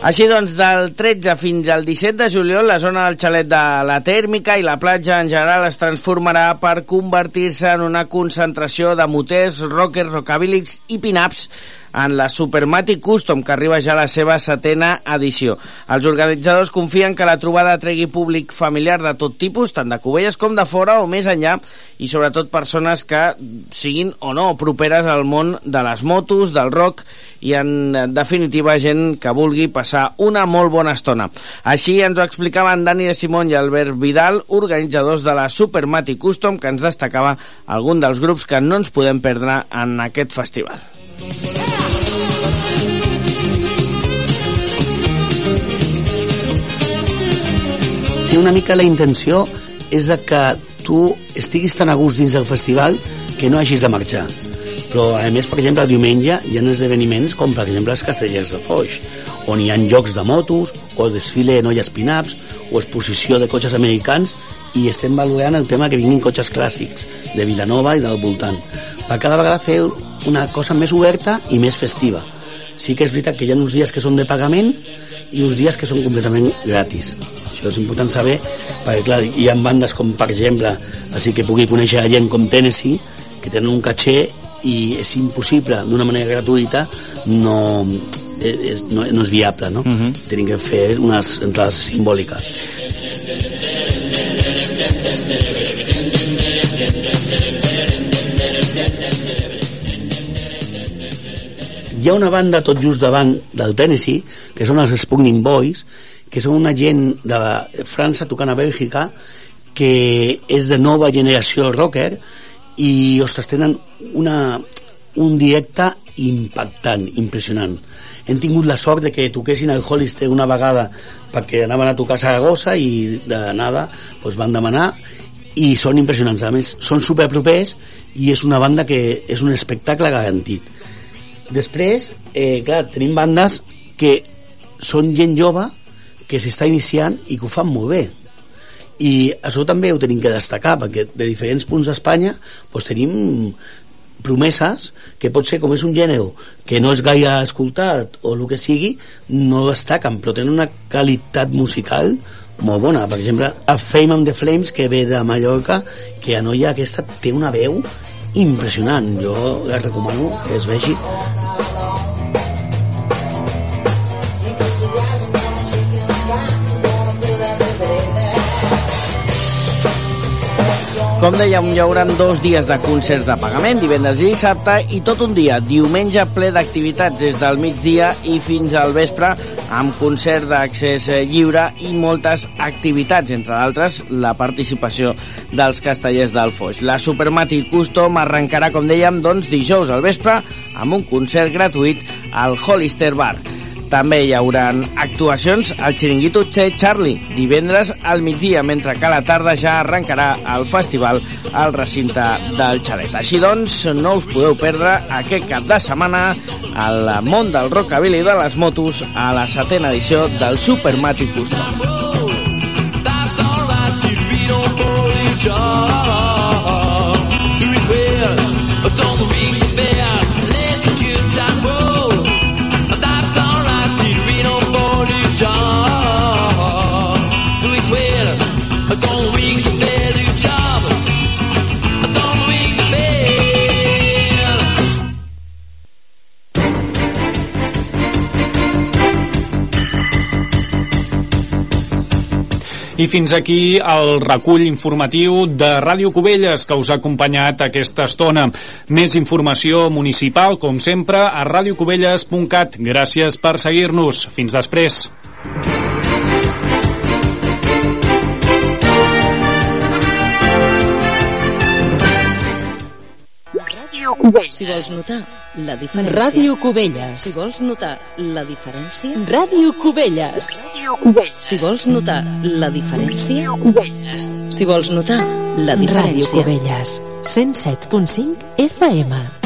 Així doncs, del 13 fins al 17 de juliol, la zona del xalet de la tèrmica i la platja en general es transformarà per convertir-se en una concentració de moters, rockers, rockabilis i pin-ups en la Supermatic Custom, que arriba ja a la seva setena edició. Els organitzadors confien que la trobada tregui públic familiar de tot tipus, tant de Cubelles com de fora o més enllà, i sobretot persones que siguin o no properes al món de les motos, del rock i en definitiva gent que vulgui passar una molt bona estona. Així ens ho explicaven Dani de Simón i Albert Vidal, organitzadors de la Supermati Custom, que ens destacava algun dels grups que no ens podem perdre en aquest festival. Sí, una mica la intenció és de que tu estiguis tan a gust dins del festival que no hagis de marxar. Però, a més, per exemple, diumenge hi ha esdeveniments com, per exemple, els castellers de Foix, on hi ha jocs de motos, o desfile de noies pin-ups, o exposició de cotxes americans, i estem valorant el tema que vinguin cotxes clàssics de Vilanova i del voltant. Per cada vegada fer una cosa més oberta i més festiva. Sí que és veritat que hi ha uns dies que són de pagament i uns dies que són completament gratis. Això és important saber, perquè clar, hi ha bandes com, per exemple, així que pugui conèixer gent com Tennessee, que tenen un caché i és impossible d'una manera gratuïta no, és, no, no és viable no? Uh -huh. tenim que fer unes entrades simbòliques hi ha una banda tot just davant del Tennessee que són els Spooning Boys que són una gent de França tocant a Bèlgica que és de nova generació rocker i ostres, tenen una, un directe impactant, impressionant. Hem tingut la sort de que toquessin el Hollister una vegada perquè anaven a tocar a Saragossa i de nada doncs van demanar i són impressionants, a més són superpropers i és una banda que és un espectacle garantit després, eh, clar, tenim bandes que són gent jove que s'està iniciant i que ho fan molt bé. I això també ho tenim que destacar perquè de diferents punts d'Espanya doncs tenim promeses que pot ser com és un gènere que no és gaire escoltat o el que sigui, no destaquen però tenen una qualitat musical molt bona, per exemple a Fame and the Flames que ve de Mallorca que a noia aquesta té una veu impressionant. Jo la recomano que es vegi Com dèiem, hi haurà dos dies de concerts de pagament, divendres i dissabte, i tot un dia, diumenge, ple d'activitats des del migdia i fins al vespre, amb concert d'accés lliure i moltes activitats, entre d'altres, la participació dels castellers del Foix. La Supermati Custom arrencarà, com dèiem, doncs, dijous al vespre, amb un concert gratuït al Hollister Bar. També hi haurà actuacions al Chiringuito Che Charlie divendres al migdia, mentre que a la tarda ja arrencarà el festival al recinte del Xalet. Així doncs, no us podeu perdre aquest cap de setmana al món del rockabilly de les motos a la setena edició del Supermatic Custom. I fins aquí el recull informatiu de Ràdio Cubelles que us ha acompanyat aquesta estona. Més informació municipal, com sempre, a radiocubelles.cat. Gràcies per seguir-nos. Fins després. Si vols notar la diferència... Ràdio Cubelles. Si vols notar la diferència... Ràdio Cubelles. Si vols notar la diferència... Si vols notar la Ràdio diferència... Cubelles. 107.5 FM.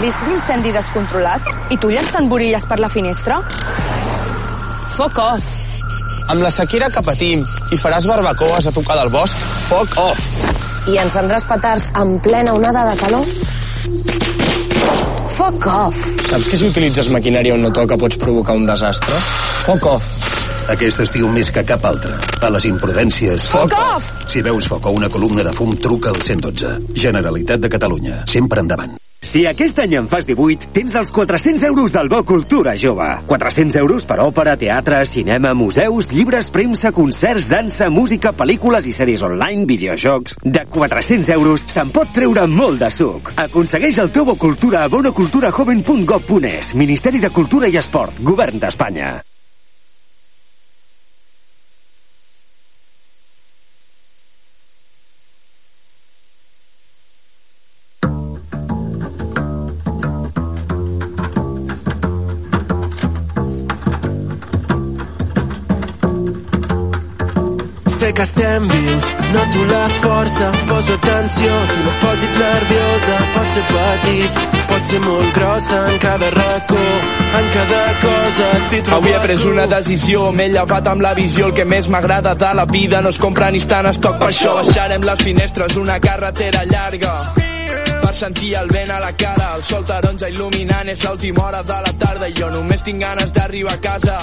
El risc d'incendi descontrolat i tu llançant borilles per la finestra? Foc off. Amb la sequera que patim i faràs barbacoes a tocar del bosc, foc off. I encendràs petards en plena onada de calor? Foc off. Saps que si utilitzes maquinària on no toca pots provocar un desastre? Foc off. Aquest estiu més que cap altre. A les imprudències... Foc off! Si veus foc o una columna de fum, truca al 112. Generalitat de Catalunya. Sempre endavant. Si aquest any en fas 18, tens els 400 euros del Bo Cultura Jove. 400 euros per òpera, teatre, cinema, museus, llibres, premsa, concerts, dansa, música, pel·lícules i sèries online, videojocs... De 400 euros se'n pot treure molt de suc. Aconsegueix el teu Bo Cultura a bonoculturajoven.gov.es. Ministeri de Cultura i Esport. Govern d'Espanya. Vius, noto la força, poso atenció, tu no posis nerviosa, pot ser petit, pot ser molt grossa en cada racó, en cada cosa t'hi trobo Avui he pres una decisió, m'he llevat amb la visió, el que més m'agrada de la vida no es compra ni està en estoc, per això baixarem les finestres, una carretera llarga per sentir el vent a la cara, el sol taronja il·luminant, és l'última hora de la tarda i jo només tinc ganes d'arribar a casa.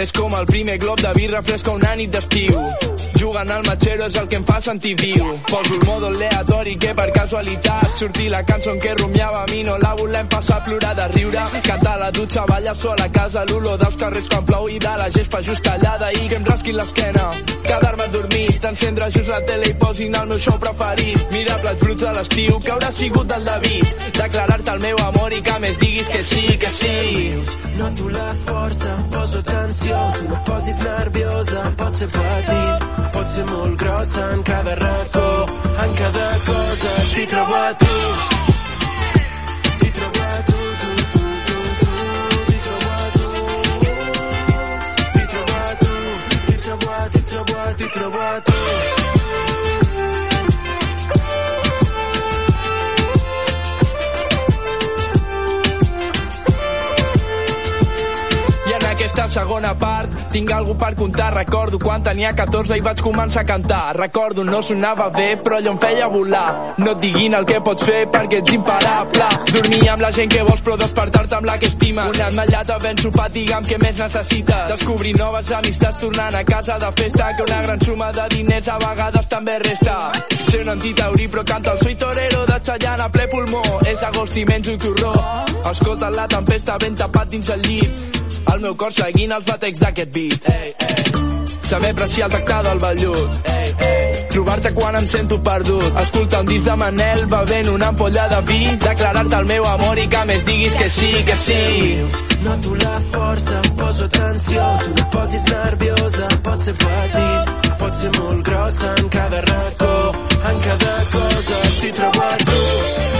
És com el primer glob de birra fresca una nit d'estiu. Jugant al matxero és el que em fa sentir viu. Poso el modo aleatori que per casualitat sortir la cançó en què rumiava a mi no la volem passar a plorar de riure. Cantar la dutxa, ballar sol a casa, l'olor dels carrers quan plou i de la gespa just tallada i que em rasqui l'esquena. Quedar-me dormit, encendre just la tele i posin el meu show preferit. Mirar plats bruts a l'estiu, que haurà sigut del David. Declarar-te el meu amor i que més diguis que sí, que sí. Noto la força, poso atenció, tu no posis nerviosa, pot ser petit, ser molt grossa en cada racó, en cada cosa t'hi trobo a tu. T'hi trobo a tu, aquesta segona part tinc algú per contar. Recordo quan tenia 14 i vaig començar a cantar. Recordo no sonava bé, però allò em feia volar. No et diguin el que pots fer perquè ets imparable. Dormir amb la gent que vols però despertar-te amb la que estimes. Una ametllata ben sopat, digue'm què més necessites. Descobrir noves amistats tornant a casa de festa que una gran suma de diners a vegades també resta. Ser un antitaurí però canta el soy torero de Chayanne a ple pulmó. És agost i menjo que horror. Escolta la tempesta ben tapat dins el llit el meu cor seguint els batecs d'aquest beat. Ei, ei. saber apreciar el tacte del vellut. Trobar-te quan em sento perdut. Escolta un disc de Manel bevent una ampolla de vi. Declarar-te el meu amor i que més diguis que sí, que sí. Noto la força, poso tensió, tu no posis nerviosa, pot ser petit, pot ser molt grossa en cada racó, en cada cosa, t'hi trobo a tu.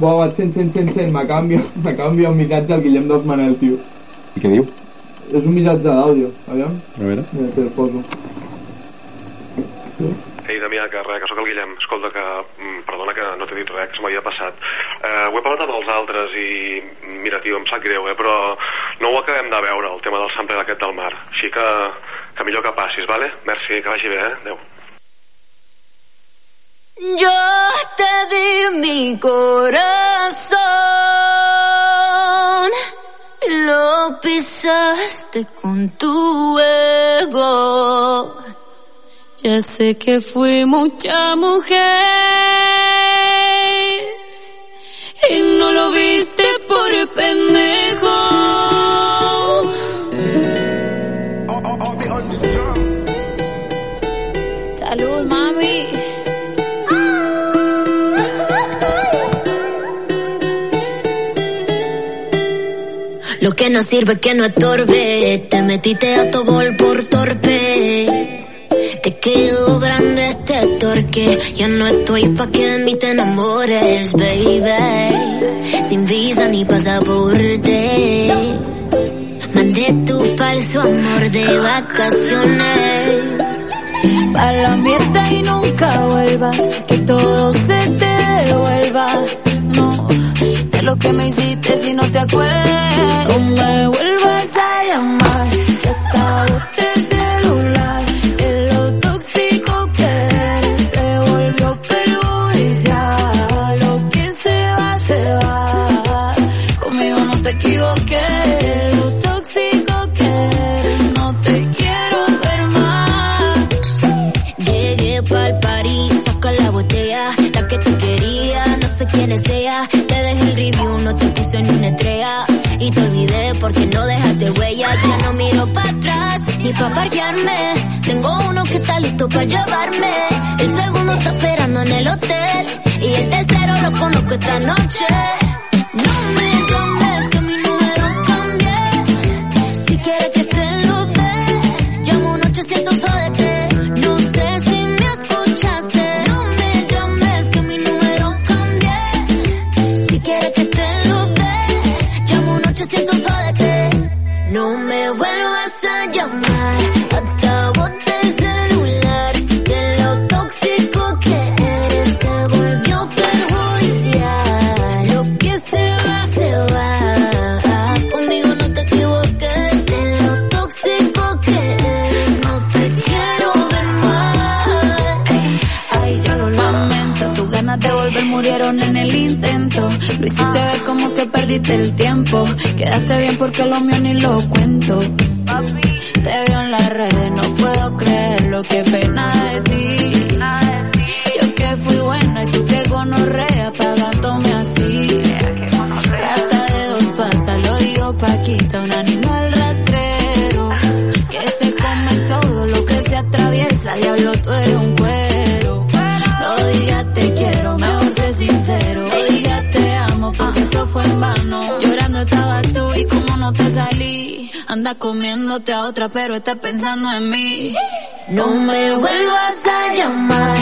Buah, vaig sent, sent, sent, sent, m'acaba d'enviar un missatge al Guillem dels Manel, tio. I què diu? És un missatge d'àudio, aviam. A veure. Mira, te el poso. Ei, Damià, que res, que sóc el Guillem. Escolta, que mm, perdona que no t'he dit res, que se m'havia passat. Eh, ho he parlat amb els altres i, mira, tio, em sap greu, eh, però no ho acabem de veure, el tema del sample aquest del mar. Així que, que millor que passis, vale? Merci, que vagi bé, eh? Adéu. Yo te di mi corazón, lo pisaste con tu ego. Ya sé que fui mucha mujer y no lo viste por pendejo. Que no sirve que no estorbe. Te metiste a tu gol por torpe. Te quedó grande este torque. Ya no estoy pa' que de mí te enamores, baby. Sin visa ni pasaporte. Mandé tu falso amor de vacaciones. Pa' la mierda y nunca vuelvas. Que todo se te devuelva. Lo que me hiciste si no te acuerdas. Miro para ni pa' parquearme. Tengo uno que está listo para llevarme. El segundo está esperando en el hotel. Y el tercero lo conozco esta noche. Lo hiciste ver como que perdiste el tiempo. Quedaste bien porque lo mío ni lo cuento. Te veo en las redes, no puedo creer lo que pena de ti. Yo que fui buena y tú que gonorrea pagándome así. Rata de dos patas, lo digo Paquita, un animal rastrero. Que se come todo lo que se atraviesa, diablo tú eres un y como no te salí. Anda comiéndote a otra pero estás pensando en mí. No me vuelvas a llamar,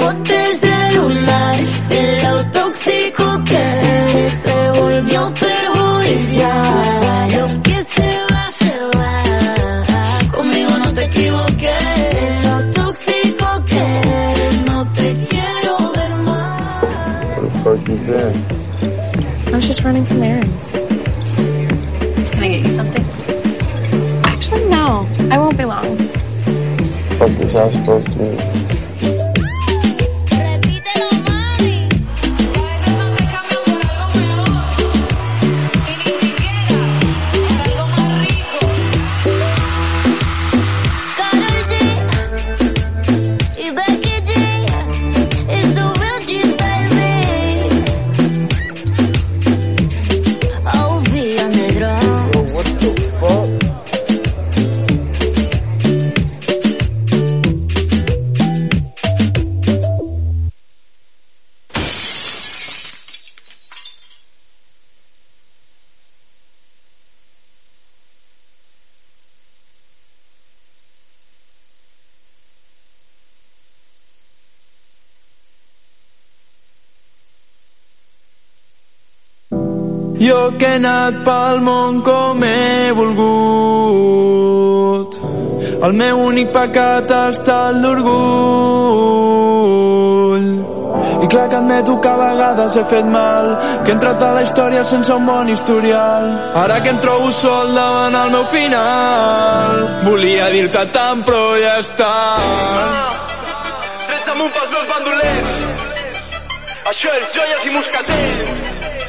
bote el celular. De lo tóxico que eres se volvió perjudicial. Lo que se va, se va. Conmigo no te equivoques. De te? I was just running some errands. No, I won't be long. What is was supposed to. Karol que he anat pel món com he volgut El meu únic pecat ha estat l'orgull i clar que admeto que a vegades he fet mal que he entrat a la història sense un bon historial ara que em trobo sol davant el meu final volia dir-te tant però ja està Tres damunt pels meus bandolers. Això és joies i moscatell.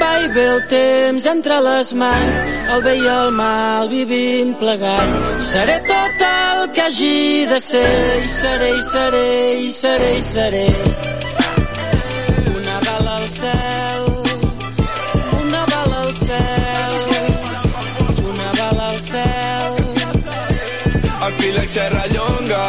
Va i ve el temps entre les mans, el bé i el mal vivim plegats. Seré tot el que hagi de ser, i seré, i seré, i seré, i seré. Una bala al cel, una bala al cel, una bala al cel. El Fílex Serra Llonga,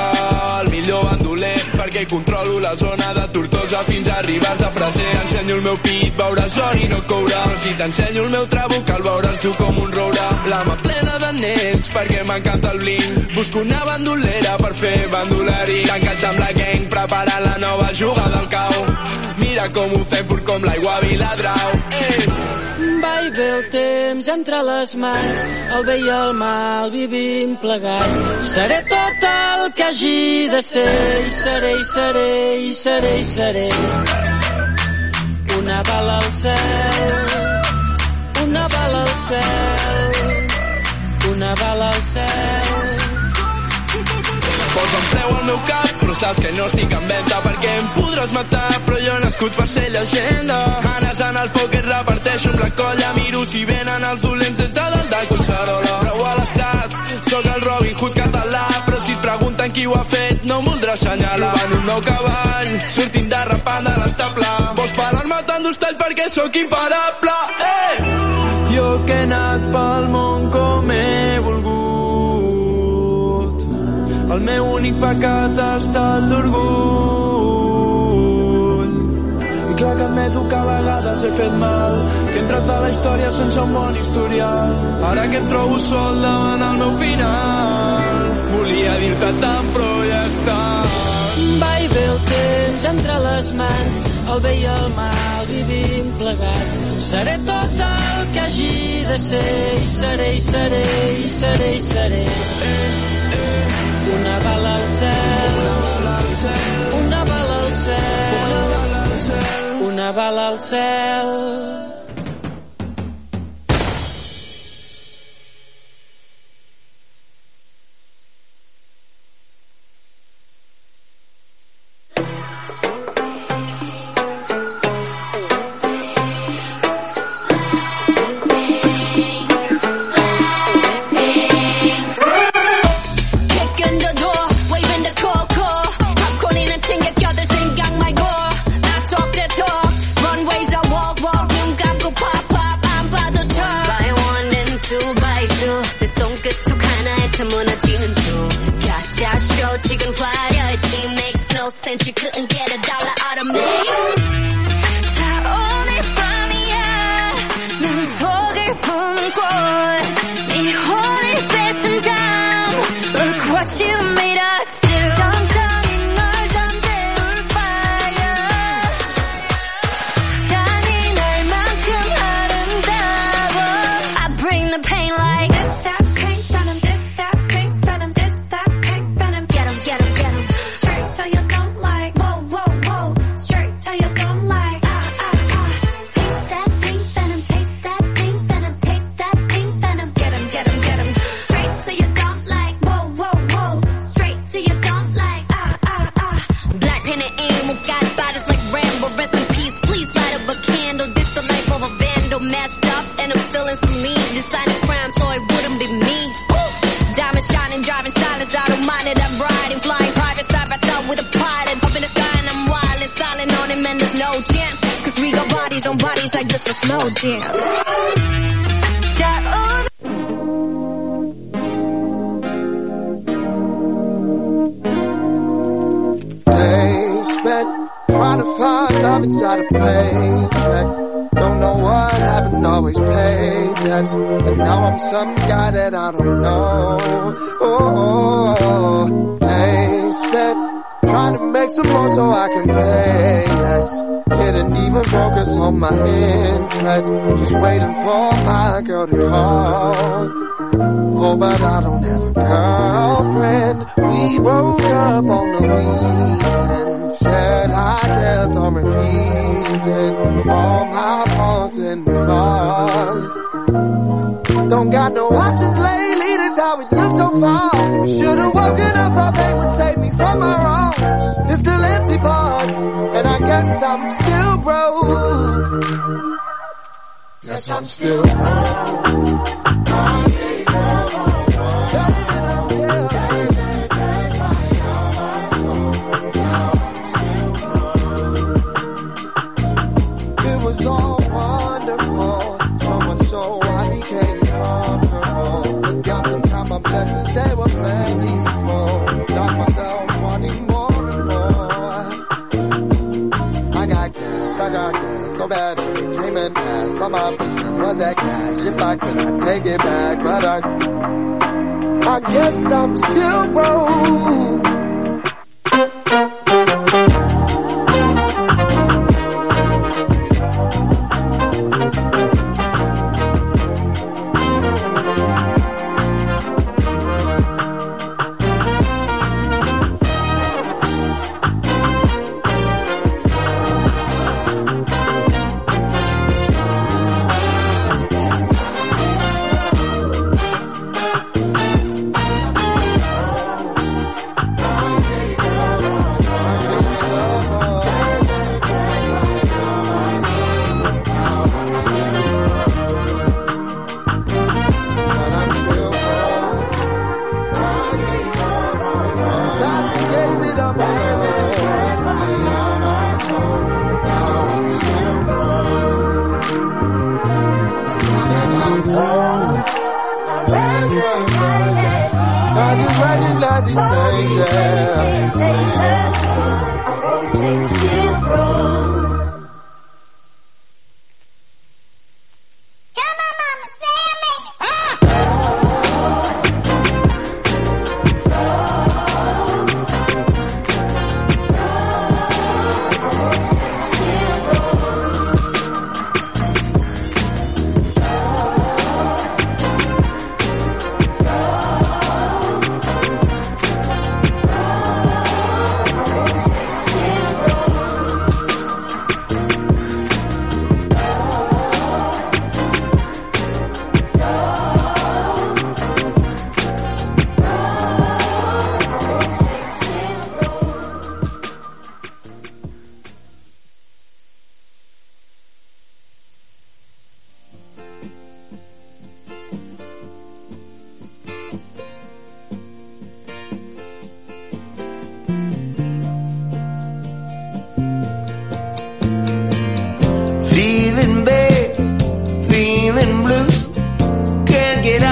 perquè controlo la zona de Tortosa fins a arribar de Freser. Ensenyo el meu pit, veuràs or i no coure. Però si t'ensenyo el meu trabuc, el veuràs tu com un roure. La mà plena de nens, perquè m'encanta el bling. Busco una bandolera per fer bandoleri. Tancats amb la gang, preparant la nova jugada al cau. Mira com ho fem pur com l'aigua a Viladrau. Ei! Ve el temps entre les mans, el bé i el mal vivim plegats. Seré tot el que hagi de ser, i seré, i seré, i seré, i seré. Una bala al cel, una bala al cel, una bala al cel. Posa'm preu al meu cap, però saps que no estic en venda perquè em podràs matar, però jo he nascut per ser llegenda. Anes en el pòquer reparteixo amb la colla, miro si venen els dolents des de dalt de Collserola. Prou a l'estat, sóc el Robin Hood català, però si et pregunten qui ho ha fet, no em voldrà assenyalar. Van un nou cavall, sortint de rapant de l'estable. Vols parar-me tant d'hostall perquè sóc imparable. Eh! Jo que he anat pel món el meu únic pecat ha estat l'orgull. Clar que admeto que a vegades he fet mal, que he entrat a la història sense un bon historial. Ara que em trobo sol davant el meu final, volia dir-te tant però ja està. Va i ve el temps entre les mans, el bé i el mal vivim plegats. Seré tot el que hagi de ser, i seré, i seré, i seré, i seré. Una bala al cel, una bala al cel, una bala al cel. Kicking 'Cause I'm still.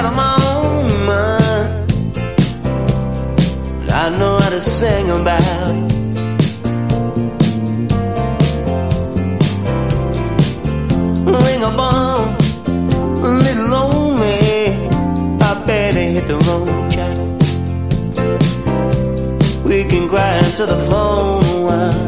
of my own mind. I know how to sing about it. Ring a bomb, a little lonely. I barely hit the road, child. We can cry into the phone.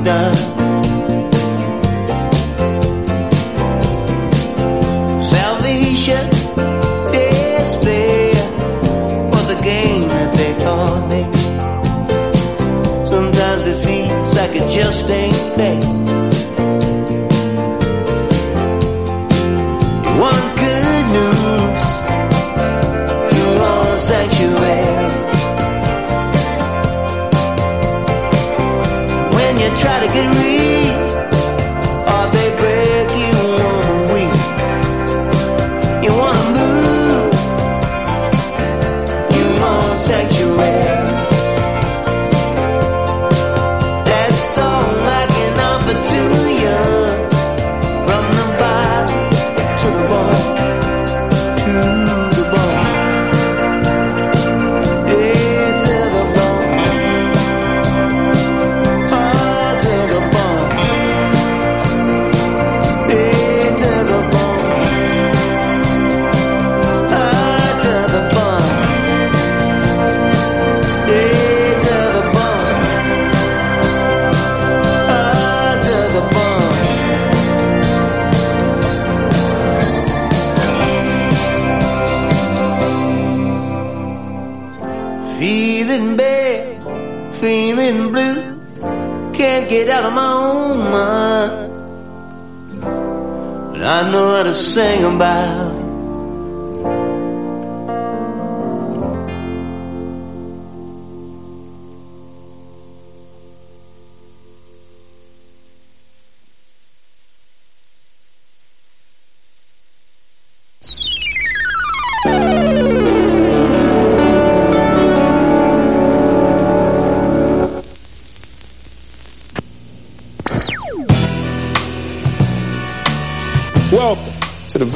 vida. Salvation, despair, for the game that they taught me. Sometimes it feels like it just ain't fair. to sing about.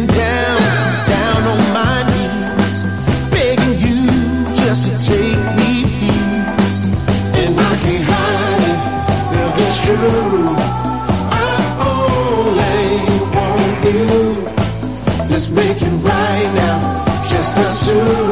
down, down on my knees, begging you just to take me, please. And I can't hide it, it's true. I only want you. Let's make it right now, just us two.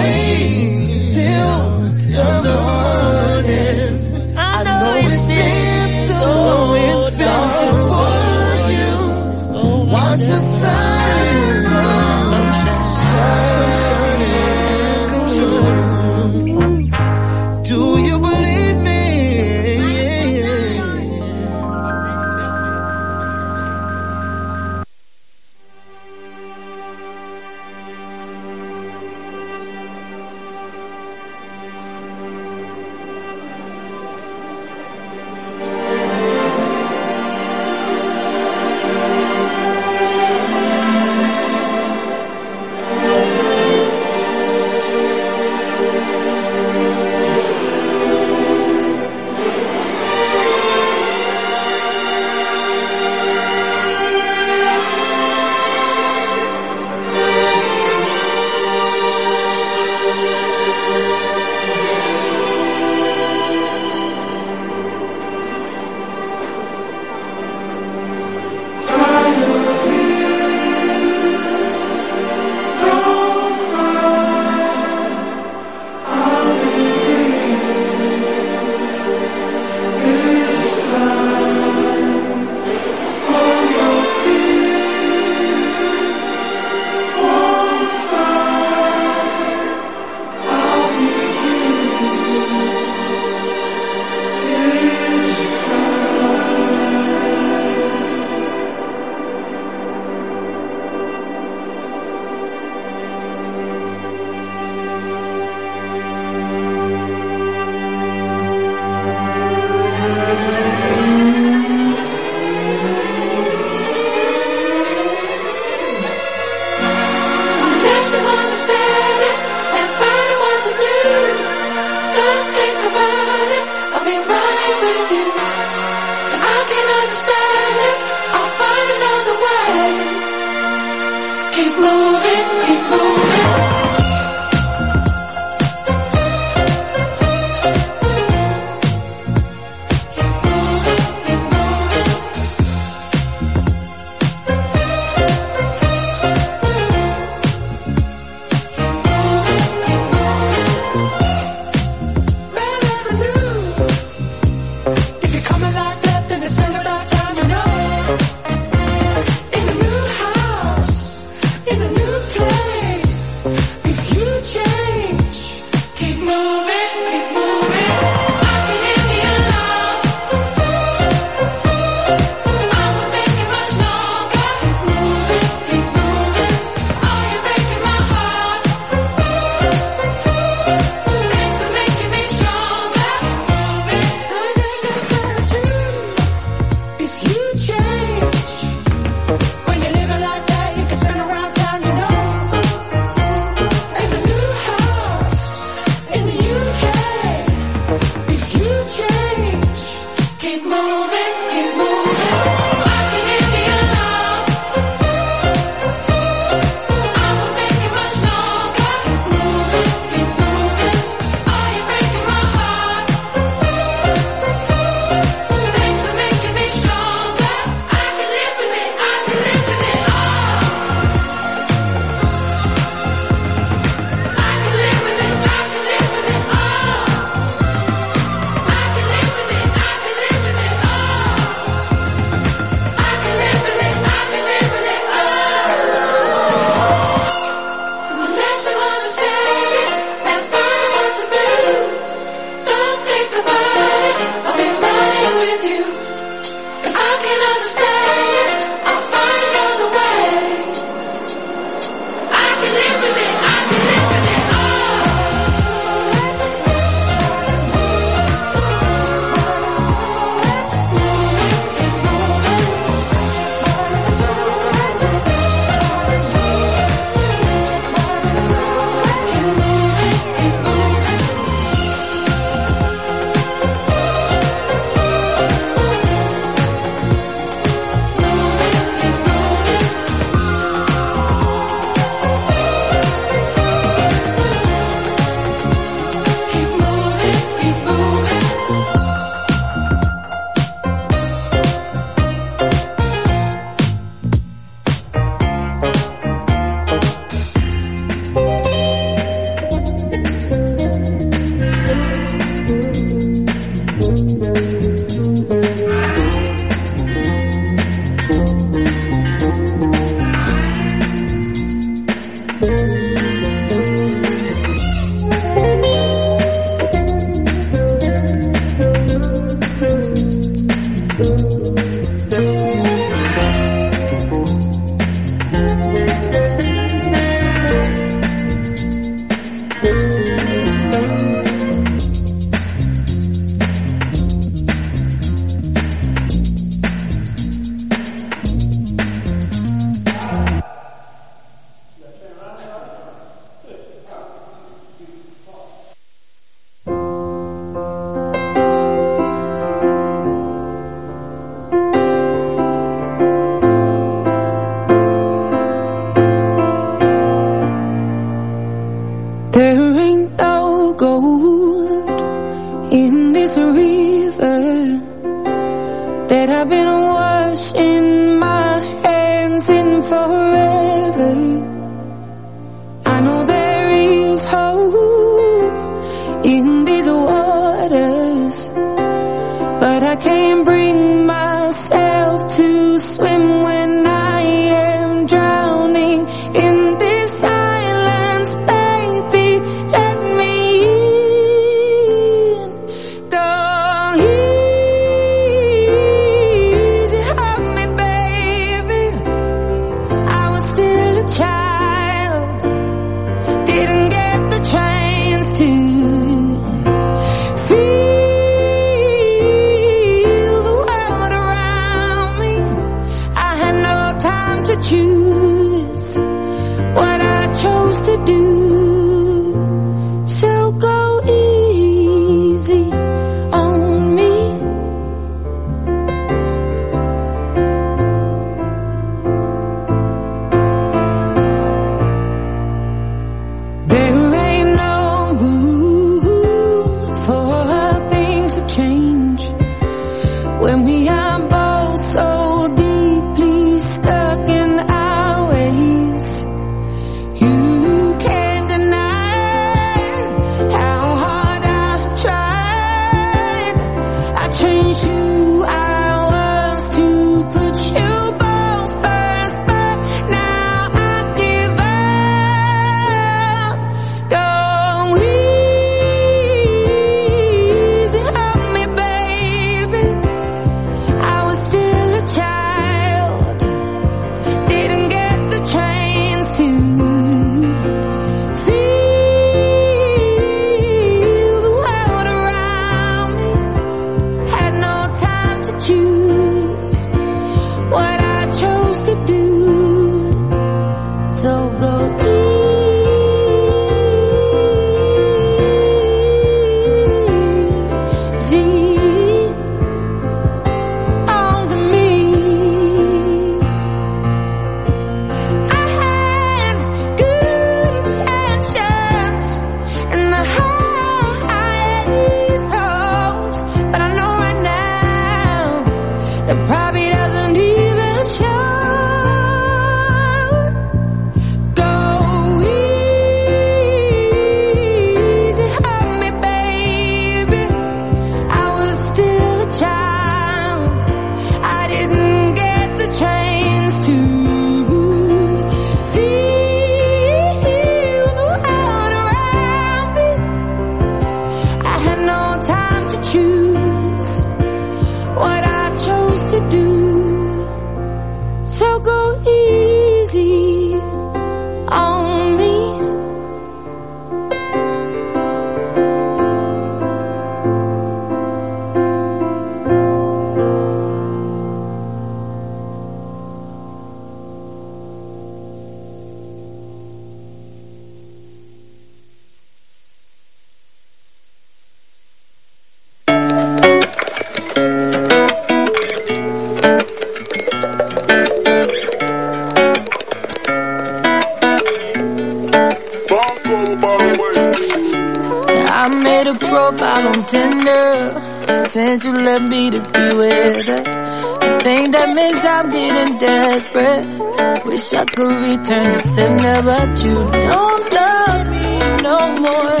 could return the sender, but you don't love me no more.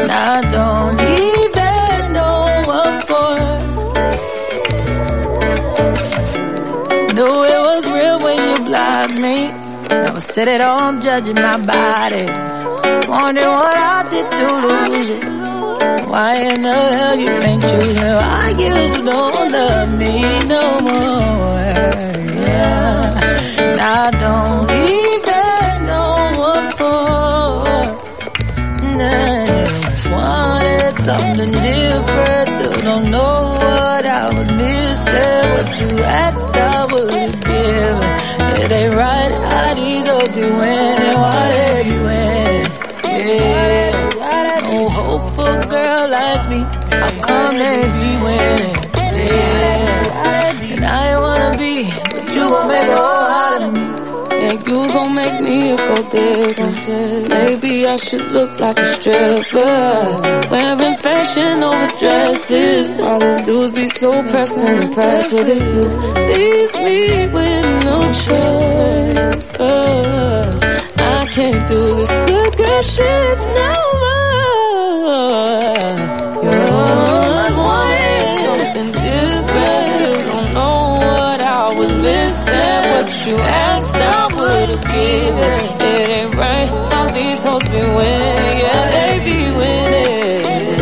And I don't even know what for. Knew it was real when you blocked me. I was sitting at home judging my body. Wondering what I did to lose you. Why in the hell you ain't choosing? Why you don't love me no more? Yeah. I don't even know what for. Nah, just wanted something different. Still don't know what I was missing. What you asked, I would give. given. It ain't right how these hoes be winning. Why they be winning? Yeah girl like me, I come and be winning. Yeah. And I ain't wanna be, but you gon' make a whole out of me. Yeah, you gon' make me a gold digger. Maybe I should look like a stripper. Wearing fashion over dresses. All the dudes be so pressed and impressed with it. You leave me with no choice. Oh, I can't do this good girl shit now. Was missing. What you asked, I would've given. It ain't right how these hoes be winning. Yeah, they be winning.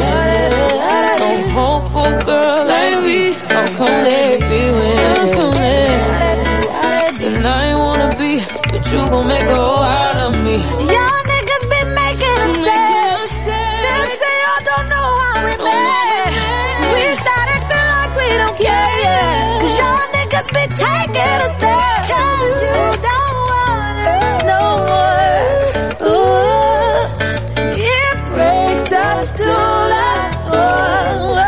No hopeful girl me. How come they be winning? And I ain't wanna be, but you gon' make a hoe out of me. Y'all be taking a step. Cause you don't want us no more. Ooh, it breaks us to the core.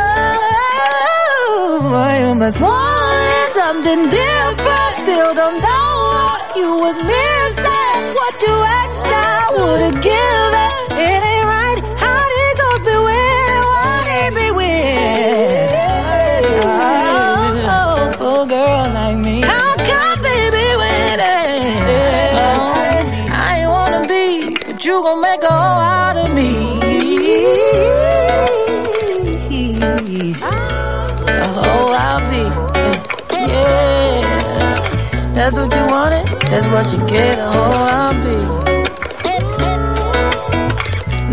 I almost wanted something different. Still don't know what you was missing. What you asked, I would've given. That's what you wanted. That's what you get. A hoe I'll be.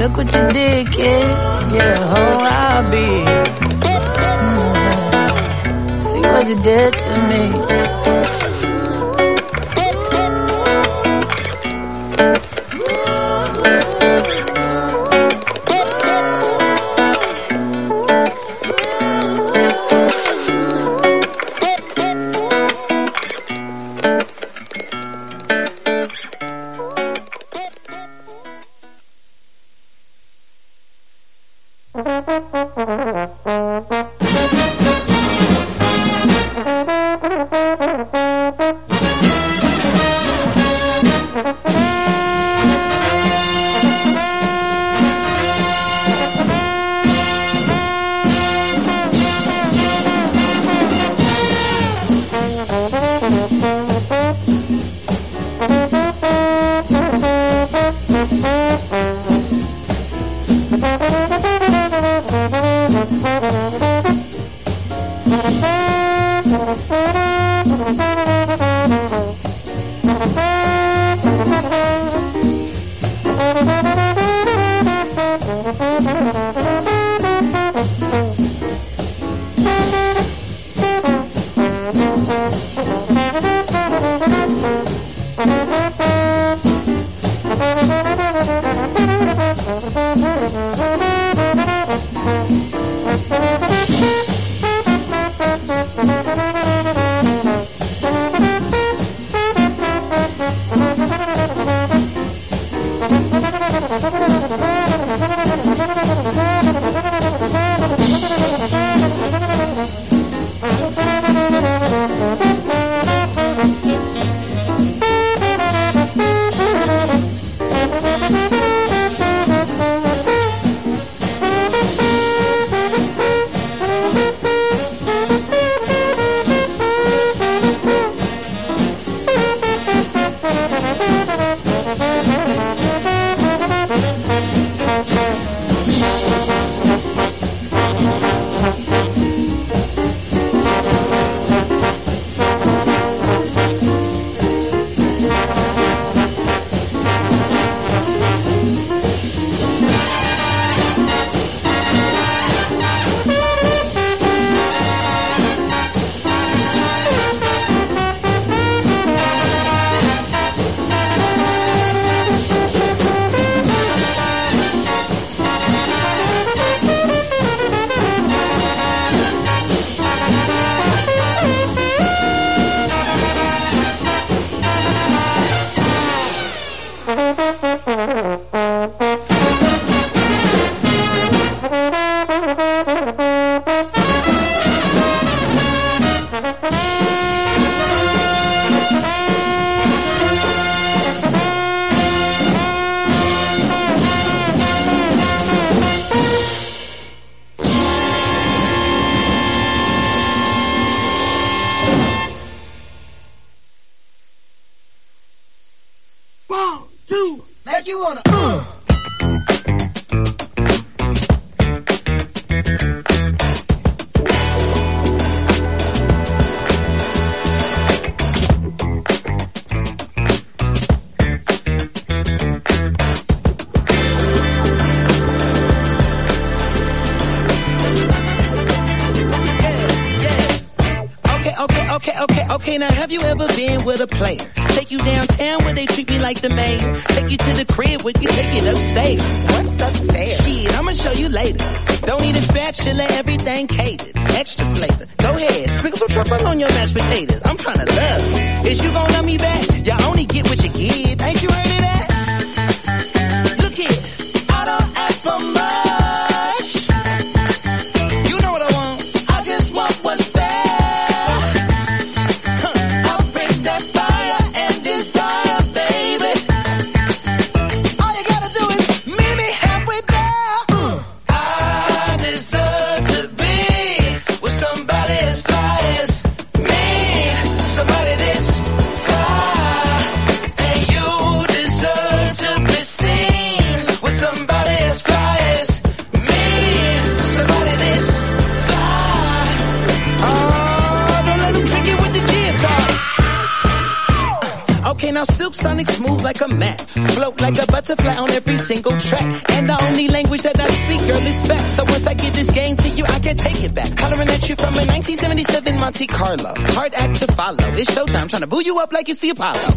Look what you did, kid. Yeah, hoe I'll be. Mm. See what you did to me. Up like it's the Apollo.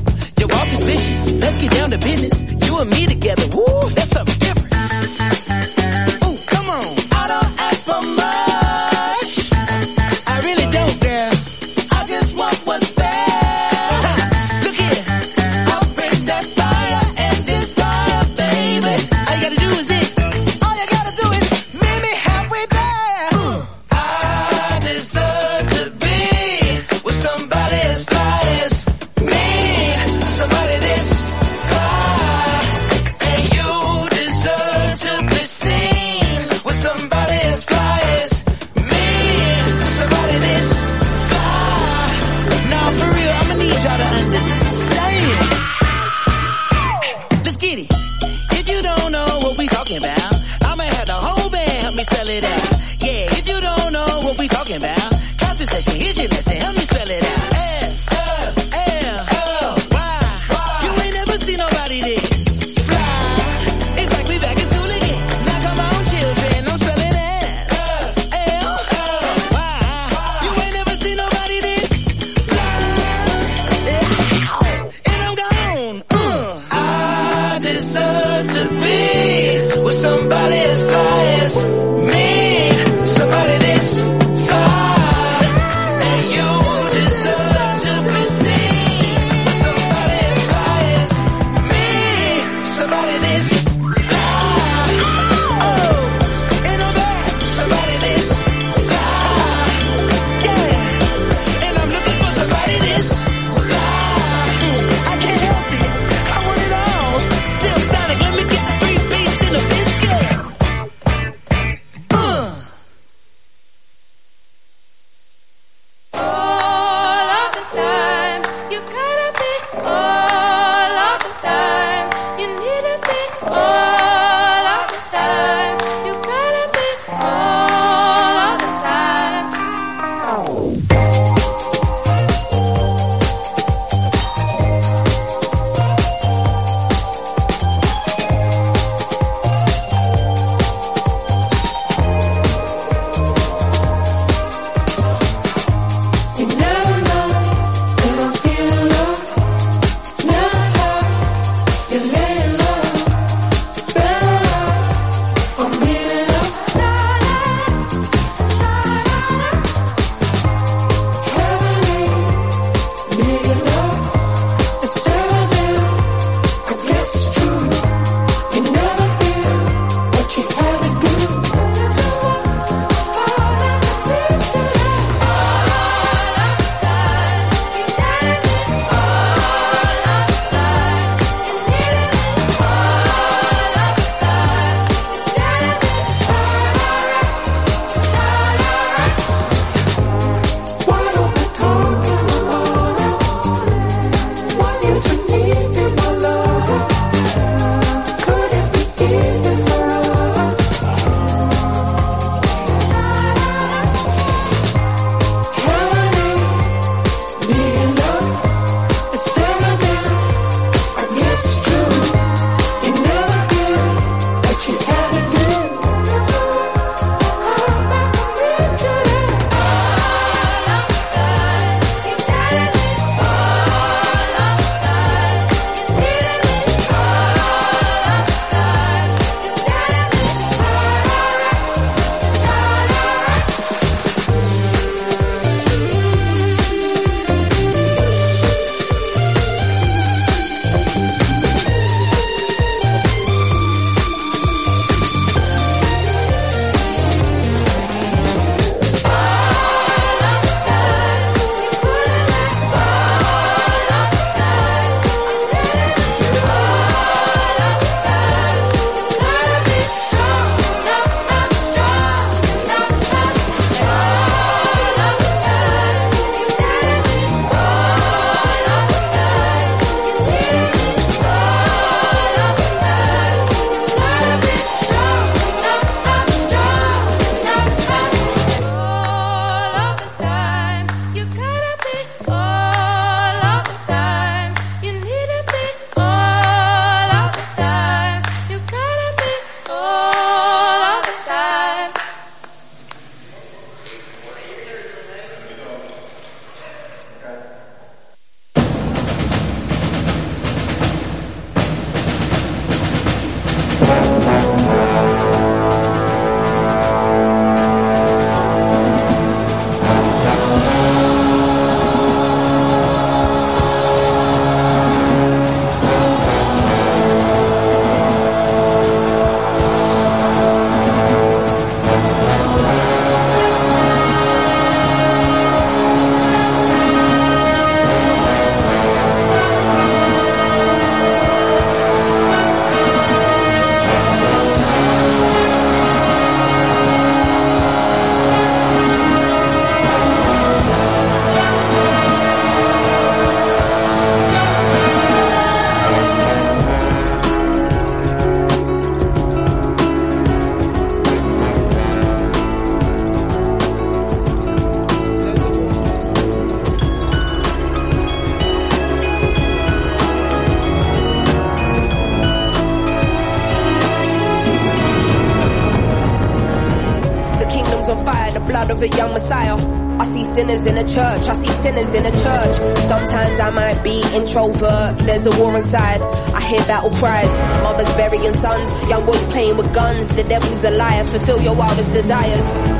In a church. Sometimes I might be introvert, there's a war inside. I hear battle cries, mothers burying sons, young boys playing with guns. The devil's a liar, fulfill your wildest desires.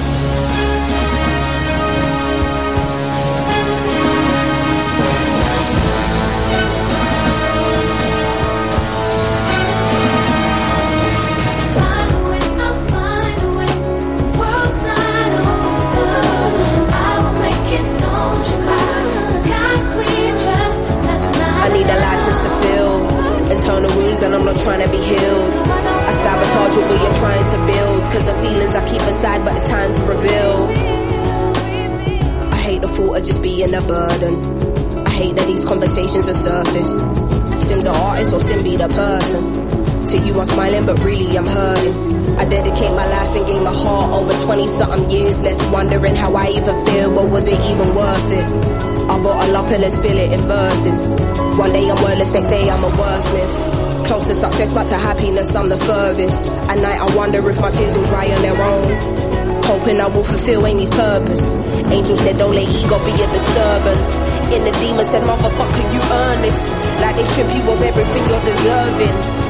Wounds and I'm not trying to be healed. I sabotage what you're trying to build cause the feelings I keep aside but it's time to reveal. I hate the thought of just being a burden. I hate that these conversations are surfaced. Sim's an artist or Sim be the person. To you I'm smiling but really I'm hurting. I dedicate my life and gave my heart over 20 something years left wondering how I even feel but was it even worth it? I bottle up and then spill it in verses. One day I'm wordless, next day I'm a wordsmith. Close to success, but to happiness I'm the furthest. At night I wonder if my tears will dry on their own. Hoping I will fulfill Amy's purpose. Angel said don't let ego be a disturbance. In the demon said motherfucker you earn this. Like they strip you of everything you're deserving.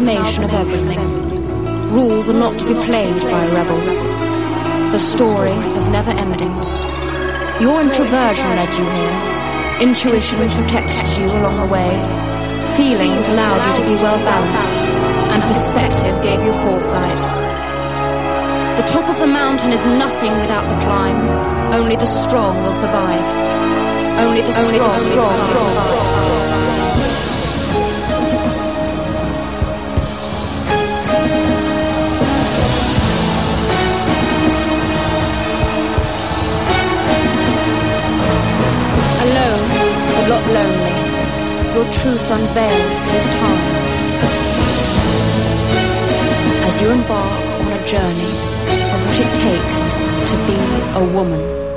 Amalgamation of everything. Rules are not to be played by rebels. The story of never ending. Your introversion led you here. Intuition protected you along the way. Feelings allowed you to be well balanced. And perspective gave you foresight. The top of the mountain is nothing without the climb. Only the strong will survive. Only the strong, will survive. Alone, lonely. Your truth unveils with time. As you embark on a journey of what it takes to be a woman.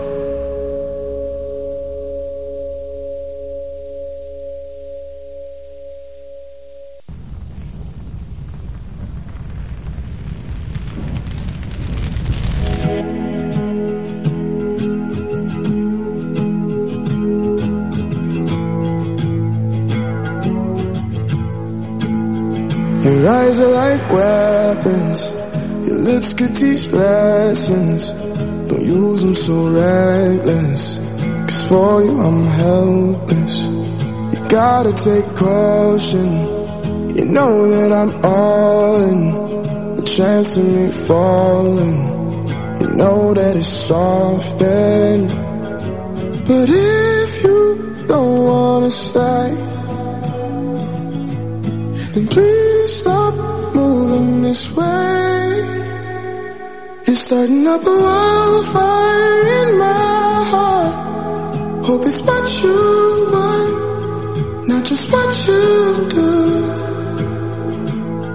Weapons. Your lips could teach lessons. Don't use them so reckless. Cause for you I'm helpless. You gotta take caution. You know that I'm all in. The chance of me falling. You know that it's soft then. But if you don't wanna stay, then please this way. You're starting up a wildfire in my heart. Hope it's what you want, not just what you do.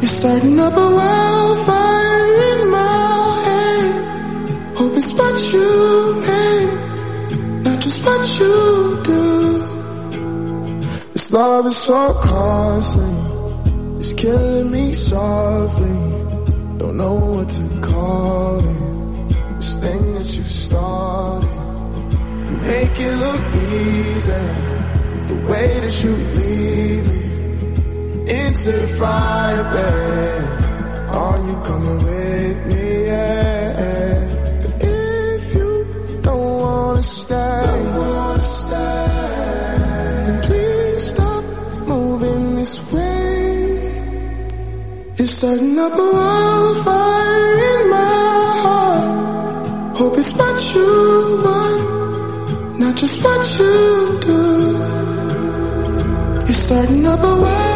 You're starting up a wildfire in my head. Hope it's what you meant, not just what you do. This love is so costly. It's killing me softly. It. The way that you lead me into the fire, babe. Are you coming with me? Yeah. But if you don't wanna stay, don't wanna stay, please stop moving this way. You're starting up a wildfire in my heart. Hope it's what you just what you do. You're starting up a wildfire